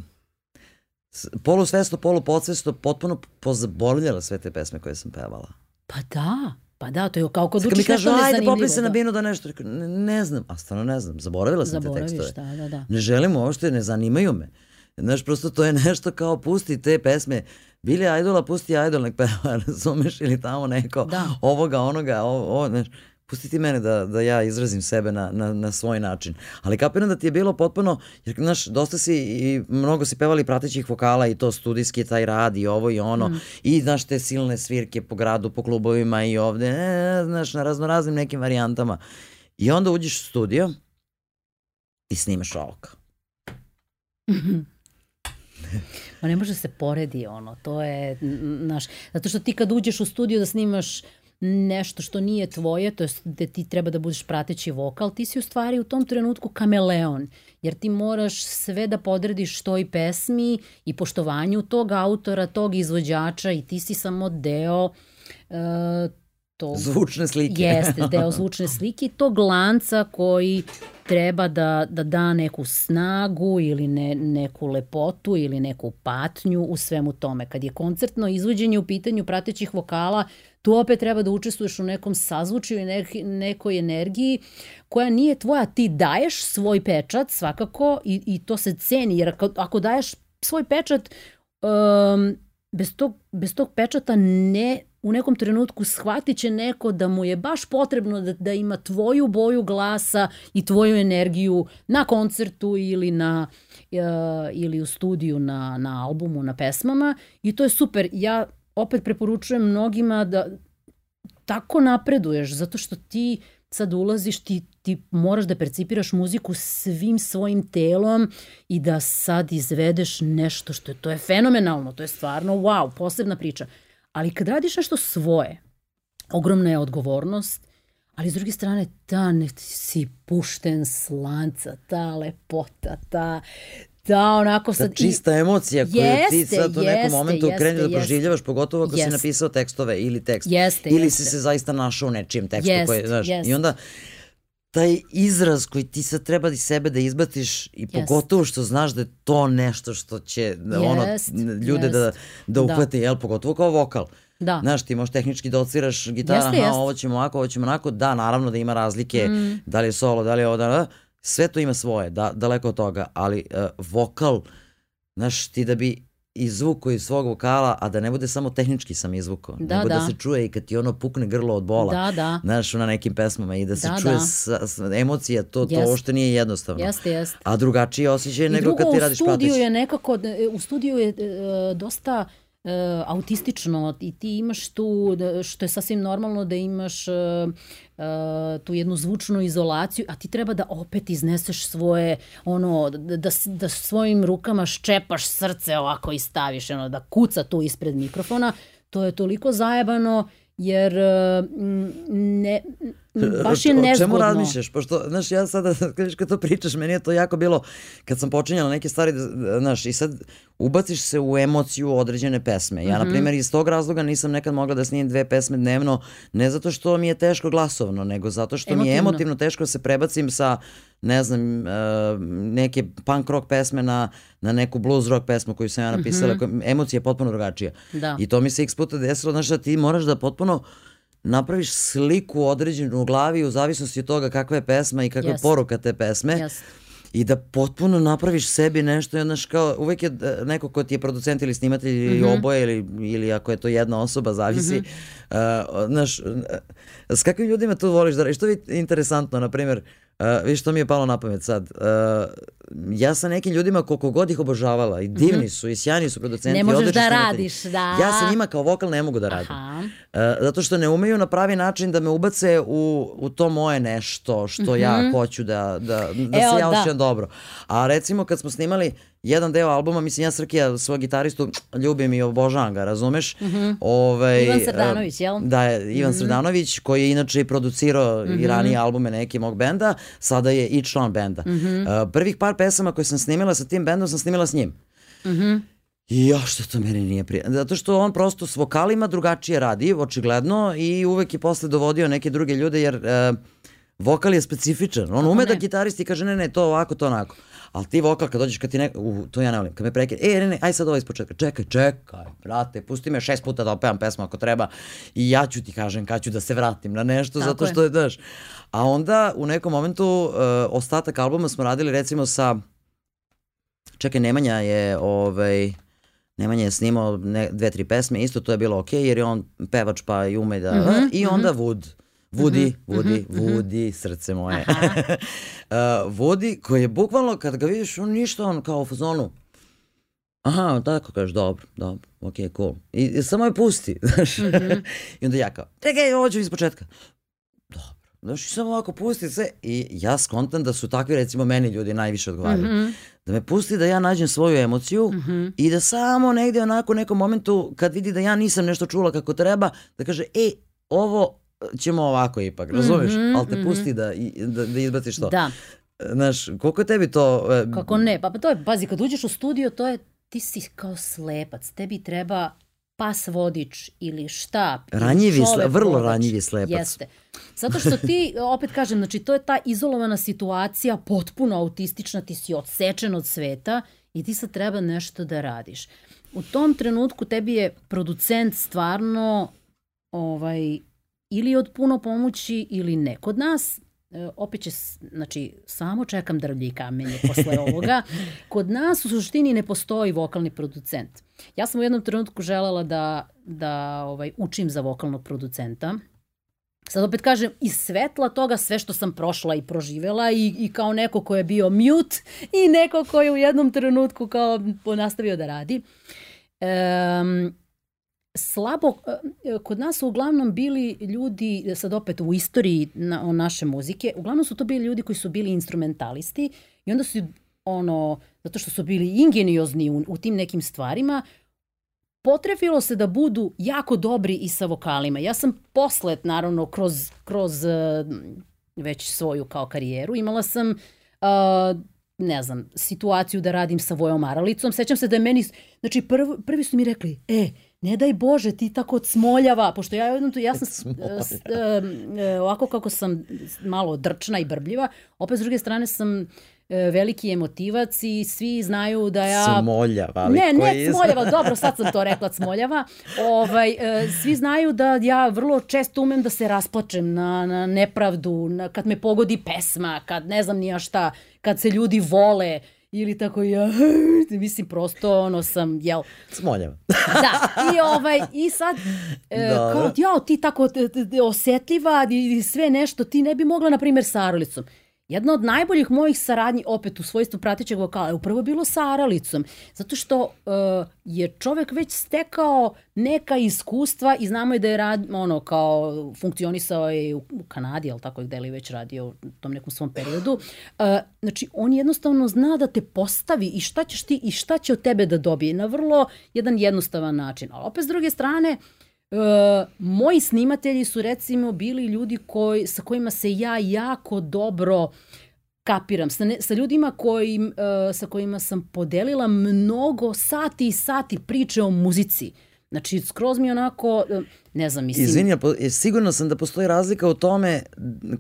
polusvesno, polupodsvesno, potpuno pozaboravljala sve te pesme koje sam pevala. Pa da. Pa da, to je kao kod učiš nešto nezanimljivo. Ajde, popli se da. na binu da nešto. Ne, ne znam, a stvarno ne znam. Zaboravila sam Zaboraviš, te tekstove. Da, da, da. Ne želim uopšte, ne zanimaju me. Znaš, prosto to je nešto kao pusti te pesme. Bili Idola, pusti Idol, nek peva, razumeš, ili tamo neko da. ovoga, onoga, ovo, ovo, znaš pusti ti mene da, da ja izrazim sebe na, na, na svoj način. Ali kapiram da ti je bilo potpuno, jer znaš, dosta si i mnogo si pevali pratećih vokala i to studijski taj rad i ovo i ono mm. i znaš te silne svirke po gradu, po klubovima i ovde, e, znaš, na raznoraznim nekim varijantama. I onda uđeš u studio i snimaš ovog. Ma ne može se poredi ono, to je, naš, zato što ti kad uđeš u studio da snimaš nešto što nije tvoje, to je da ti treba da budeš prateći vokal, ti si u stvari u tom trenutku kameleon, jer ti moraš sve da podrediš toj pesmi i poštovanju tog autora, tog izvođača i ti si samo deo uh, tog... Zvučne slike. Jeste, deo zvučne slike i tog lanca koji treba da, da da neku snagu ili ne, neku lepotu ili neku patnju u svemu tome. Kad je koncertno izvođenje u pitanju pratećih vokala, tu opet treba da učestvuješ u nekom sazvučju i nek, nekoj energiji koja nije tvoja. Ti daješ svoj pečat svakako i, i to se ceni, jer ako, ako daješ svoj pečat, um, bez, tog, bez tog pečata ne u nekom trenutku shvatit će neko da mu je baš potrebno da, da ima tvoju boju glasa i tvoju energiju na koncertu ili na uh, ili u studiju na, na albumu, na pesmama i to je super. Ja opet preporučujem mnogima da tako napreduješ, zato što ti sad ulaziš, ti, ti moraš da percipiraš muziku svim svojim telom i da sad izvedeš nešto što je, to je fenomenalno, to je stvarno wow, posebna priča. Ali kad radiš nešto svoje, ogromna je odgovornost, ali s druge strane ta ne si pušten slanca, ta lepota, ta, Da, onako sad... Ta čista emocija koju jeste, ti sad u nekom momentu jeste, kreneš da proživljavaš, pogotovo ako jeste. si napisao tekstove ili tekst. Jeste, ili jeste. si se zaista našao u nečijem tekstu. Jeste, koji, znaš, jeste. I onda taj izraz koji ti sad treba da sebe da izbatiš i yes. pogotovo što znaš da je to nešto što će yes. ono, ljude yes. da, da uhvate, da. jel, pogotovo kao vokal. Da. Znaš, ti možeš tehnički dociraš gitara, Jeste, aha, jeste. ovo ćemo ovako, ovo ćemo onako. Da, naravno da ima razlike, Mm. da li je solo, da li je ovo, da, da, sve to ima svoje, da, daleko od toga, ali uh, vokal, znaš, ti da bi izvuko iz svog vokala, a da ne bude samo tehnički sam izvukao, Da, nego da. da. se čuje i kad ti ono pukne grlo od bola, Da, da. znaš, na nekim pesmama i da se Da, čuje da. sa, sa, emocija, to, to Jest. uopšte nije jednostavno. Jeste, jeste. A drugačiji osjećaj I nego drugo, kad ti u radiš studiju prateći. je nekako, u studiju je e, dosta e, autistično i ti imaš tu, da- što je sasvim normalno da imaš e, tu jednu zvučnu izolaciju, a ti treba da opet izneseš svoje, ono, da, da, da svojim rukama ščepaš srce ovako i staviš, ono, da kuca tu ispred mikrofona. To je toliko zajebano jer m, ne, baš je O čemu nezgodno. razmišljaš? Pošto, znaš, ja sada, kad viš kad to pričaš, meni je to jako bilo, kad sam počinjala neke stvari, znaš, i sad ubaciš se u emociju određene pesme. Ja, Mhm. na primjer, iz tog razloga nisam nekad mogla da snimim dve pesme dnevno, ne zato što mi je teško glasovno, nego zato što mi je Emotivno. emotivno teško da se prebacim sa, ne znam, e, neke punk rock pesme na, na neku blues rock pesmu koju sam ja napisala, koja- emocija je potpuno drugačija. Da. I to mi se x puta desilo, znaš da ti moraš da potpuno napraviš sliku određenu u glavi u zavisnosti od toga kakva je pesma i kakva je Jeste. poruka te pesme. Jeste. I da potpuno napraviš sebi nešto, i znaš kao, uvek je e, neko ko ti je producent ili snimatelj ili Mhm. oboje ili, ili ako je to jedna osoba, zavisi. Uh, znaš, uh, s kakvim ljudima tu voliš da radiš? Što je interesantno, na primjer, uh, viš što mi je palo na pamet sad. Uh, ja sa nekim ljudima koliko god ih obožavala i divni su i sjajni su producenti. Mhm. Ne možeš da radiš, da. Ja sa njima kao vokal ne mogu da radim. Aha. E, zato što ne umeju na pravi način da me ubace u, u to moje nešto što ja hoću da, da, da Mhm. Evo, se ja da. osjećam dobro. A recimo kad smo snimali jedan deo albuma, mislim ja Srkija svog gitaristu ljubim i obožavam ga, razumeš? Ovaj, Mhm. Ivan e, Srdanović, jel? Mhm. Da, je Ivan Srdanović koji je inače i producirao i ranije albume neke mog benda, sada je i član benda. Mhm. E, prvih par pesama koje sam snimila sa tim bendom sam snimila s njim. Mhm. I još što to meni nije prijatno. Zato što on prosto s vokalima drugačije radi, očigledno, i uvek je posle dovodio neke druge ljude, jer e, vokal je specifičan. On ume da ne? gitaristi kaže ne, ne, to ovako, to onako. Ali ti vokal, kad dođeš, kad ti ne... Uh, to ja ne volim. Kad me prekine, e, ne, ne, aj sad ovo iz početka. Čekaj, čekaj, brate, pusti me šest puta da opevam pesmu ako treba i ja ću ti kažem kad ću da se vratim na nešto, Tako zato je. što je, daš. A onda u nekom momentu e, ostatak albuma smo radili recimo sa Čekaj, Nemanja je ovaj Nemanja je snimao ne, dve, tri pesme, isto to je bilo okej, jer je on pevač pa i ume da... Mhm, I onda Wood. Woody, Woody, Woody, srce moje. uh, Woody, koji je bukvalno, kad ga vidiš, on ništa, on kao u fazonu. Aha, tako kažeš, dobro, dobro, okej, cool. I, i samo je pusti, znaš. I onda ja kao, čekaj, ovo ću iz početka. Dobro. Znaš, i samo ovako pusti se i ja skontam da su takvi, recimo, meni ljudi najviše odgovaraju. Da me pusti da ja nađem svoju emociju i da samo negde onako u nekom momentu kad vidi da ja nisam nešto čula kako treba, da kaže, e, ovo ćemo ovako ipak, razumeš? Ali te pusti da, i- da, da izbaciš to. Da, Znaš, koliko je tebi to... e, kako ne. Pa, pa to je, pazi, kad uđeš u studio, to je, ti si kao slepac. Tebi treba pas vodič ili štap. ili Ranjivi sle- čovek vrlo vodač. ranjivi slepac. Jeste. Zato što ti, opet kažem, znači to je ta izolovana situacija, potpuno autistična, ti si odsečen od sveta i ti sad treba nešto da radiš. U tom trenutku tebi je producent stvarno ovaj, ili od puno pomoći ili ne. Kod nas, e, opet će, znači, samo čekam drvlje i kamenje posle ovoga, kod nas u suštini ne postoji vokalni producent. Ja sam u jednom trenutku želela da, da ovaj, učim za vokalnog producenta. Sad opet kažem, iz svetla toga sve što sam prošla i proživela i, i kao neko ko je bio mute i neko ko je u jednom trenutku kao nastavio da radi. Em, slabo, e, kod nas su uglavnom bili ljudi, sad opet u istoriji na, naše muzike, uglavnom su to bili ljudi koji su bili instrumentalisti i onda su ono, zato što su bili ingeniozni u, u tim nekim stvarima, potrefilo se da budu jako dobri i sa vokalima. Ja sam posle, naravno, kroz, kroz već svoju kao karijeru, imala sam uh, ne znam, situaciju da radim sa Vojom Aralicom. Sećam se da je meni, znači prv, prvi su mi rekli, e, ne daj Bože, ti tako cmoljava, pošto ja jednom tu, ja sam s- e, ovako kako sam malo drčna i brbljiva, opet s druge strane sam e, veliki emotivac i svi znaju da ja... Smoljava, ali Ne, ne Smoljava, dobro, sad sam to rekla Smoljava. Ovaj, e, svi znaju da ja vrlo često umem da se rasplačem na, na nepravdu, na, kad me pogodi pesma, kad ne znam ni ja šta, kad se ljudi vole ili tako ja, mislim prosto ono sam, jel, Smoljava. da, i ovaj, i sad, e, kao, jao, ti tako t- t- t- osetljiva i sve nešto, ti ne bi mogla, na primjer, sa Aralicom. Jedna od najboljih mojih saradnji, opet u svojstvu pratećeg vokala, je upravo bilo sa Aralicom. Zato što e, je čovek već stekao neka iskustva i znamo je da je rad, ono, kao funkcionisao je u, Kanadi, ali tako gde li već radio u tom nekom svom periodu. E, znači, on jednostavno zna da te postavi i šta ćeš ti i šta će od tebe da dobije na vrlo jedan jednostavan način. Ali opet s druge strane, E, moji snimatelji su recimo bili ljudi koji, sa kojima se ja jako dobro kapiram. Sa, ne, sa ljudima koji, e, sa kojima sam podelila mnogo sati i sati priče o muzici. Znači, skroz mi onako, e, ne znam, mislim... Izvini, e, sigurno sam da postoji razlika u tome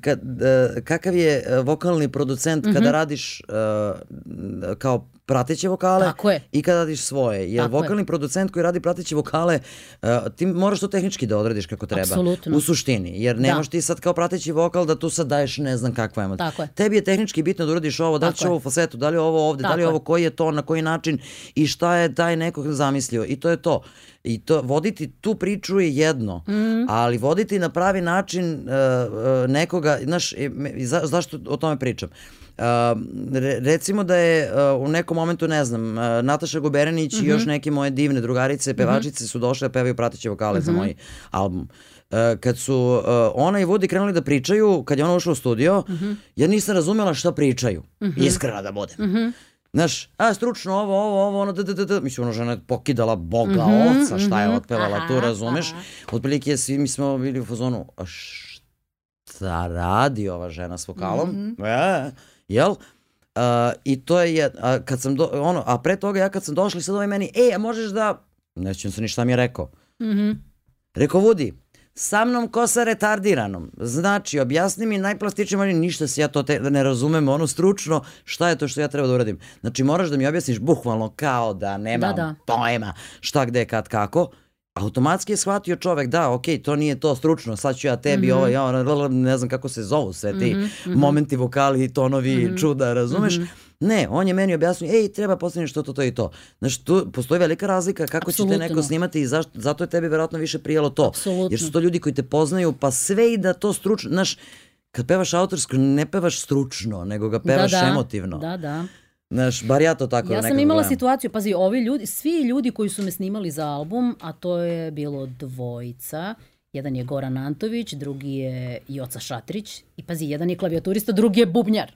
kad, e, kakav je e, vokalni producent Mhm. kada radiš e, kao prateće vokale Tako je. i kada radiš svoje. Jer Tako je. vokalni producent koji radi prateće vokale, e, ti moraš to tehnički da odradiš kako treba. Apsolutno. U suštini. Jer nemaš ti sad kao prateći vokal da tu sad daješ ne znam kakva emocija. Tako je. Tebi je tehnički bitno da uradiš ovo, da li će je. ovo u falsetu, da li je ovo ovde, da Tako li je je. ovo koji je to, na koji način i šta je taj nekog zamislio. I to je to. I to voditi tu priču je jedno, Mhm. ali voditi na pravi način uh, uh, nekoga, znaš, e, za, zašto o tome pričam? Uh, re, recimo da je uh, u nekom momentu, ne znam, uh, Nataša Guberenić i još neke moje divne drugarice, pevačice su došle da pevaju prateće vokale za moj album. Uh, kad su uh, ona i Vudi krenuli da pričaju, kad je ona ušla u studio, ja nisam razumela šta pričaju. Iskrena da budem. Znaš, a stručno ovo, ovo, ovo, ono, da, da, da, da. Mislim, ono žena je pokidala Boga, oca, šta je otpevala Aha, tu, razumeš? aha. Otprilike svi mi smo bili u fazonu, a šta radi ova žena s vokalom? E, jel? A, I to je, a, kad sam, do, ono, a pre toga ja kad sam došla i sad ovaj meni, e, a možeš da, nećem se ni šta mi je rekao. Mhm. Rekao, Vudi, sa mnom ko sa retardiranom. Znači, objasni mi najplastičnije, možda ništa se ja to te, ne razumem ono stručno, šta je to što ja treba da uradim. Znači, moraš da mi objasniš bukvalno kao da nemam Da, da. pojma šta, gde, kad, kako. Automatski je shvatio čovek, da, ok, to nije to stručno, sad ću ja tebi Mhm. ovo, ja, ono, ne znam kako se zovu sve ti momenti, vokali, tonovi, Mhm. čuda, razumeš? Ne, on je meni objasnio, ej, treba postaviti što to, to i to. Znači, tu postoji velika razlika kako će te neko snimati i zašto, zato je tebi verovatno više prijelo to. Apsolutno. Jer su to ljudi koji te poznaju, pa sve i da to stručno, znaš, kad pevaš autorsko, ne pevaš stručno, nego ga pevaš da, da. emotivno. Da, da. Znaš, bar ja to tako Ja sam imala gledam. situaciju, pazi, ovi ljudi, svi ljudi koji su me snimali za album, a to je bilo dvojica, jedan je Goran Antović, drugi je Joca Šatrić i pazi, jedan je klavijaturista, drugi je bubnjar.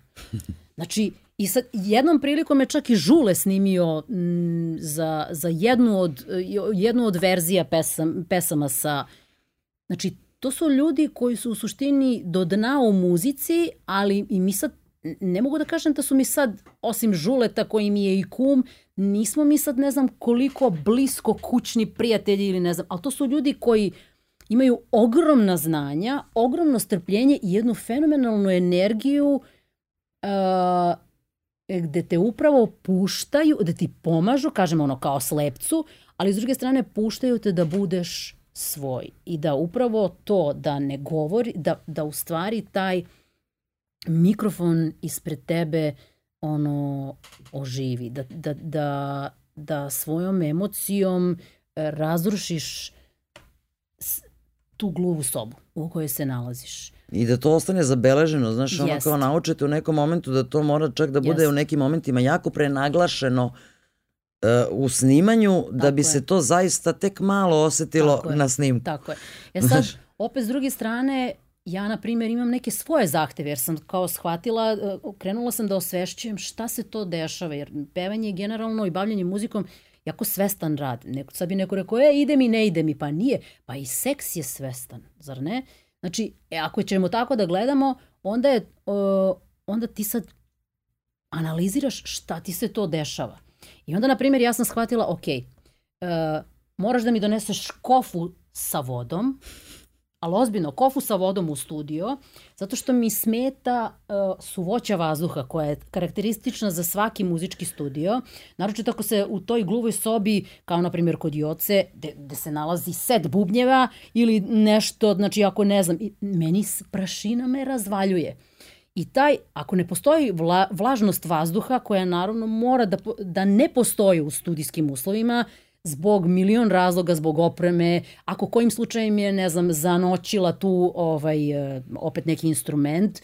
Znači, i sad jednom prilikom je čak i Žule snimio mm, za, za jednu, od, jednu od verzija pesam, pesama sa... Znači, to su ljudi koji su u suštini do dna u muzici, ali i mi sad ne mogu da kažem da su mi sad, osim Žuleta koji mi je i kum, nismo mi sad ne znam koliko blisko kućni prijatelji ili ne znam, ali to su ljudi koji imaju ogromna znanja, ogromno strpljenje i jednu fenomenalnu energiju uh, gde te upravo puštaju, da ti pomažu, kažemo ono kao slepcu, ali s druge strane puštaju te da budeš svoj i da upravo to da ne govori, da, da u stvari taj mikrofon ispred tebe ono oživi, da, da, da, da svojom emocijom e, razrušiš tu gluvu sobu u kojoj se nalaziš. I da to ostane zabeleženo, znaš, ono Jest. kao naučite u nekom momentu da to mora čak da bude Jest. u nekim momentima jako prenaglašeno e, u snimanju, da Tako bi je. se to zaista tek malo osetilo Tako na snimku. Tako je. E sad, opet s druge strane, ja, na primjer, imam neke svoje zahteve, jer sam kao shvatila, e, krenula sam da osvešćujem šta se to dešava, jer pevanje je generalno i bavljanje muzikom jako svestan rad. Neko, sad bi neko rekao, e, ide mi, ne ide mi, pa nije. Pa i seks je svestan, zar ne? Znači, e, ako ćemo tako da gledamo, onda je, o, onda ti sad analiziraš šta ti se to dešava. I onda, na primjer, ja sam shvatila, ok, e, moraš da mi doneseš kofu sa vodom, ali ozbiljno, kofu sa vodom u studio, zato što mi smeta uh, suvoća vazduha koja je karakteristična za svaki muzički studio, naročito ako se u toj gluvoj sobi, kao na primjer kod Joce, gde, se nalazi set bubnjeva ili nešto, znači ako ne znam, meni prašina me razvaljuje. I taj, ako ne postoji vla, vlažnost vazduha, koja naravno mora da, da ne postoji u studijskim uslovima, zbog milion razloga, zbog opreme, ako kojim slučajem je, ne znam, zanoćila tu ovaj, e, opet neki instrument,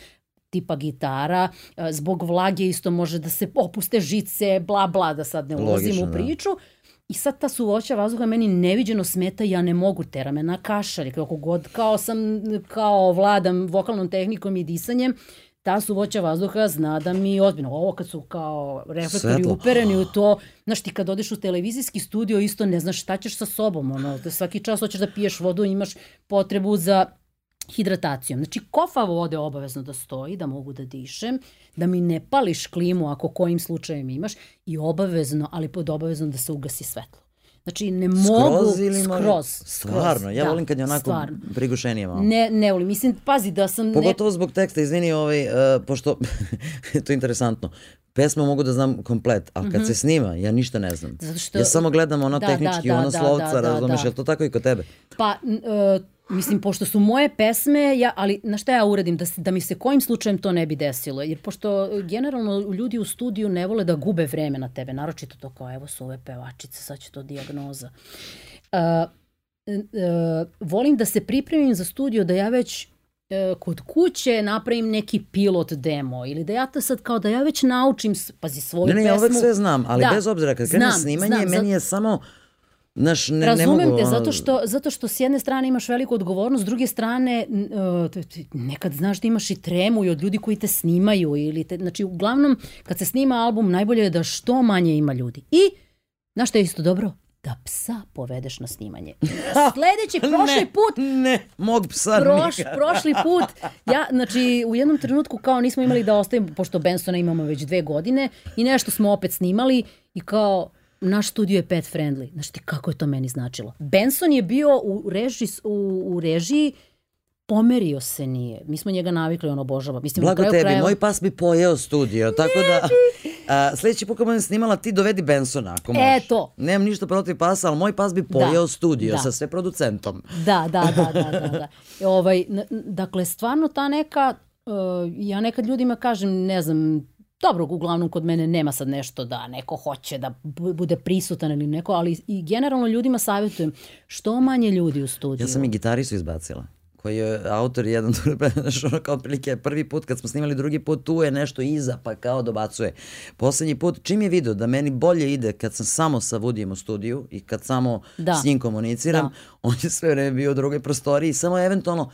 tipa gitara, e, zbog vlage isto može da se opuste žice, bla bla, da sad ne ulazim u da. priču. Da. I sad ta suvoća vazduha meni neviđeno smeta, ja ne mogu tera me na kašalj, kako god, kao sam, kao vladam vokalnom tehnikom i disanjem, ta suvoća vazduha zna da mi ozbiljno, ovo kad su kao reflektori Svetlo. upereni u to, znaš ti kad odeš u televizijski studio isto ne znaš šta ćeš sa sobom, ono, da svaki čas hoćeš da piješ vodu, imaš potrebu za hidratacijom. Znači, kofa vode obavezno da stoji, da mogu da dišem, da mi ne pališ klimu ako kojim slučajem imaš i obavezno, ali pod obavezno da se ugasi svetlo. Znači, ne mogu skroz, ili skroz, skroz. Stvarno, ja da, volim kad je onako stvarno. prigušenije malo. Ne, ne volim. Mislim, pazi da sam... Pogotovo ne... zbog teksta, izvini, ovaj, uh, pošto, to je interesantno, pesmu mogu da znam komplet, a kad mm -hmm. se snima, ja ništa ne znam. Zato što... Ja samo gledam ono da, tehnički, da, da, ono da, slovca, da, da, razumeš, da. je to tako i kod tebe? Pa, uh, Mislim, pošto su moje pesme, ja, ali na šta ja uradim? Da, da mi se kojim slučajem to ne bi desilo. Jer pošto generalno ljudi u studiju ne vole da gube vreme na tebe. Naročito to kao, evo su ove pevačice, sad će to diagnoza. Uh, uh, volim da se pripremim za studio, da ja već uh, kod kuće napravim neki pilot demo ili da ja to sad kao da ja već naučim, pazi, svoju pesmu. Ne, ne, ja uvek sve znam, ali da, bez obzira kad krene snimanje, znam, meni je samo Znaš, ne, Razumem ne mogu, te, zato što, zato što s jedne strane imaš veliku odgovornost, s druge strane uh, nekad znaš da imaš i tremu i od ljudi koji te snimaju. Ili te, znači, uglavnom, kad se snima album, najbolje je da što manje ima ljudi. I, znaš što je isto dobro? da psa povedeš na snimanje. Sledeći, prošli ne, put... Ne, mog psa proš, Prošli put, ja, znači, u jednom trenutku kao nismo imali da ostavimo, pošto Bensona imamo već dve godine i nešto smo opet snimali i kao naš studio je pet friendly. Znaš ti kako je to meni značilo? Benson je bio u, reži, u, u režiji pomerio se nije. Mi smo njega navikli, on obožava. Mislim, Blago tebi, krajeva... moj pas bi pojeo studio, tako da... A, sledeći put kad budem snimala, ti dovedi Bensona, ako možeš. E, to. Nemam ništa protiv pasa, ali moj pas bi pojeo da, studio da. sa sve producentom. Da, da, da, da, da. da. Ovaj, dakle, stvarno ta neka, uh, ja nekad ljudima kažem, ne znam, Dobro, uglavnom kod mene nema sad nešto da neko hoće da bude prisutan ili neko, ali i generalno ljudima savjetujem što manje ljudi u studiju. Ja sam i gitaristu izbacila koji je autor jedan znaš, ono kao prilike prvi put kad smo snimali drugi put tu je nešto iza pa kao dobacuje. Poslednji put čim je video da meni bolje ide kad sam samo sa Vudijem u studiju i kad samo da. s njim komuniciram, da. on je sve vreme bio u drugoj prostoriji samo eventualno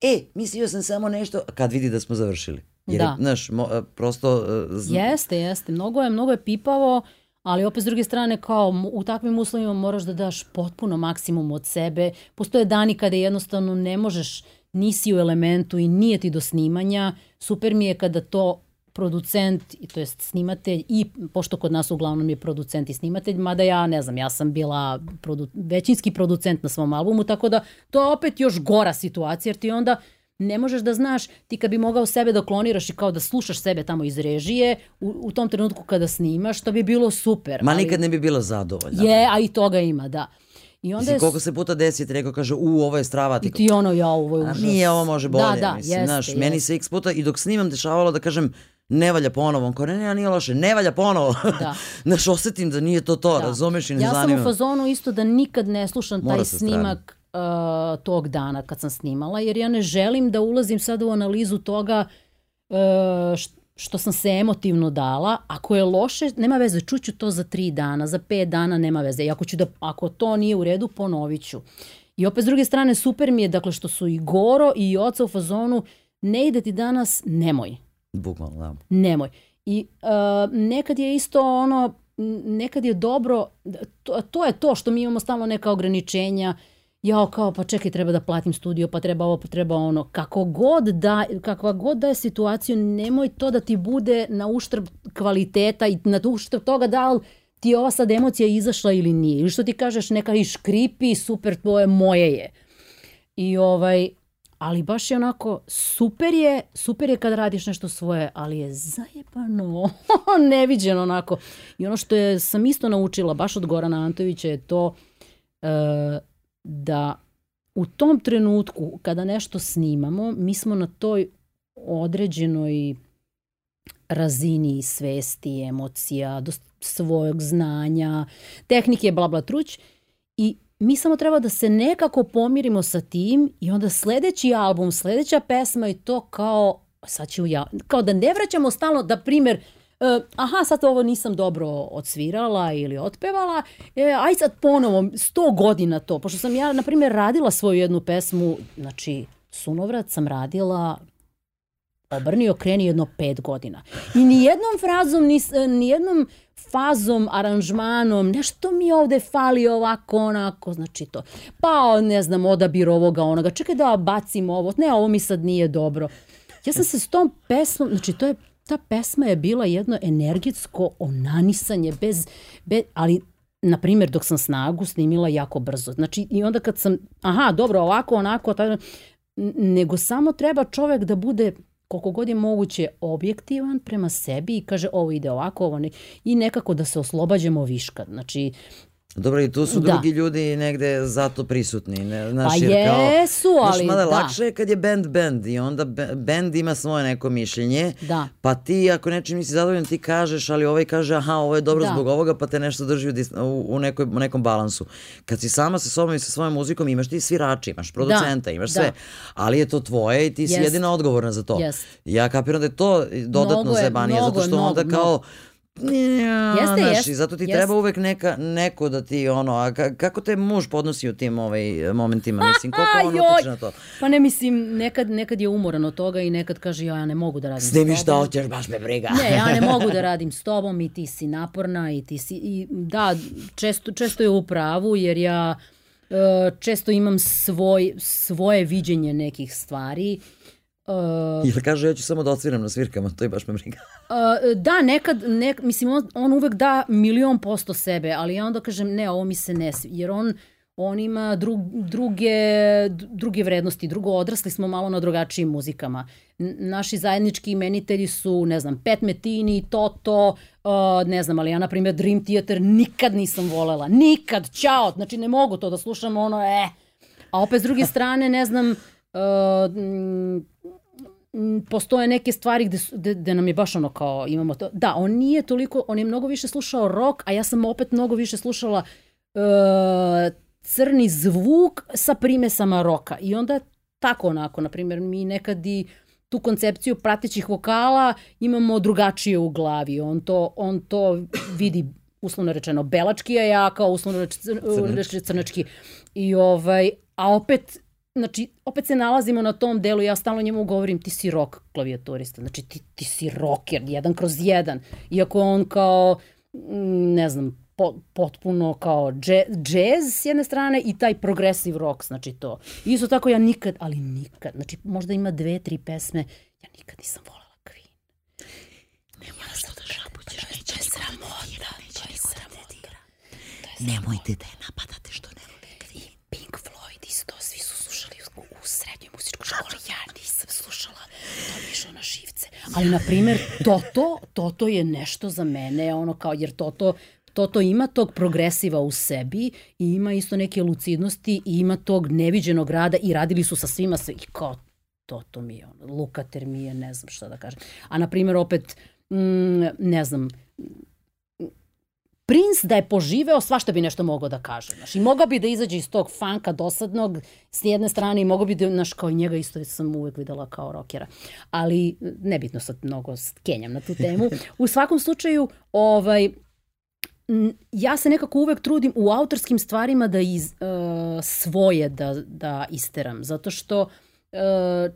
e, mislio sam samo nešto kad vidi da smo završili. Jer, da. znaš, mo, e, prosto... Uh, jeste, jeste. Mnogo je, mnogo je pipavo, ali opet s druge strane kao u takvim uslovima moraš da daš potpuno maksimum od sebe. Postoje dani kada jednostavno ne možeš, nisi u elementu i nije ti do snimanja. Super mi je kada to producent, to jest snimatelj i pošto kod nas uglavnom je producent i snimatelj, mada ja ne znam, ja sam bila produ, većinski producent na svom albumu, tako da to je opet još gora situacija jer ti onda ne možeš da znaš, ti kad bi mogao sebe da kloniraš i kao da slušaš sebe tamo iz režije, u, u tom trenutku kada snimaš, to bi bilo super. Ma ali... nikad ne bi bila zadovoljna. Je, a i toga ima, da. I onda Mislim, koliko se puta desi ti neko kaže, u, ovo je strava. Ti, I ti ono, ja, ovo je užas. A nije, ovo može bolje. Da, da, Mislim, jeste, znaš, jeste. meni se x puta, i dok snimam dešavalo da kažem, ne valja ponovo. On kao, ne, ne, nije loše, ne valja ponovo. Da. znaš, osetim da nije to to, da. razumeš i ne ja zanima. Ja sam u fazonu isto da nikad ne slušam Mora taj snimak uh, tog dana kad sam snimala, jer ja ne želim da ulazim sada u analizu toga uh, što sam se emotivno dala. Ako je loše, nema veze, čuću to za tri dana, za pet dana nema veze. I ako, ću da, ako to nije u redu, ponovit ću. I opet s druge strane, super mi je, dakle, što su i Goro i Oca u fazonu, ne ide ti danas, nemoj. Bukvalno, da. Nemoj. I uh, nekad je isto ono, nekad je dobro, to, to je to što mi imamo stalno neka ograničenja, uh, jao kao pa čekaj treba da platim studio pa treba ovo pa treba ono. Kako god da kakva god da je situaciju nemoj to da ti bude na uštrb kvaliteta i na uštrb toga da li ti je ova sad emocija izašla ili nije. Ili što ti kažeš neka i škripi super tvoje moje je. I ovaj ali baš je onako, super je, super je kad radiš nešto svoje, ali je zajebano, neviđeno onako. I ono što je, sam isto naučila baš od Gorana Antovića je to e, da u tom trenutku kada nešto snimamo, mi smo na toj određenoj razini svesti, emocija, svojeg znanja, tehnike, bla bla truć. I mi samo treba da se nekako pomirimo sa tim i onda sledeći album, sledeća pesma i to kao, sad ću ja, kao da ne vraćamo stalno, da primer, aha, sad ovo nisam dobro odsvirala ili otpevala, e, aj sad ponovo, sto godina to, pošto sam ja, na primjer, radila svoju jednu pesmu, znači, Sunovrat sam radila obrni okreni jedno pet godina. I ni jednom frazom, ni, ni jednom fazom, aranžmanom, nešto mi ovde fali ovako, onako, znači to. Pa, ne znam, odabir ovoga, onoga, čekaj da bacim ovo, ne, ovo mi sad nije dobro. Ja sam se s tom pesmom, znači to je, ta pesma je bila jedno energetsko onanisanje, bez, bez ali na primjer, dok sam snagu snimila jako brzo. Znači, i onda kad sam, aha, dobro, ovako, onako, tada, nego samo treba čovek da bude koliko god je moguće objektivan prema sebi i kaže ovo ide ovako, ovo ne, i nekako da se oslobađamo viška. Znači, Dobro, i tu su da. drugi ljudi negde zato prisutni. Ne, znaš, pa jer kao, jesu, ali znaš, da. lakše je kad je band band i onda band ima svoje neko mišljenje, da. pa ti ako nečim nisi zadovoljan ti kažeš, ali ovaj kaže aha, ovo je dobro da. zbog ovoga, pa te nešto drži u, u, nekoj, u nekom balansu. Kad si sama sa sobom i sa svojom muzikom imaš ti svirači, imaš producenta, da. imaš da. sve, ali je to tvoje i ti si yes. jedina odgovorna za to. Yes. Ja kapiram da je to dodatno mnogo zajebanije, zato što mnogo, onda kao mnogo Ja, jeste, znaš, jeste. I zato ti jeste. treba uvek neka, neko da ti ono, a kako te muž podnosi u tim ovaj, momentima, mislim, koliko on utiče na to? Pa ne mislim, nekad, nekad je umoran od toga i nekad kaže ja, ja ne mogu da radim Snimi s tobom. šta hoćeš, baš me briga. Ne, ja ne mogu da radim s tobom i ti si naporna i ti si, i da, često, često je u pravu jer ja uh, često imam svoj, svoje viđenje nekih stvari Uh, Ili kaže ja ću samo da odsviram na svirkama, to je baš me briga. uh, da, nekad, nek, mislim, on, on uvek da milion posto sebe, ali ja onda kažem ne, ovo mi se ne svi, jer on, on ima dru, druge, druge vrednosti, drugo odrasli smo malo na drugačijim muzikama. Naši zajednički imenitelji su, ne znam, Pet Metini, Toto, uh, ne znam, ali ja, na primjer, Dream Theater nikad nisam volela. Nikad, čao, znači ne mogu to da slušam, ono, eh. A opet s druge strane, ne znam, postoje neke stvari gde, gde, gde nam je baš ono kao imamo to. Da, on nije toliko, on je mnogo više slušao rock, a ja sam opet mnogo više slušala uh, crni zvuk sa primesama roka. I onda tako onako, na primjer, mi nekad i tu koncepciju pratećih vokala imamo drugačije u glavi. On to, on to vidi uslovno rečeno belački, a ja kao uslovno rečeno crnački. I ovaj, a opet znači, opet se nalazimo na tom delu, ja stalno njemu govorim, ti si rock klavijaturista, znači ti, ti si rocker, jedan kroz jedan, iako on kao, mm, ne znam, po, potpuno kao džez s jedne strane i taj progressive rock, znači to. Isto tako ja nikad, ali nikad, znači možda ima dve, tri pesme, ja nikad nisam volela Queen. Nemoj nas to da šapućeš, to je sramota, to je sramota. Nemojte da je napadate što ne vole Queen. Pink Floyd isto, svi su u školi ja nisam slušala, to mi išlo na živce. Ali, na primer, Toto, Toto je nešto za mene, ono kao, jer Toto Toto ima tog progresiva u sebi i ima isto neke lucidnosti i ima tog neviđenog rada i radili su sa svima sve i kao Toto mi je ono, Lukater mi je, ne znam šta da kažem. A na primjer opet, mm, ne znam, Prince da je poživeo, svašta bi nešto mogao da kaže. Znaš, I mogao bi da izađe iz tog fanka dosadnog s jedne strane i mogao bi da, znaš, kao i njega isto sam uvek videla kao rokera. Ali nebitno sad mnogo kenjam na tu temu. U svakom slučaju, ovaj, ja se nekako uvek trudim u autorskim stvarima da iz, uh, svoje da, da isteram, zato što uh,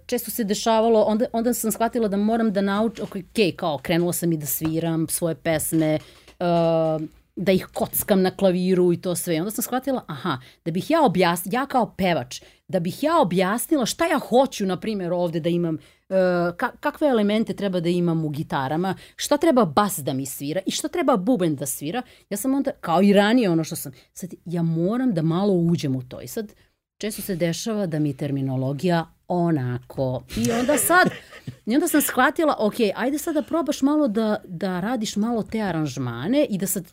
često se dešavalo, onda, onda sam shvatila da moram da naučim, ok, kao krenula sam i da sviram svoje pesme, uh, da ih kockam na klaviru i to sve. I onda sam shvatila, aha, da bih ja objasnila, ja kao pevač, da bih ja objasnila šta ja hoću, na primjer, ovde da imam, uh, ka kakve elemente treba da imam u gitarama, šta treba bas da mi svira i šta treba buben da svira, ja sam onda, kao i ranije ono što sam, sad ja moram da malo uđem u to. I sad često se dešava da mi terminologija onako. I onda sad, i onda sam shvatila, ok, ajde sad da probaš malo da, da radiš malo te aranžmane i da sad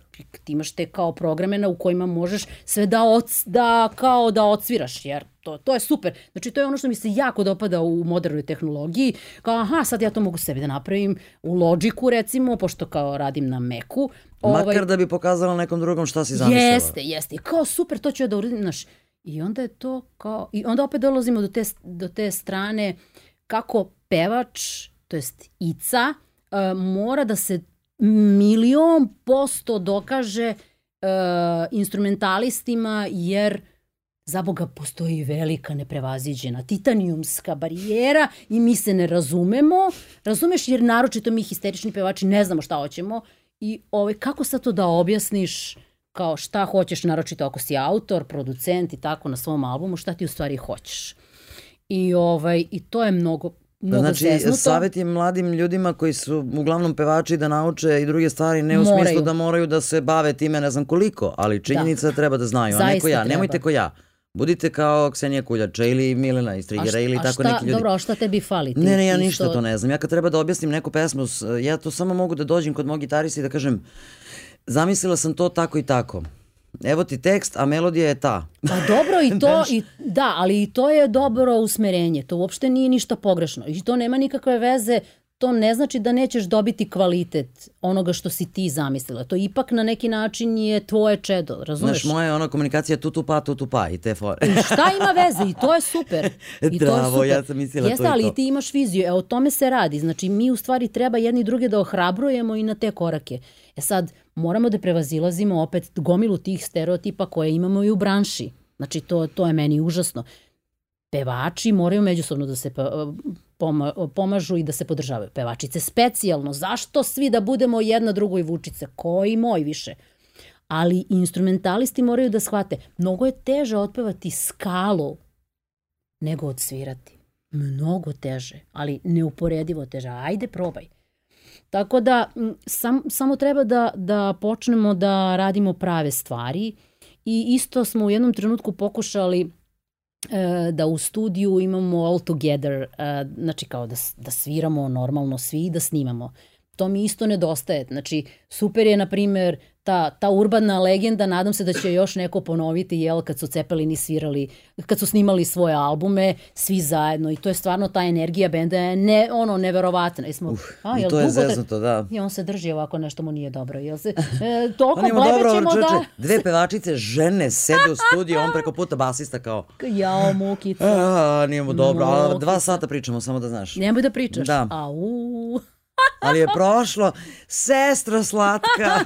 ti imaš te kao programe na u kojima možeš sve da, oc, da kao da odsviraš, jer to, to je super. Znači, to je ono što mi se jako dopada u modernoj tehnologiji. Kao, aha, sad ja to mogu sebi da napravim u Logicu, recimo, pošto kao radim na. Makar ovaj, da bi pokazala nekom drugom šta si zamislila. Jeste, jeste. Kao, super, to ću ja da uradim, znaš, I onda je to kao, i onda opet dolazimo do te, do te strane kako pevač, to jest Ica, uh, mora da se milion posto dokaže uh, instrumentalistima, jer za Boga postoji velika neprevaziđena titanijumska barijera i mi se ne razumemo. Razumeš jer naročito mi histerični pevači ne znamo šta hoćemo i ovaj, kako sad to da objasniš kao šta hoćeš, naročito ako si autor, producent i tako na svom albumu, šta ti u stvari hoćeš. I, ovaj, i to je mnogo, mnogo znači, zeznuto. savjet je mladim ljudima koji su uglavnom pevači da nauče i druge stvari, ne u moraju. smislu da moraju da se bave time ne znam koliko, ali činjenica da. treba da znaju, a ne ko ja. Treba. Nemojte ko ja. Budite kao Ksenija Kuljača ili Milena iz Trigera ili tako šta, neki ljudi. Dobro, a šta tebi fali? Ti, ne, ne, ja ništa to ne znam. Ja kad treba da objasnim neku pesmu, ja to samo mogu da dođem kod mog gitarista i da kažem zamislila sam to tako i tako. Evo ti tekst, a melodija je ta. Pa dobro i to, i, da, ali i to je dobro usmerenje. To uopšte nije ništa pogrešno. I to nema nikakve veze to ne znači da nećeš dobiti kvalitet onoga što si ti zamislila. To ipak na neki način je tvoje čedo, razumeš? Znaš, moja je ona komunikacija tu pa, tu pa i te fore. I šta ima veze? I to je super. I Bravo, to je super. ja sam mislila Jeste, to ali to. ti imaš viziju. E, o tome se radi. Znači, mi u stvari treba jedni druge da ohrabrujemo i na te korake. E sad, moramo da prevazilazimo opet gomilu tih stereotipa koje imamo i u branši. Znači, to, to je meni užasno. Pevači moraju međusobno da se pomažu i da se podržavaju. Pevačice specijalno. Zašto svi da budemo jedna drugoj vučice? Koji moj više? Ali instrumentalisti moraju da shvate. Mnogo je teže otpevati skalu nego odsvirati. Mnogo teže, ali neuporedivo teže. Ajde, probaj. Tako da, sam, samo treba da, da počnemo da radimo prave stvari i isto smo u jednom trenutku pokušali E, da u studiju imamo all together, e, znači kao da, da sviramo normalno svi i da snimamo. To mi isto nedostaje. Znači, super je, na primer, ta, ta urbana legenda, nadam se da će još neko ponoviti, jel, kad su Cepelini svirali, kad su snimali svoje albume, svi zajedno i to je stvarno ta energija benda je ne, ono, neverovatna. I, smo, Uf, a, jel, i to je zeznuto, da. I on se drži ovako, nešto mu nije dobro. Jel se, e, toliko blebećemo da... Dve pevačice, žene, sede u studiju, on preko puta basista kao... Jao, mukica. A, nije mu dobro, a dva sata pričamo, samo da znaš. Nemoj da pričaš. Da. Au ali je prošlo. Sestra slatka.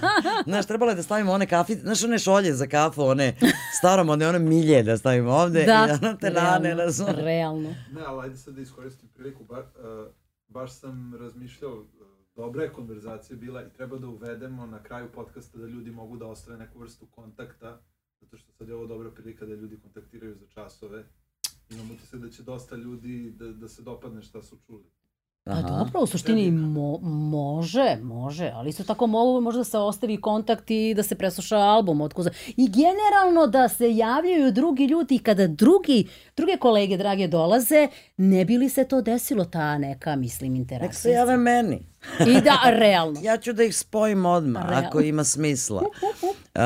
Znaš, trebalo je da stavimo one kafice, znaš, one šolje za kafu, one staromodne, one milje da stavimo ovde da, i ono te rane, razumije. Realno. Ne, ali ajde sad da iskoristim priliku, ba, uh, baš sam razmišljao, uh, dobra je konverzacija bila i treba da uvedemo na kraju podcasta da ljudi mogu da ostave neku vrstu kontakta, zato što sad je ovo dobra prilika da ljudi kontaktiraju za časove. Imam utisak da će dosta ljudi da, da se dopadne šta su čuli. Pa dobro, u suštini mo, može, može, ali isto tako mogu možda se ostavi kontakt i da se presluša album od kuza. I generalno da se javljaju drugi ljudi i kada drugi, druge kolege drage dolaze, ne bi li se to desilo ta neka, mislim, interakcija. Nek se jave meni. I da, realno. ja ću da ih spojim odmah, realno. ako ima smisla. Uh,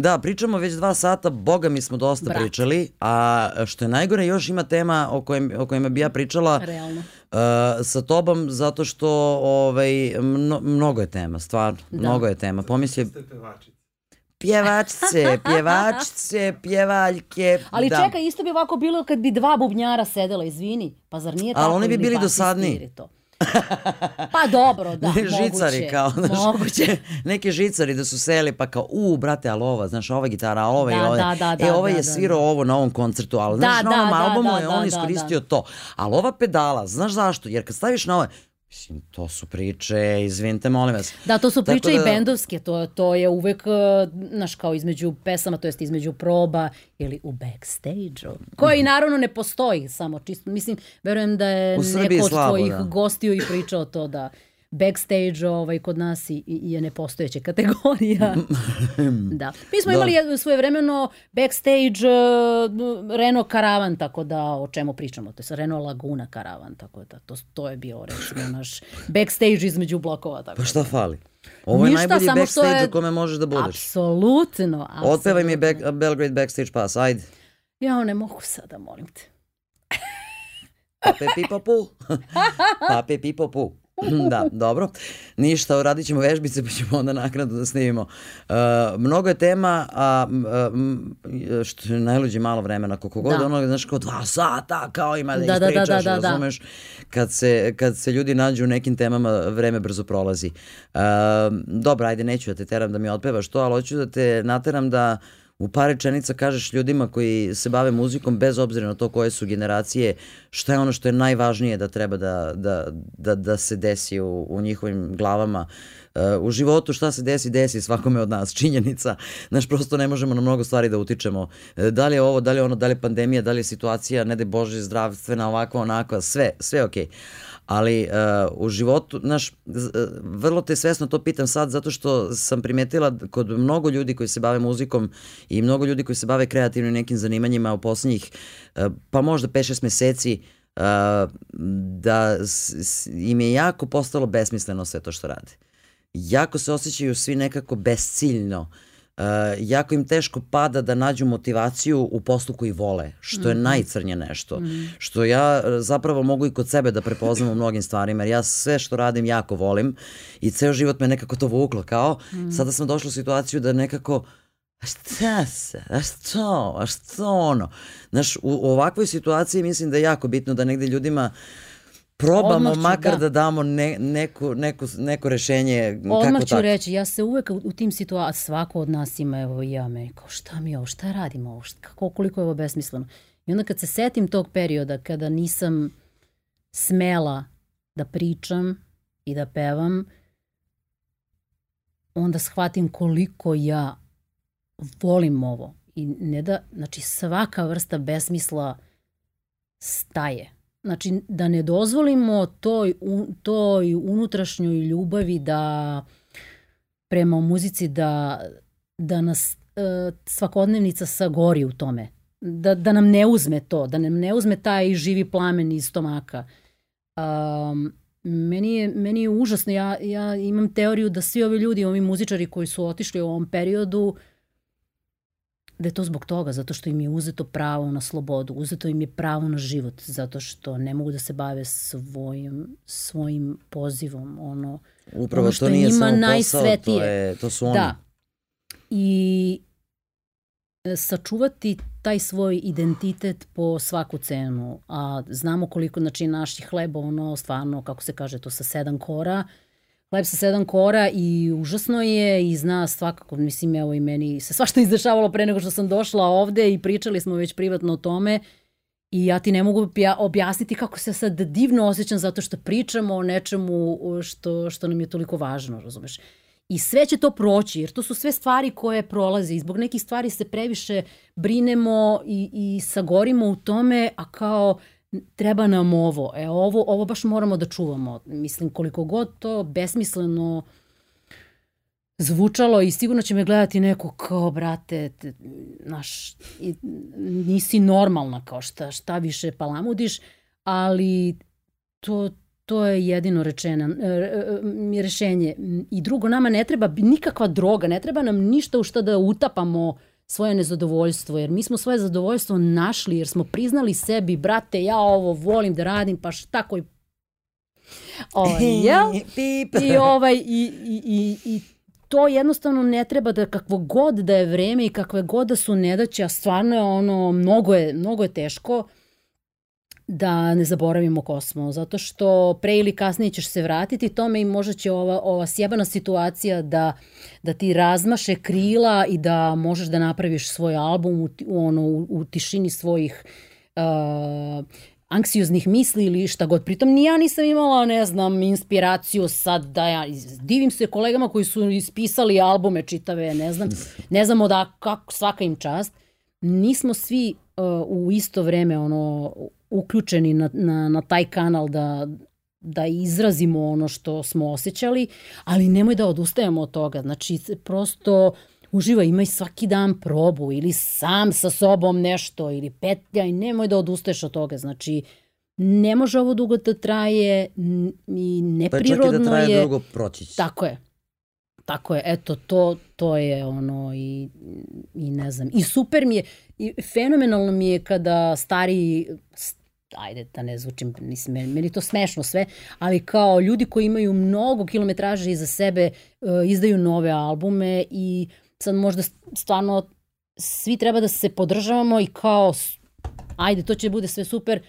da, pričamo već dva sata, boga mi smo dosta Brat. pričali, a što je najgore, još ima tema o, kojem, o kojima bi ja pričala. Realno. Uh, sa tobom zato što ovaj, mno, mnogo je tema, stvarno, da. mnogo je tema. Pomisli... Pjevačice, pjevačice, pjevaljke. Ali da. čekaj, isto bi ovako bilo kad bi dva bubnjara sedela, izvini. Pa zar nije tako? Ali oni bi bili dosadniji. To. Pa dobro, da, žicari moguće. kao, znaš, moguće. neki žicari da su seli pa kao, u, brate, ali ova, znaš, ova gitara, a ova da, i ova. Da, da, e, da, ovaj da, je da, svirao da. ovo na ovom koncertu, ali znaš, na ovom albumu da, je da, on da, iskoristio da. to. Ali ova pedala, znaš zašto? Jer kad staviš na ove, Mislim, to su priče, izvinite, molim vas. Da, to su priče da, i bendovske, to, to je uvek, eh, znaš, kao između pesama, to jest između proba ili u backstage-u, koji naravno ne postoji samo čisto. Mislim, verujem da je neko od tvojih da. gostiju i pričao to da backstage ovaj, kod nas i, i je nepostojeća kategorija. da. Mi smo imali da. svoje vremeno backstage uh, Renault Karavan, tako da o čemu pričamo, to je Renault Laguna Karavan, tako da to, to je bio recimo naš backstage između blokova. Tako pa šta da. fali? Ovo je Ništa, najbolji backstage je... u kome možeš da budeš. Apsolutno. Otpevaj mi back, Belgrade Backstage Pass, ajde. Ja ne mogu sada, molim te. Pape pipo pu. Pape pipo pu. da, dobro. Ništa, radit ćemo vežbice pa ćemo onda naknadno da snimimo. Uh, mnogo je tema, a uh, što je najluđe malo vremena, koliko god da. ono, znaš, kao dva sata, kao ima da, da ispričaš, da, da, da, da, razumeš? Kad se, kad se ljudi nađu u nekim temama, vreme brzo prolazi. Uh, dobro, ajde, neću da te teram da mi otpevaš to, ali hoću da te nateram da uh, u par rečenica kažeš ljudima koji se bave muzikom bez obzira na to koje su generacije, šta je ono što je najvažnije da treba da, da, da, da se desi u, u njihovim glavama. Uh, u životu šta se desi, desi svakome od nas, činjenica. Znaš, prosto ne možemo na mnogo stvari da utičemo. Uh, da li je ovo, da li je ono, da li je pandemija, da li je situacija, ne de Bože, zdravstvena, ovakva, onakva, sve, sve okej. Okay ali uh, u životu, znaš, uh, vrlo te svesno to pitam sad zato što sam primetila kod mnogo ljudi koji se bave muzikom i mnogo ljudi koji se bave kreativnim nekim zanimanjima u poslednjih, uh, pa možda 5-6 meseci, uh, da im je jako postalo besmisleno sve to što rade. Jako se osjećaju svi nekako besciljno. Uh, uh, jako im teško pada da nađu motivaciju u poslu koji vole, što je mm -hmm. najcrnje nešto. Mm -hmm. Što ja eh, zapravo mogu i kod sebe da prepoznam u mnogim stvarima, jer ja sve što radim jako volim i ceo život me nekako to vuklo kao. Mm -hmm. Sada sam došla u situaciju da nekako a šta se, a što, a što ono. Znaš, u, u ovakvoj situaciji mislim da je jako bitno da negde ljudima uh, probamo Odmah ću, makar da, da damo ne, neko, neko, neko rešenje Odmah kako ću tako. reći, ja se uvek u, u tim situacijama, svako od nas ima, evo i ja me, kao šta mi ovo, šta radimo ovo, šta, kako, koliko je ovo besmisleno. I onda kad se setim tog perioda kada nisam smela da pričam i da pevam, onda shvatim koliko ja volim ovo. I ne da, znači svaka vrsta besmisla staje Znači, da ne dozvolimo toj, toj unutrašnjoj ljubavi da prema muzici da, da nas e, svakodnevnica sagori u tome. Da, da nam ne uzme to, da nam ne uzme taj živi plamen iz stomaka. Um, meni, je, meni je užasno, ja, ja imam teoriju da svi ovi ljudi, ovi muzičari koji su otišli u ovom periodu, uh, da je to zbog toga, zato što im je uzeto pravo na slobodu, uzeto im je pravo na život, zato što ne mogu da se bave svojim, svojim pozivom, ono, Upravo ono što to nije njima samo najsvetije. posao, to, je, to su oni. Da. I e, sačuvati taj svoj identitet po svaku cenu, a znamo koliko, znači, naši hleba, ono, stvarno, kako se kaže, to sa sedam kora, uh, hleb sa sedam kora i užasno je i zna svakako, mislim, evo i meni se svašta izdešavalo pre nego što sam došla ovde i pričali smo već privatno o tome i ja ti ne mogu objasniti kako se sad divno osjećam zato što pričamo o nečemu što, što nam je toliko važno, razumeš? I sve će to proći, jer to su sve stvari koje prolaze i zbog nekih stvari se previše brinemo i, i sagorimo u tome, a kao treba nam ovo, e ovo, ovo baš moramo da čuvamo. Mislim, koliko god to besmisleno zvučalo i sigurno će me gledati neko kao, brate, te, naš, nisi normalna, kao šta, šta više palamudiš, ali to, to je jedino rečena, e, e, rešenje. I drugo, nama ne treba nikakva droga, ne treba nam ništa u šta da utapamo uh, svoje nezadovoljstvo, jer mi smo svoje zadovoljstvo našli, jer smo priznali sebi, brate, ja ovo volim da radim, pa šta koji... Ovaj, jel? I, ovaj, i, i, i, i to jednostavno ne treba da kakvo god da je vreme i kakve god da su nedaće, a stvarno je ono, mnogo je, mnogo je teško, da ne zaboravimo ko smo, zato što pre ili kasnije ćeš se vratiti tome i možda će ova, ova sjebana situacija da, da ti razmaše krila i da možeš da napraviš svoj album u, ono, u, u tišini svojih uh, anksioznih misli ili šta god. Pritom ni ja nisam imala, ne znam, inspiraciju sad da ja divim se kolegama koji su ispisali albume čitave, ne znam, ne znam da kako svaka im čast. Nismo svi u isto vreme ono uključeni na, na, na taj kanal da, da izrazimo ono što smo osjećali, ali nemoj da odustajemo od toga. Znači, prosto uživa, imaj svaki dan probu ili sam sa sobom nešto ili petlja i nemoj da odustaješ od toga. Znači, ne može ovo dugo da traje i neprirodno je... Pa čak i da traje je, dugo, proći će. Tako je. Tako je, eto, to, to je ono i, i ne znam. I super mi je, i fenomenalno mi je kada stari, ajde da ne zvučim, mislim, meni, meni to smešno sve, ali kao ljudi koji imaju mnogo kilometraže iza sebe, uh, izdaju nove albume i sad možda stvarno svi treba da se podržavamo i kao, ajde, to će bude sve super,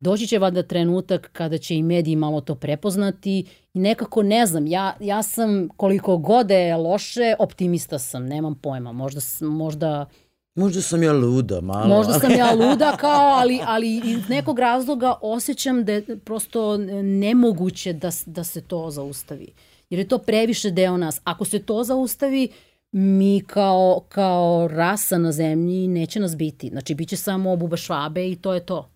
doći će vada trenutak kada će i mediji malo to prepoznati i nekako ne znam, ja, ja sam koliko god je loše, optimista sam, nemam pojma, možda, možda Možda sam ja luda, malo. Možda sam ja luda, kao, ali, ali iz nekog razloga osjećam da je prosto nemoguće da, da se to zaustavi. Jer je to previše deo nas. Ako se to zaustavi, mi kao, kao rasa na zemlji neće nas biti. Znači, bit će samo buba švabe i to je to.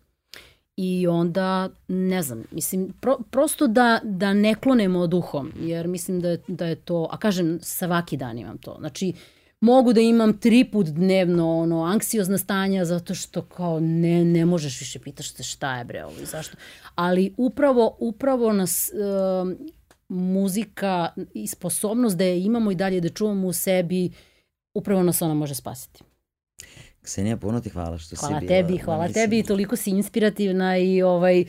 I onda, ne znam, mislim, pro, prosto da, da ne klonemo duhom, jer mislim da je, da je to, a kažem, svaki dan imam to. Znači, mogu da imam tri put dnevno ono, anksiozna stanja zato što kao ne, ne možeš više pitaš se šta je bre ovo i zašto. Ali upravo, upravo nas uh, muzika i sposobnost da je imamo i dalje da čuvamo u sebi, upravo nas ona može spasiti. Ksenija, puno ti hvala što hvala si bila. Tebi, hvala mislim... tebi, toliko si inspirativna i ovaj,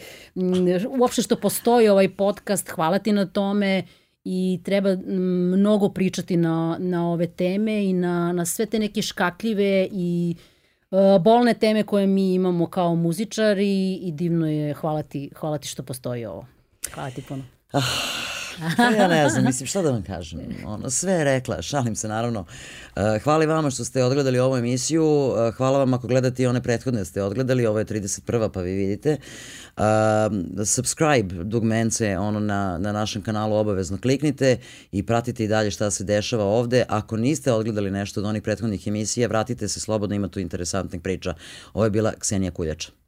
uopšte što postoji ovaj podcast, hvala ti na tome i treba mnogo pričati na, na ove teme i na, na sve te neke škakljive i uh, bolne teme koje mi imamo kao muzičari i divno je, hvala ti, hvala ti što postoji ovo. Hvala ti puno. Ah Pa ja ne znam, mislim, šta da vam kažem? Ono, sve je rekla, šalim se naravno. Uh, hvala vama što ste odgledali ovu emisiju, uh, hvala vam ako gledate i one prethodne ste odgledali, ovo je 31. pa vi vidite. Uh, subscribe dugmence ono na, na našem kanalu obavezno kliknite i pratite i dalje šta se dešava ovde. Ako niste odgledali nešto od onih prethodnih emisija, vratite se slobodno, ima tu interesantnih priča. Ovo je bila Ksenija Kuljača.